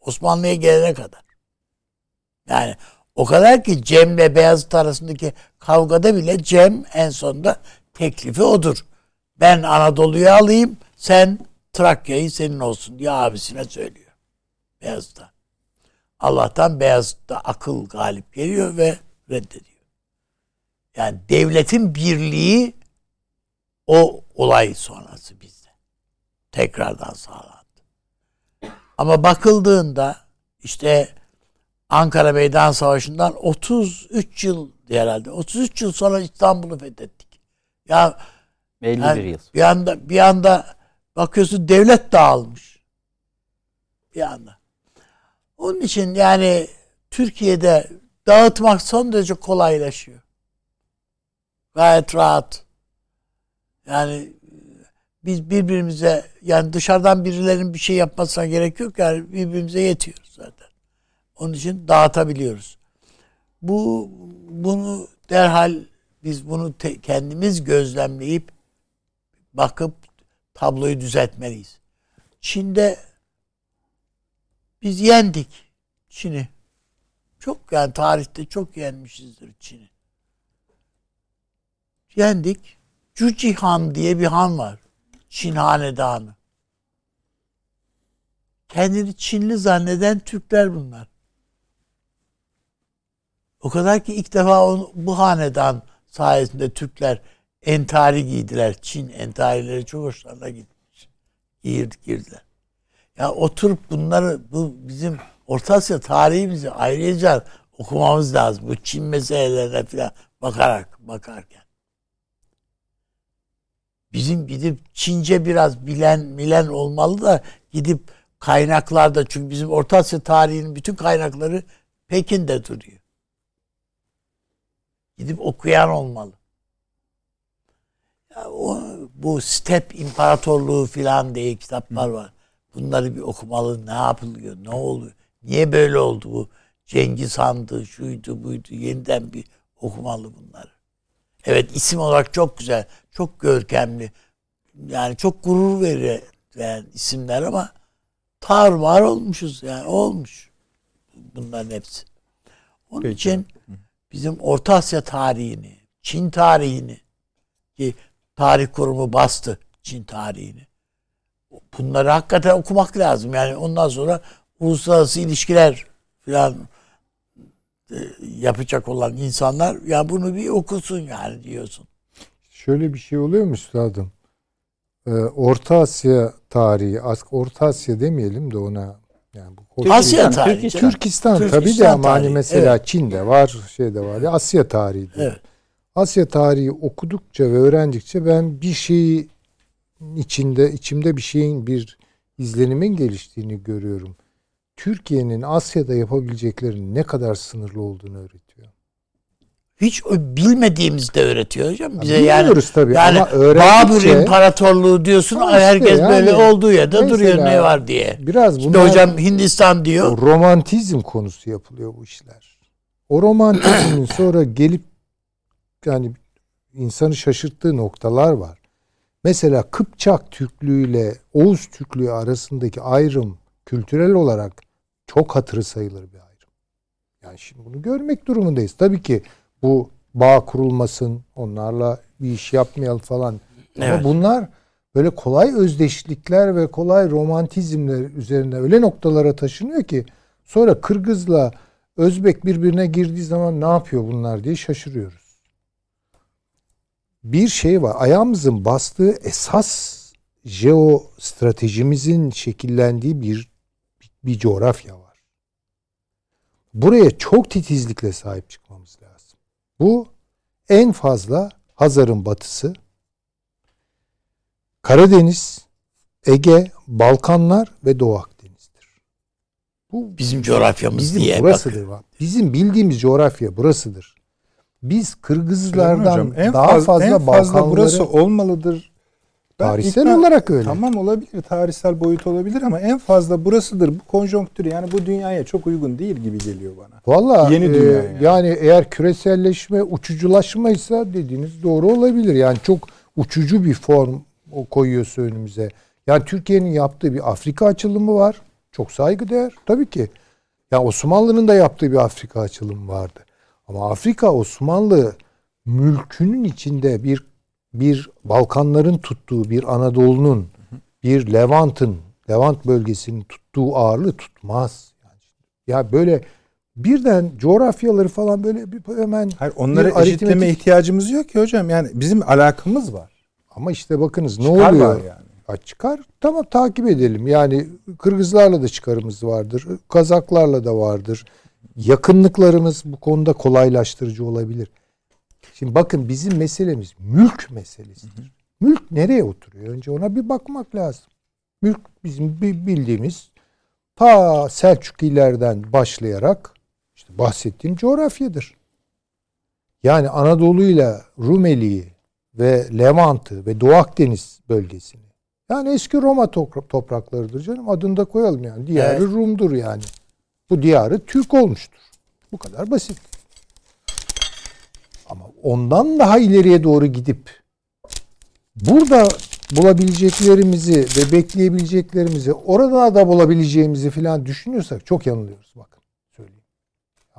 Osmanlı'ya gelene kadar. Yani o kadar ki Cem'le Beyazıt arasındaki kavgada bile Cem en sonunda teklifi odur. Ben Anadolu'yu alayım, sen Trakya'yı senin olsun diye abisine söylüyor. Beyazıt'a. Allah'tan Beyazıt'ta akıl galip geliyor ve reddediyor. Yani devletin birliği o olay sonrası bizde. Tekrardan sağlandı. Ama bakıldığında işte Ankara Meydan Savaşı'ndan 33 yıl herhalde. 33 yıl sonra İstanbul'u fethettik. Ya 51 yani yıl. Bir anda bir anda bakıyorsun devlet dağılmış. Bir anda. Onun için yani Türkiye'de dağıtmak son derece kolaylaşıyor. Gayet rahat. Yani biz birbirimize yani dışarıdan birilerinin bir şey yapmasına gerek yok yani birbirimize yetiyoruz zaten. Onun için dağıtabiliyoruz. Bu bunu derhal biz bunu te, kendimiz gözlemleyip bakıp tabloyu düzeltmeliyiz. Çin'de biz yendik Çin'i. Çok yani tarihte çok yenmişizdir Çin'i. Yendik. Cüci Han diye bir han var. Çin hanedanı. Kendini Çinli zanneden Türkler bunlar. O kadar ki ilk defa onu, bu hanedan sayesinde Türkler entari giydiler. Çin entarileri çok hoşlarına gitmiş. Giyirdi, girdiler. Ya oturup bunları bu bizim Orta Asya tarihimizi ayrıca okumamız lazım. Bu Çin meselelerine falan bakarak bakarken. Bizim gidip Çince biraz bilen bilen olmalı da gidip kaynaklarda çünkü bizim Orta Asya tarihinin bütün kaynakları Pekin'de duruyor. Gidip okuyan olmalı. Ya o, bu Step İmparatorluğu filan diye kitaplar var. Bunları bir okumalı. Ne yapılıyor? Ne oluyor? Niye böyle oldu bu? Cengiz Han'dı, şuydu, buydu. Yeniden bir okumalı bunları. Evet isim olarak çok güzel. Çok görkemli. Yani çok gurur veren isimler ama tarumar olmuşuz yani olmuş. Bunların hepsi. Onun Peki. için bizim Orta Asya tarihini, Çin tarihini ki tarih kurumu bastı Çin tarihini. Bunları hakikaten okumak lazım. Yani ondan sonra uluslararası ilişkiler falan e, yapacak olan insanlar ya bunu bir okusun yani diyorsun. Şöyle bir şey oluyor mu üstadım? Ee, Orta Asya tarihi, Orta Asya demeyelim de ona yani bu Asya tarihi. Türkistan, Türkistan, Türkistan tabii de ama hani mesela evet. Çin'de var, şeyde var. Ya Asya tarihi. Diyor. Evet. Asya tarihi okudukça ve öğrendikçe ben bir şeyi içinde içimde bir şeyin bir izlenimin geliştiğini görüyorum. Türkiye'nin Asya'da yapabileceklerinin ne kadar sınırlı olduğunu öğretiyor. Hiç bilmediğimiz de öğretiyor hocam bize ya yani. tabii yani ama Babur İmparatorluğu diyorsun işte herkes yani, böyle olduğu yerde duruyor ne var diye. Biraz Şimdi hocam Hindistan diyor. Romantizm konusu yapılıyor bu işler. O romantizmin sonra gelip yani insanı şaşırttığı noktalar var. Mesela Kıpçak Türklüğü ile Oğuz Türklüğü arasındaki ayrım kültürel olarak çok hatırı sayılır bir ayrım. Yani şimdi bunu görmek durumundayız. Tabii ki bu bağ kurulmasın, onlarla bir iş yapmayalım falan. Evet. Ama bunlar böyle kolay özdeşlikler ve kolay romantizmler üzerine öyle noktalara taşınıyor ki sonra Kırgız'la Özbek birbirine girdiği zaman ne yapıyor bunlar diye şaşırıyoruz. Bir şey var. Ayağımızın bastığı esas jeostratejimizin şekillendiği bir bir coğrafya var. Buraya çok titizlikle sahip çıkmamız lazım. Bu en fazla Hazar'ın batısı, Karadeniz, Ege, Balkanlar ve Doğu Akdeniz'dir. Bu bizim coğrafyamız bizim diye burasıdır. Bak. Bizim bildiğimiz coğrafya burasıdır. Biz Kırgızlardan hocam, en daha fazla, fazla en fazla burası olmalıdır Tarihsel ikna, olarak öyle. Tamam olabilir. Tarihsel boyut olabilir ama en fazla burasıdır. Bu konjonktür yani bu dünyaya çok uygun değil gibi geliyor bana. Valla Yeni e, dünya yani. yani eğer küreselleşme uçuculaşmaysa dediğiniz doğru olabilir. Yani çok uçucu bir form o koyuyorsa önümüze. Yani Türkiye'nin yaptığı bir Afrika açılımı var. Çok saygıdeğer. Tabii ki. Yani Osmanlı'nın da yaptığı bir Afrika açılımı vardı. Ama Afrika Osmanlı mülkünün içinde bir bir Balkanların tuttuğu bir Anadolu'nun bir Levant'ın Levant bölgesinin tuttuğu ağırlığı tutmaz. Yani ya böyle birden coğrafyaları falan böyle bir hemen Hayır, onları eşitleme aritmetik... ihtiyacımız yok ki hocam. Yani bizim alakamız var. Ama işte bakınız ne Çıkar oluyor? yani. Ya çıkar. Tamam takip edelim. Yani Kırgızlarla da çıkarımız vardır. Kazaklarla da vardır. Yakınlıklarımız bu konuda kolaylaştırıcı olabilir. Şimdi bakın bizim meselemiz mülk meselesidir. Mülk nereye oturuyor? Önce ona bir bakmak lazım. Mülk bizim bildiğimiz ta Selçukilerden başlayarak işte bahsettiğim coğrafyadır. Yani Anadolu ile Rumeli'yi ve Levant'ı ve Doğu Akdeniz bölgesini. Yani eski Roma topraklarıdır canım. Adını da koyalım yani. Diğeri evet. Rum'dur yani. Bu diyarı Türk olmuştur. Bu kadar basit. Ama ondan daha ileriye doğru gidip burada bulabileceklerimizi ve bekleyebileceklerimizi orada da bulabileceğimizi falan düşünüyorsak çok yanılıyoruz bakın söyleyeyim.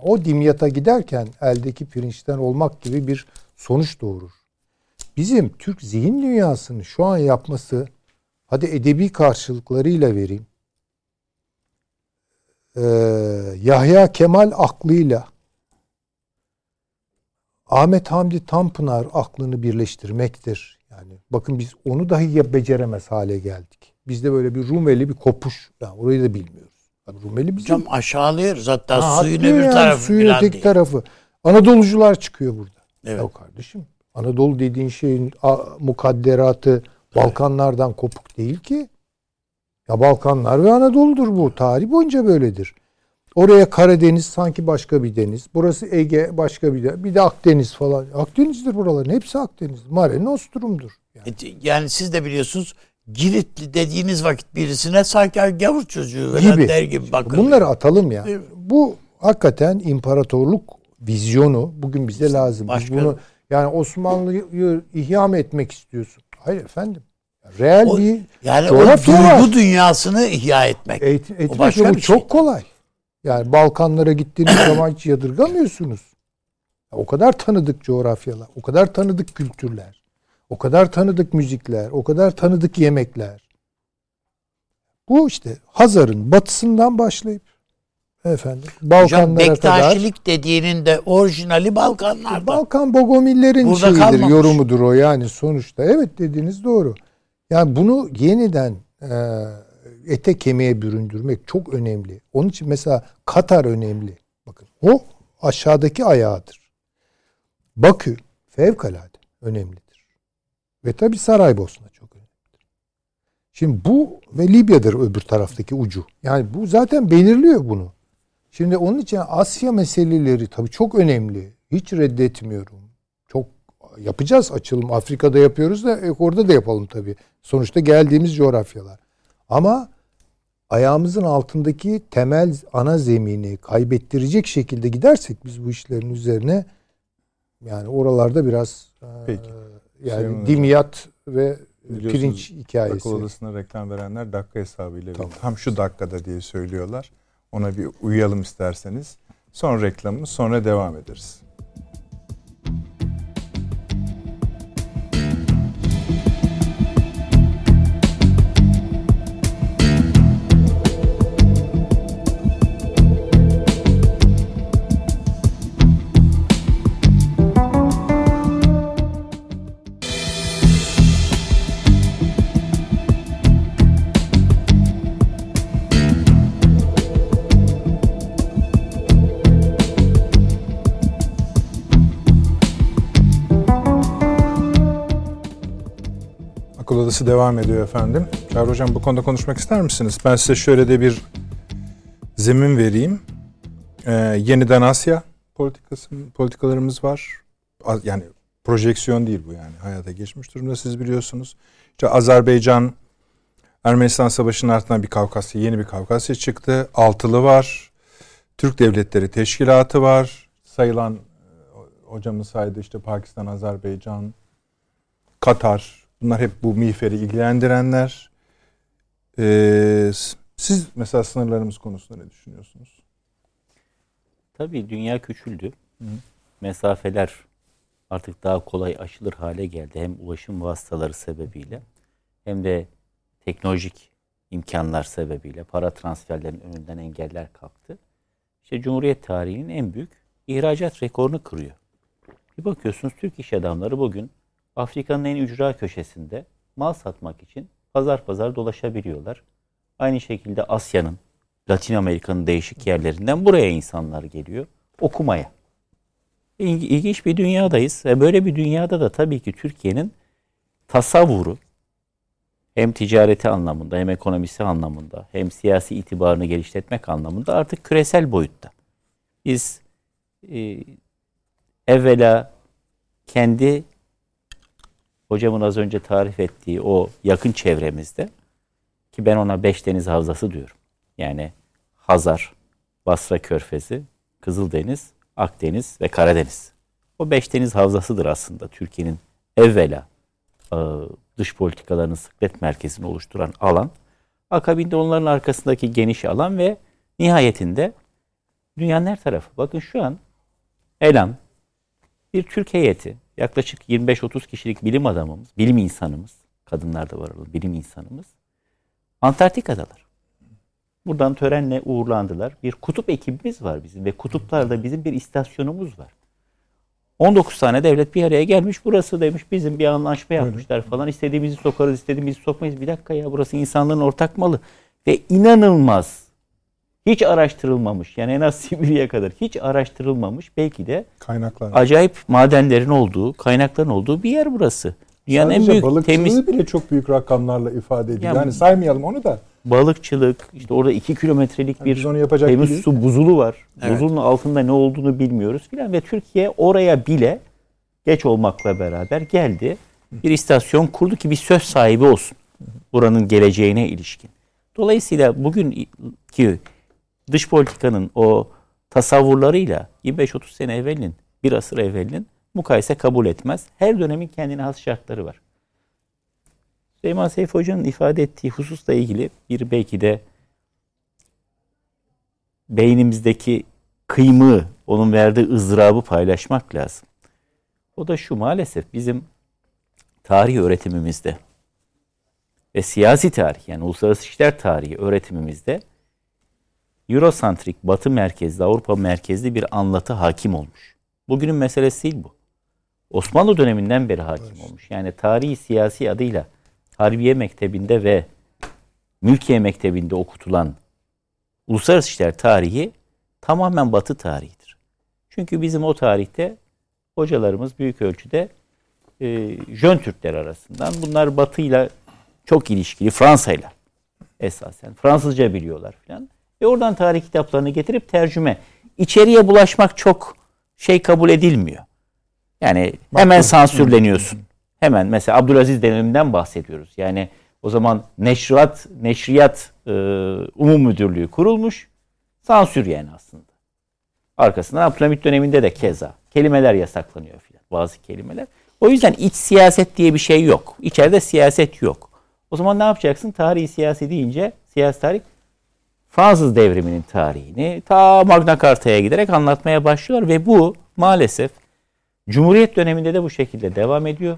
O dimyata giderken eldeki pirinçten olmak gibi bir sonuç doğurur. Bizim Türk zihin dünyasını şu an yapması hadi edebi karşılıklarıyla vereyim. Ee, Yahya Kemal aklıyla Ahmet Hamdi Tanpınar aklını birleştirmektir. Yani bakın biz onu dahi ya beceremez hale geldik. Bizde böyle bir Rumeli bir kopuş. Yani orayı da bilmiyoruz. Yani Rumeli bizim. Hocam aşağılıyoruz hatta ha, suyun öbür yani, tarafı. Suyun öteki değil. tarafı. Anadolucular çıkıyor burada. Evet. Ya kardeşim Anadolu dediğin şeyin mukadderatı Balkanlardan kopuk değil ki. Ya Balkanlar ve Anadolu'dur bu. Tarih boyunca böyledir. Oraya Karadeniz sanki başka bir deniz. Burası Ege başka bir deniz. Bir de Akdeniz falan. Akdeniz'dir buraların. Hepsi Akdeniz. Mare Nostrum'dur. Yani. E, yani siz de biliyorsunuz Giritli dediğiniz vakit birisine sanki gavur çocuğu gibi. der gibi bakın. Bunları atalım ya. Bu hakikaten imparatorluk vizyonu bugün bize lazım. Başka... Bunu yani Osmanlı'yı ihya etmek istiyorsun? Hayır efendim. Real o, bir yani o duygu dünyasını ihya etmek. Et, etmek o başka bu bir çok şey. kolay. Yani Balkanlara gittiğiniz [coughs] zaman hiç yadırgamıyorsunuz. O kadar tanıdık coğrafyalar, o kadar tanıdık kültürler, o kadar tanıdık müzikler, o kadar tanıdık yemekler. Bu işte Hazar'ın batısından başlayıp efendim Balkanlara Hocam, kadar. dediğinin de orijinali Balkanlarda. Balkan Bogomillerin Burada şeyidir, kalmamış. yorumudur o yani sonuçta. Evet dediğiniz doğru. Yani bunu yeniden e, ete kemiğe büründürmek çok önemli. Onun için mesela Katar önemli. Bakın o aşağıdaki ayağıdır. Bakü fevkalade önemlidir. Ve tabi Saraybosna çok önemlidir. Şimdi bu ve Libya'dır öbür taraftaki ucu. Yani bu zaten belirliyor bunu. Şimdi onun için Asya meseleleri tabii çok önemli. Hiç reddetmiyorum. Yapacağız açılım. Afrika'da yapıyoruz da e, orada da yapalım tabii. Sonuçta geldiğimiz coğrafyalar. Ama ayağımızın altındaki temel ana zemini kaybettirecek şekilde gidersek biz bu işlerin üzerine yani oralarda biraz e, Peki. E, yani Süleyman dimyat ve pirinç hikayesi. Akıl odasına reklam verenler dakika hesabıyla tamam. tam şu dakikada diye söylüyorlar. Ona bir uyalım isterseniz. Sonra reklamımız sonra devam ederiz. Odası devam ediyor efendim. Çağrı Hocam bu konuda konuşmak ister misiniz? Ben size şöyle de bir zemin vereyim. Ee, yeniden Asya politikası, politikalarımız var. Yani Projeksiyon değil bu yani. Hayata geçmiş durumda siz biliyorsunuz. İşte Azerbaycan Ermenistan Savaşı'nın ardından bir Kavkasya, yeni bir Kavkasya çıktı. Altılı var. Türk Devletleri Teşkilatı var. Sayılan e, hocamın saydı işte Pakistan, Azerbaycan, Katar. Bunlar hep bu miğferi ilgilendirenler. Ee, siz mesela sınırlarımız konusunda ne düşünüyorsunuz? Tabii dünya küçüldü. Hı. Mesafeler artık daha kolay aşılır hale geldi. Hem ulaşım vasıtaları sebebiyle hem de teknolojik imkanlar sebebiyle para transferlerinin önünden engeller kalktı. İşte Cumhuriyet tarihinin en büyük ihracat rekorunu kırıyor. Bir bakıyorsunuz Türk iş adamları bugün Afrika'nın en ücra köşesinde mal satmak için pazar pazar dolaşabiliyorlar. Aynı şekilde Asya'nın, Latin Amerika'nın değişik yerlerinden buraya insanlar geliyor okumaya. İlginç bir dünyadayız ve böyle bir dünyada da tabii ki Türkiye'nin tasavvuru hem ticareti anlamında hem ekonomisi anlamında hem siyasi itibarını geliştirmek anlamında artık küresel boyutta. Biz e, evvela kendi hocamın az önce tarif ettiği o yakın çevremizde ki ben ona beş deniz havzası diyorum. Yani Hazar, Basra Körfezi, Kızıldeniz, Akdeniz ve Karadeniz. O beş deniz havzasıdır aslında Türkiye'nin evvela e, dış politikalarının sıklet merkezini oluşturan alan. Akabinde onların arkasındaki geniş alan ve nihayetinde dünyanın her tarafı. Bakın şu an Elan bir Türk heyeti yaklaşık 25-30 kişilik bilim adamımız, bilim insanımız, kadınlar da var bilim insanımız Antarktika'dalar. Buradan törenle uğurlandılar. Bir kutup ekibimiz var bizim ve kutuplarda bizim bir istasyonumuz var. 19 tane devlet bir araya gelmiş. Burası demiş bizim bir anlaşma yapmışlar falan. İstediğimizi sokarız, istediğimizi sokmayız. Bir dakika ya burası insanlığın ortak malı. Ve inanılmaz hiç araştırılmamış yani en az Sibirya'ya kadar hiç araştırılmamış belki de kaynaklar acayip madenlerin olduğu, kaynakların olduğu bir yer burası. Dünyanın Sadece en büyük temiz bile çok büyük rakamlarla ifade ediyor. Yani, yani saymayalım onu da. Balıkçılık, işte orada iki kilometrelik bir yani temiz değiliz. su buzulu var. Evet. Buzulun altında ne olduğunu bilmiyoruz filan ve Türkiye oraya bile geç olmakla beraber geldi. Bir istasyon kurdu ki bir söz sahibi olsun. Buranın geleceğine ilişkin. Dolayısıyla bugün ki dış politikanın o tasavvurlarıyla 25-30 sene evvelinin, bir asır evvelinin mukayese kabul etmez. Her dönemin kendine has şartları var. Süleyman Seyfi Hoca'nın ifade ettiği hususla ilgili bir belki de beynimizdeki kıymığı, onun verdiği ızdırabı paylaşmak lazım. O da şu maalesef bizim tarih öğretimimizde ve siyasi tarih yani uluslararası işler tarihi öğretimimizde Eurosantrik, Batı merkezli, Avrupa merkezli bir anlatı hakim olmuş. Bugünün meselesi değil bu. Osmanlı döneminden beri hakim olmuş. Yani tarihi siyasi adıyla Harbiye Mektebi'nde ve Mülkiye Mektebi'nde okutulan uluslararası işler tarihi tamamen batı tarihidir. Çünkü bizim o tarihte hocalarımız büyük ölçüde e, Jön Türkler arasından bunlar batıyla çok ilişkili Fransa'yla esasen Fransızca biliyorlar filan. Ve oradan tarih kitaplarını getirip tercüme. İçeriye bulaşmak çok şey kabul edilmiyor. Yani hemen sansürleniyorsun. Hemen mesela Abdülaziz döneminden bahsediyoruz. Yani o zaman neşriyat neşriyat e, umum müdürlüğü kurulmuş. Sansür yani aslında. Arkasından Abdülhamit döneminde de keza kelimeler yasaklanıyor filan bazı kelimeler. O yüzden iç siyaset diye bir şey yok. İçeride siyaset yok. O zaman ne yapacaksın? Tarihi siyasi deyince siyasi tarih Fransız devriminin tarihini ta Magna Carta'ya giderek anlatmaya başlıyor ve bu maalesef Cumhuriyet döneminde de bu şekilde devam ediyor.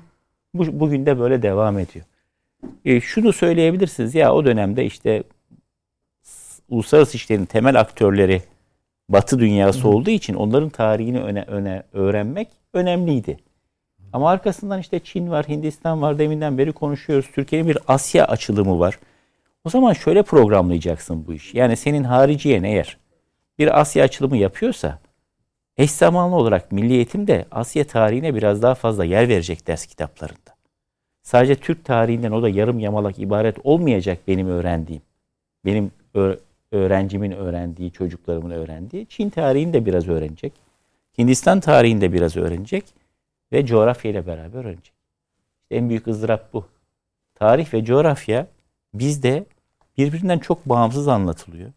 Bu, bugün de böyle devam ediyor. E, şunu söyleyebilirsiniz ya o dönemde işte uluslararası işlerin temel aktörleri Batı dünyası olduğu için onların tarihini öne, öne öğrenmek önemliydi. Ama arkasından işte Çin var, Hindistan var. Deminden beri konuşuyoruz. Türkiye'nin bir Asya açılımı var. O zaman şöyle programlayacaksın bu işi. Yani senin hariciyen eğer bir Asya açılımı yapıyorsa eş zamanlı olarak Milli Eğitim de Asya tarihine biraz daha fazla yer verecek ders kitaplarında. Sadece Türk tarihinden o da yarım yamalak ibaret olmayacak benim öğrendiğim. Benim öğrencimin öğrendiği, çocuklarımın öğrendiği. Çin tarihini de biraz öğrenecek. Hindistan tarihini de biraz öğrenecek. ve coğrafya ile beraber öğrenecek. İşte en büyük ızdırap bu. Tarih ve coğrafya bizde birbirinden çok bağımsız anlatılıyor.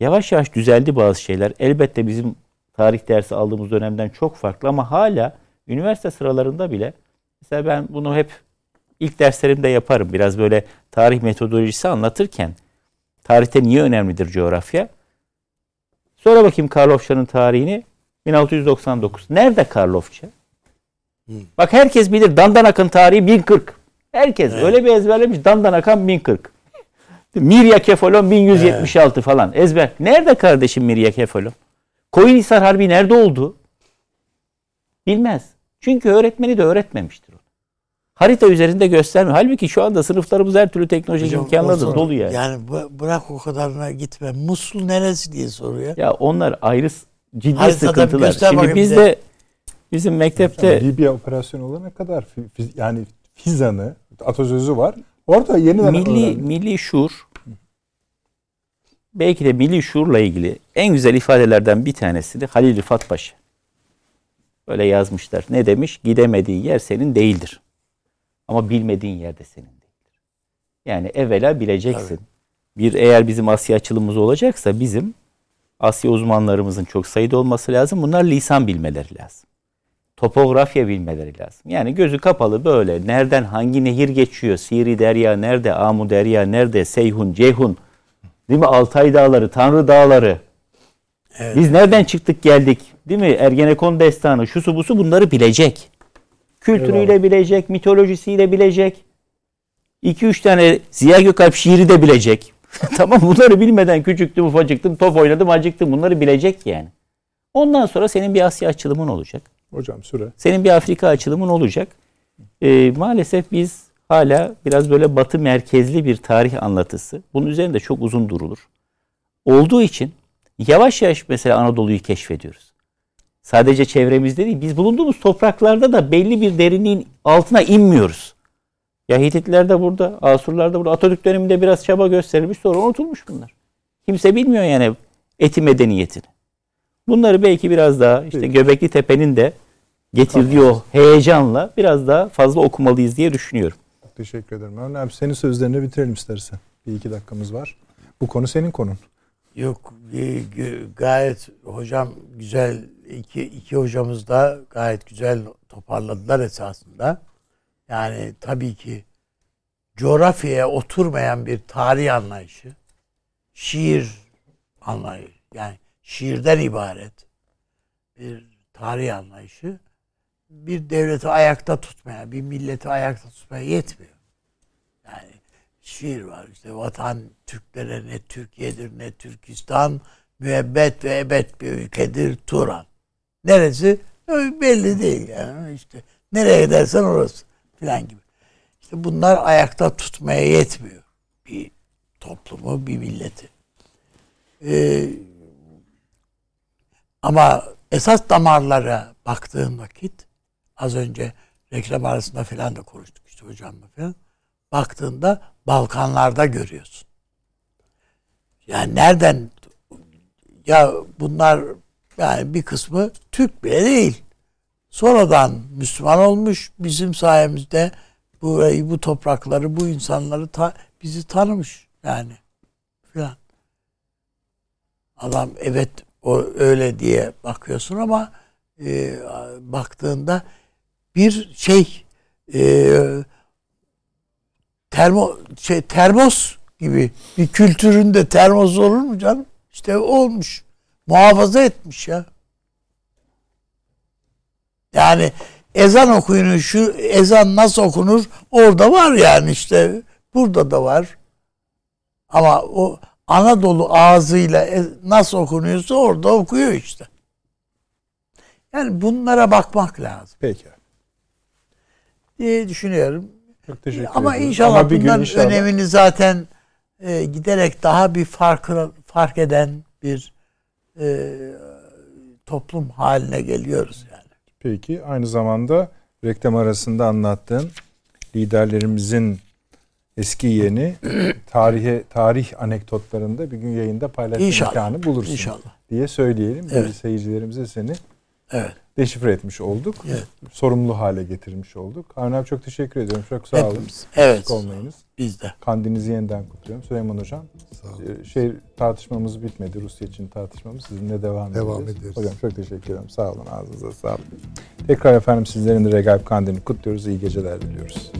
Yavaş yavaş düzeldi bazı şeyler. Elbette bizim tarih dersi aldığımız dönemden çok farklı ama hala üniversite sıralarında bile mesela ben bunu hep ilk derslerimde yaparım. Biraz böyle tarih metodolojisi anlatırken tarihte niye önemlidir coğrafya? Sonra bakayım Karlofça'nın tarihini 1699. Nerede Karlofça? Hmm. Bak herkes bilir Dandanak'ın tarihi 1040. Herkes evet. öyle bir ezberlemiş Dandanakan 1040. Mirya Kefalon 1176 evet. falan ezber. Nerede kardeşim Mirya Kefalon? Koyunhisar Harbi nerede oldu? Bilmez. Çünkü öğretmeni de öğretmemiştir onu. Harita üzerinde göstermiyor. Halbuki şu anda sınıflarımız her türlü teknolojik imkanlarla da dolu yani. Yani bırak o kadarına gitme. Musul neresi diye soruyor. Ya onlar ayrı ciddi Haritada sıkıntılar. Şimdi biz de bizim mektepte Libya operasyonu olana kadar yani Fizan'ı atasözü var. Orada yeniden milli öğrendim. milli şuur belki de milli şuurla ilgili en güzel ifadelerden bir tanesi de Halil Rıfat Paşa. Böyle yazmışlar. Ne demiş? Gidemediğin yer senin değildir. Ama bilmediğin yer de senin değildir. Yani evvela bileceksin. Evet. Bir eğer bizim Asya açılımımız olacaksa bizim Asya uzmanlarımızın çok sayıda olması lazım. Bunlar lisan bilmeleri lazım. Topografya bilmeleri lazım. Yani gözü kapalı böyle nereden hangi nehir geçiyor? Siri Derya nerede? Amu Derya nerede? Seyhun, Ceyhun Değil mi? Altay Dağları, Tanrı Dağları. Evet. Biz nereden çıktık geldik? Değil mi? Ergenekon destanı, şusu busu bunları bilecek. Kültürüyle Eyvallah. bilecek, mitolojisiyle bilecek. 2-3 tane Ziya Gökalp şiiri de bilecek. [laughs] tamam bunları bilmeden küçüktüm, ufacıktım, top oynadım, acıktım. Bunları bilecek yani. Ondan sonra senin bir Asya açılımın olacak. Hocam süre. Senin bir Afrika açılımın olacak. Ee, maalesef biz hala biraz böyle batı merkezli bir tarih anlatısı. Bunun üzerinde çok uzun durulur. Olduğu için yavaş yavaş mesela Anadolu'yu keşfediyoruz. Sadece çevremizde değil, biz bulunduğumuz topraklarda da belli bir derinliğin altına inmiyoruz. Ya Hititler de burada, Asurlar da burada. Atatürk döneminde biraz çaba gösterilmiş sonra unutulmuş bunlar. Kimse bilmiyor yani eti medeniyetini. Bunları belki biraz daha işte Göbekli Tepe'nin de getirdiği o heyecanla biraz daha fazla okumalıyız diye düşünüyorum. Teşekkür ederim. Ömer abi senin sözlerini bitirelim istersen. Bir iki dakikamız var. Bu konu senin konun. Yok gayet hocam güzel iki, iki hocamız da gayet güzel toparladılar esasında. Yani tabii ki coğrafyaya oturmayan bir tarih anlayışı, şiir anlayışı, yani şiirden ibaret bir tarih anlayışı bir devleti ayakta tutmaya, bir milleti ayakta tutmaya yetmiyor. Yani şiir var işte vatan Türklere ne Türkiye'dir ne Türkistan müebbet ve ebed bir ülkedir Turan. Neresi? Belli değil yani işte nereye dersen orası filan gibi. İşte bunlar ayakta tutmaya yetmiyor bir toplumu, bir milleti. Ee, ama esas damarlara baktığın vakit az önce reklam arasında falan da konuştuk işte hocamla falan. Baktığında Balkanlarda görüyorsun. Yani nereden ya bunlar yani bir kısmı Türk bile değil. Sonradan Müslüman olmuş bizim sayemizde burayı, bu toprakları, bu insanları ta, bizi tanımış yani filan. Adam evet o öyle diye bakıyorsun ama e, baktığında bir şey e, termo şey termos gibi bir kültüründe termos olur mu canım? İşte olmuş. Muhafaza etmiş ya. Yani ezan okuyunu şu ezan nasıl okunur orada var yani işte burada da var. Ama o Anadolu ağzıyla e, nasıl okunuyorsa orada okuyor işte. Yani bunlara bakmak lazım. Peki diye düşünüyorum. Çok teşekkür Ama ederim. inşallah Ama bunların inşallah... önemini zaten e, giderek daha bir fark fark eden bir e, toplum haline geliyoruz yani. Peki aynı zamanda reklam arasında anlattığın liderlerimizin eski yeni [clears throat] tarihe tarih anekdotlarında bir gün yayında paylaşma imkanı bulursun. İnşallah. diye söyleyelim. Evet. Seyircilerimize seni evet. Deşifre etmiş olduk. Evet. Sorumlu hale getirmiş olduk. Harun abi çok teşekkür ediyorum. Çok sağ olun. Hepimiz. Evet. Eksik olmayınız. Biz de. Kandinizi yeniden kutluyorum. Süleyman Hocam. Sağ olun. e, Şey tartışmamız bitmedi. Rusya için tartışmamız. Sizinle devam, Devam edeceğiz. ederiz. Hocam çok teşekkür ederim. Sağ olun. Ağzınıza sağlık. Tekrar efendim sizlerin de Regaip Kandilini kutluyoruz. İyi geceler diliyoruz.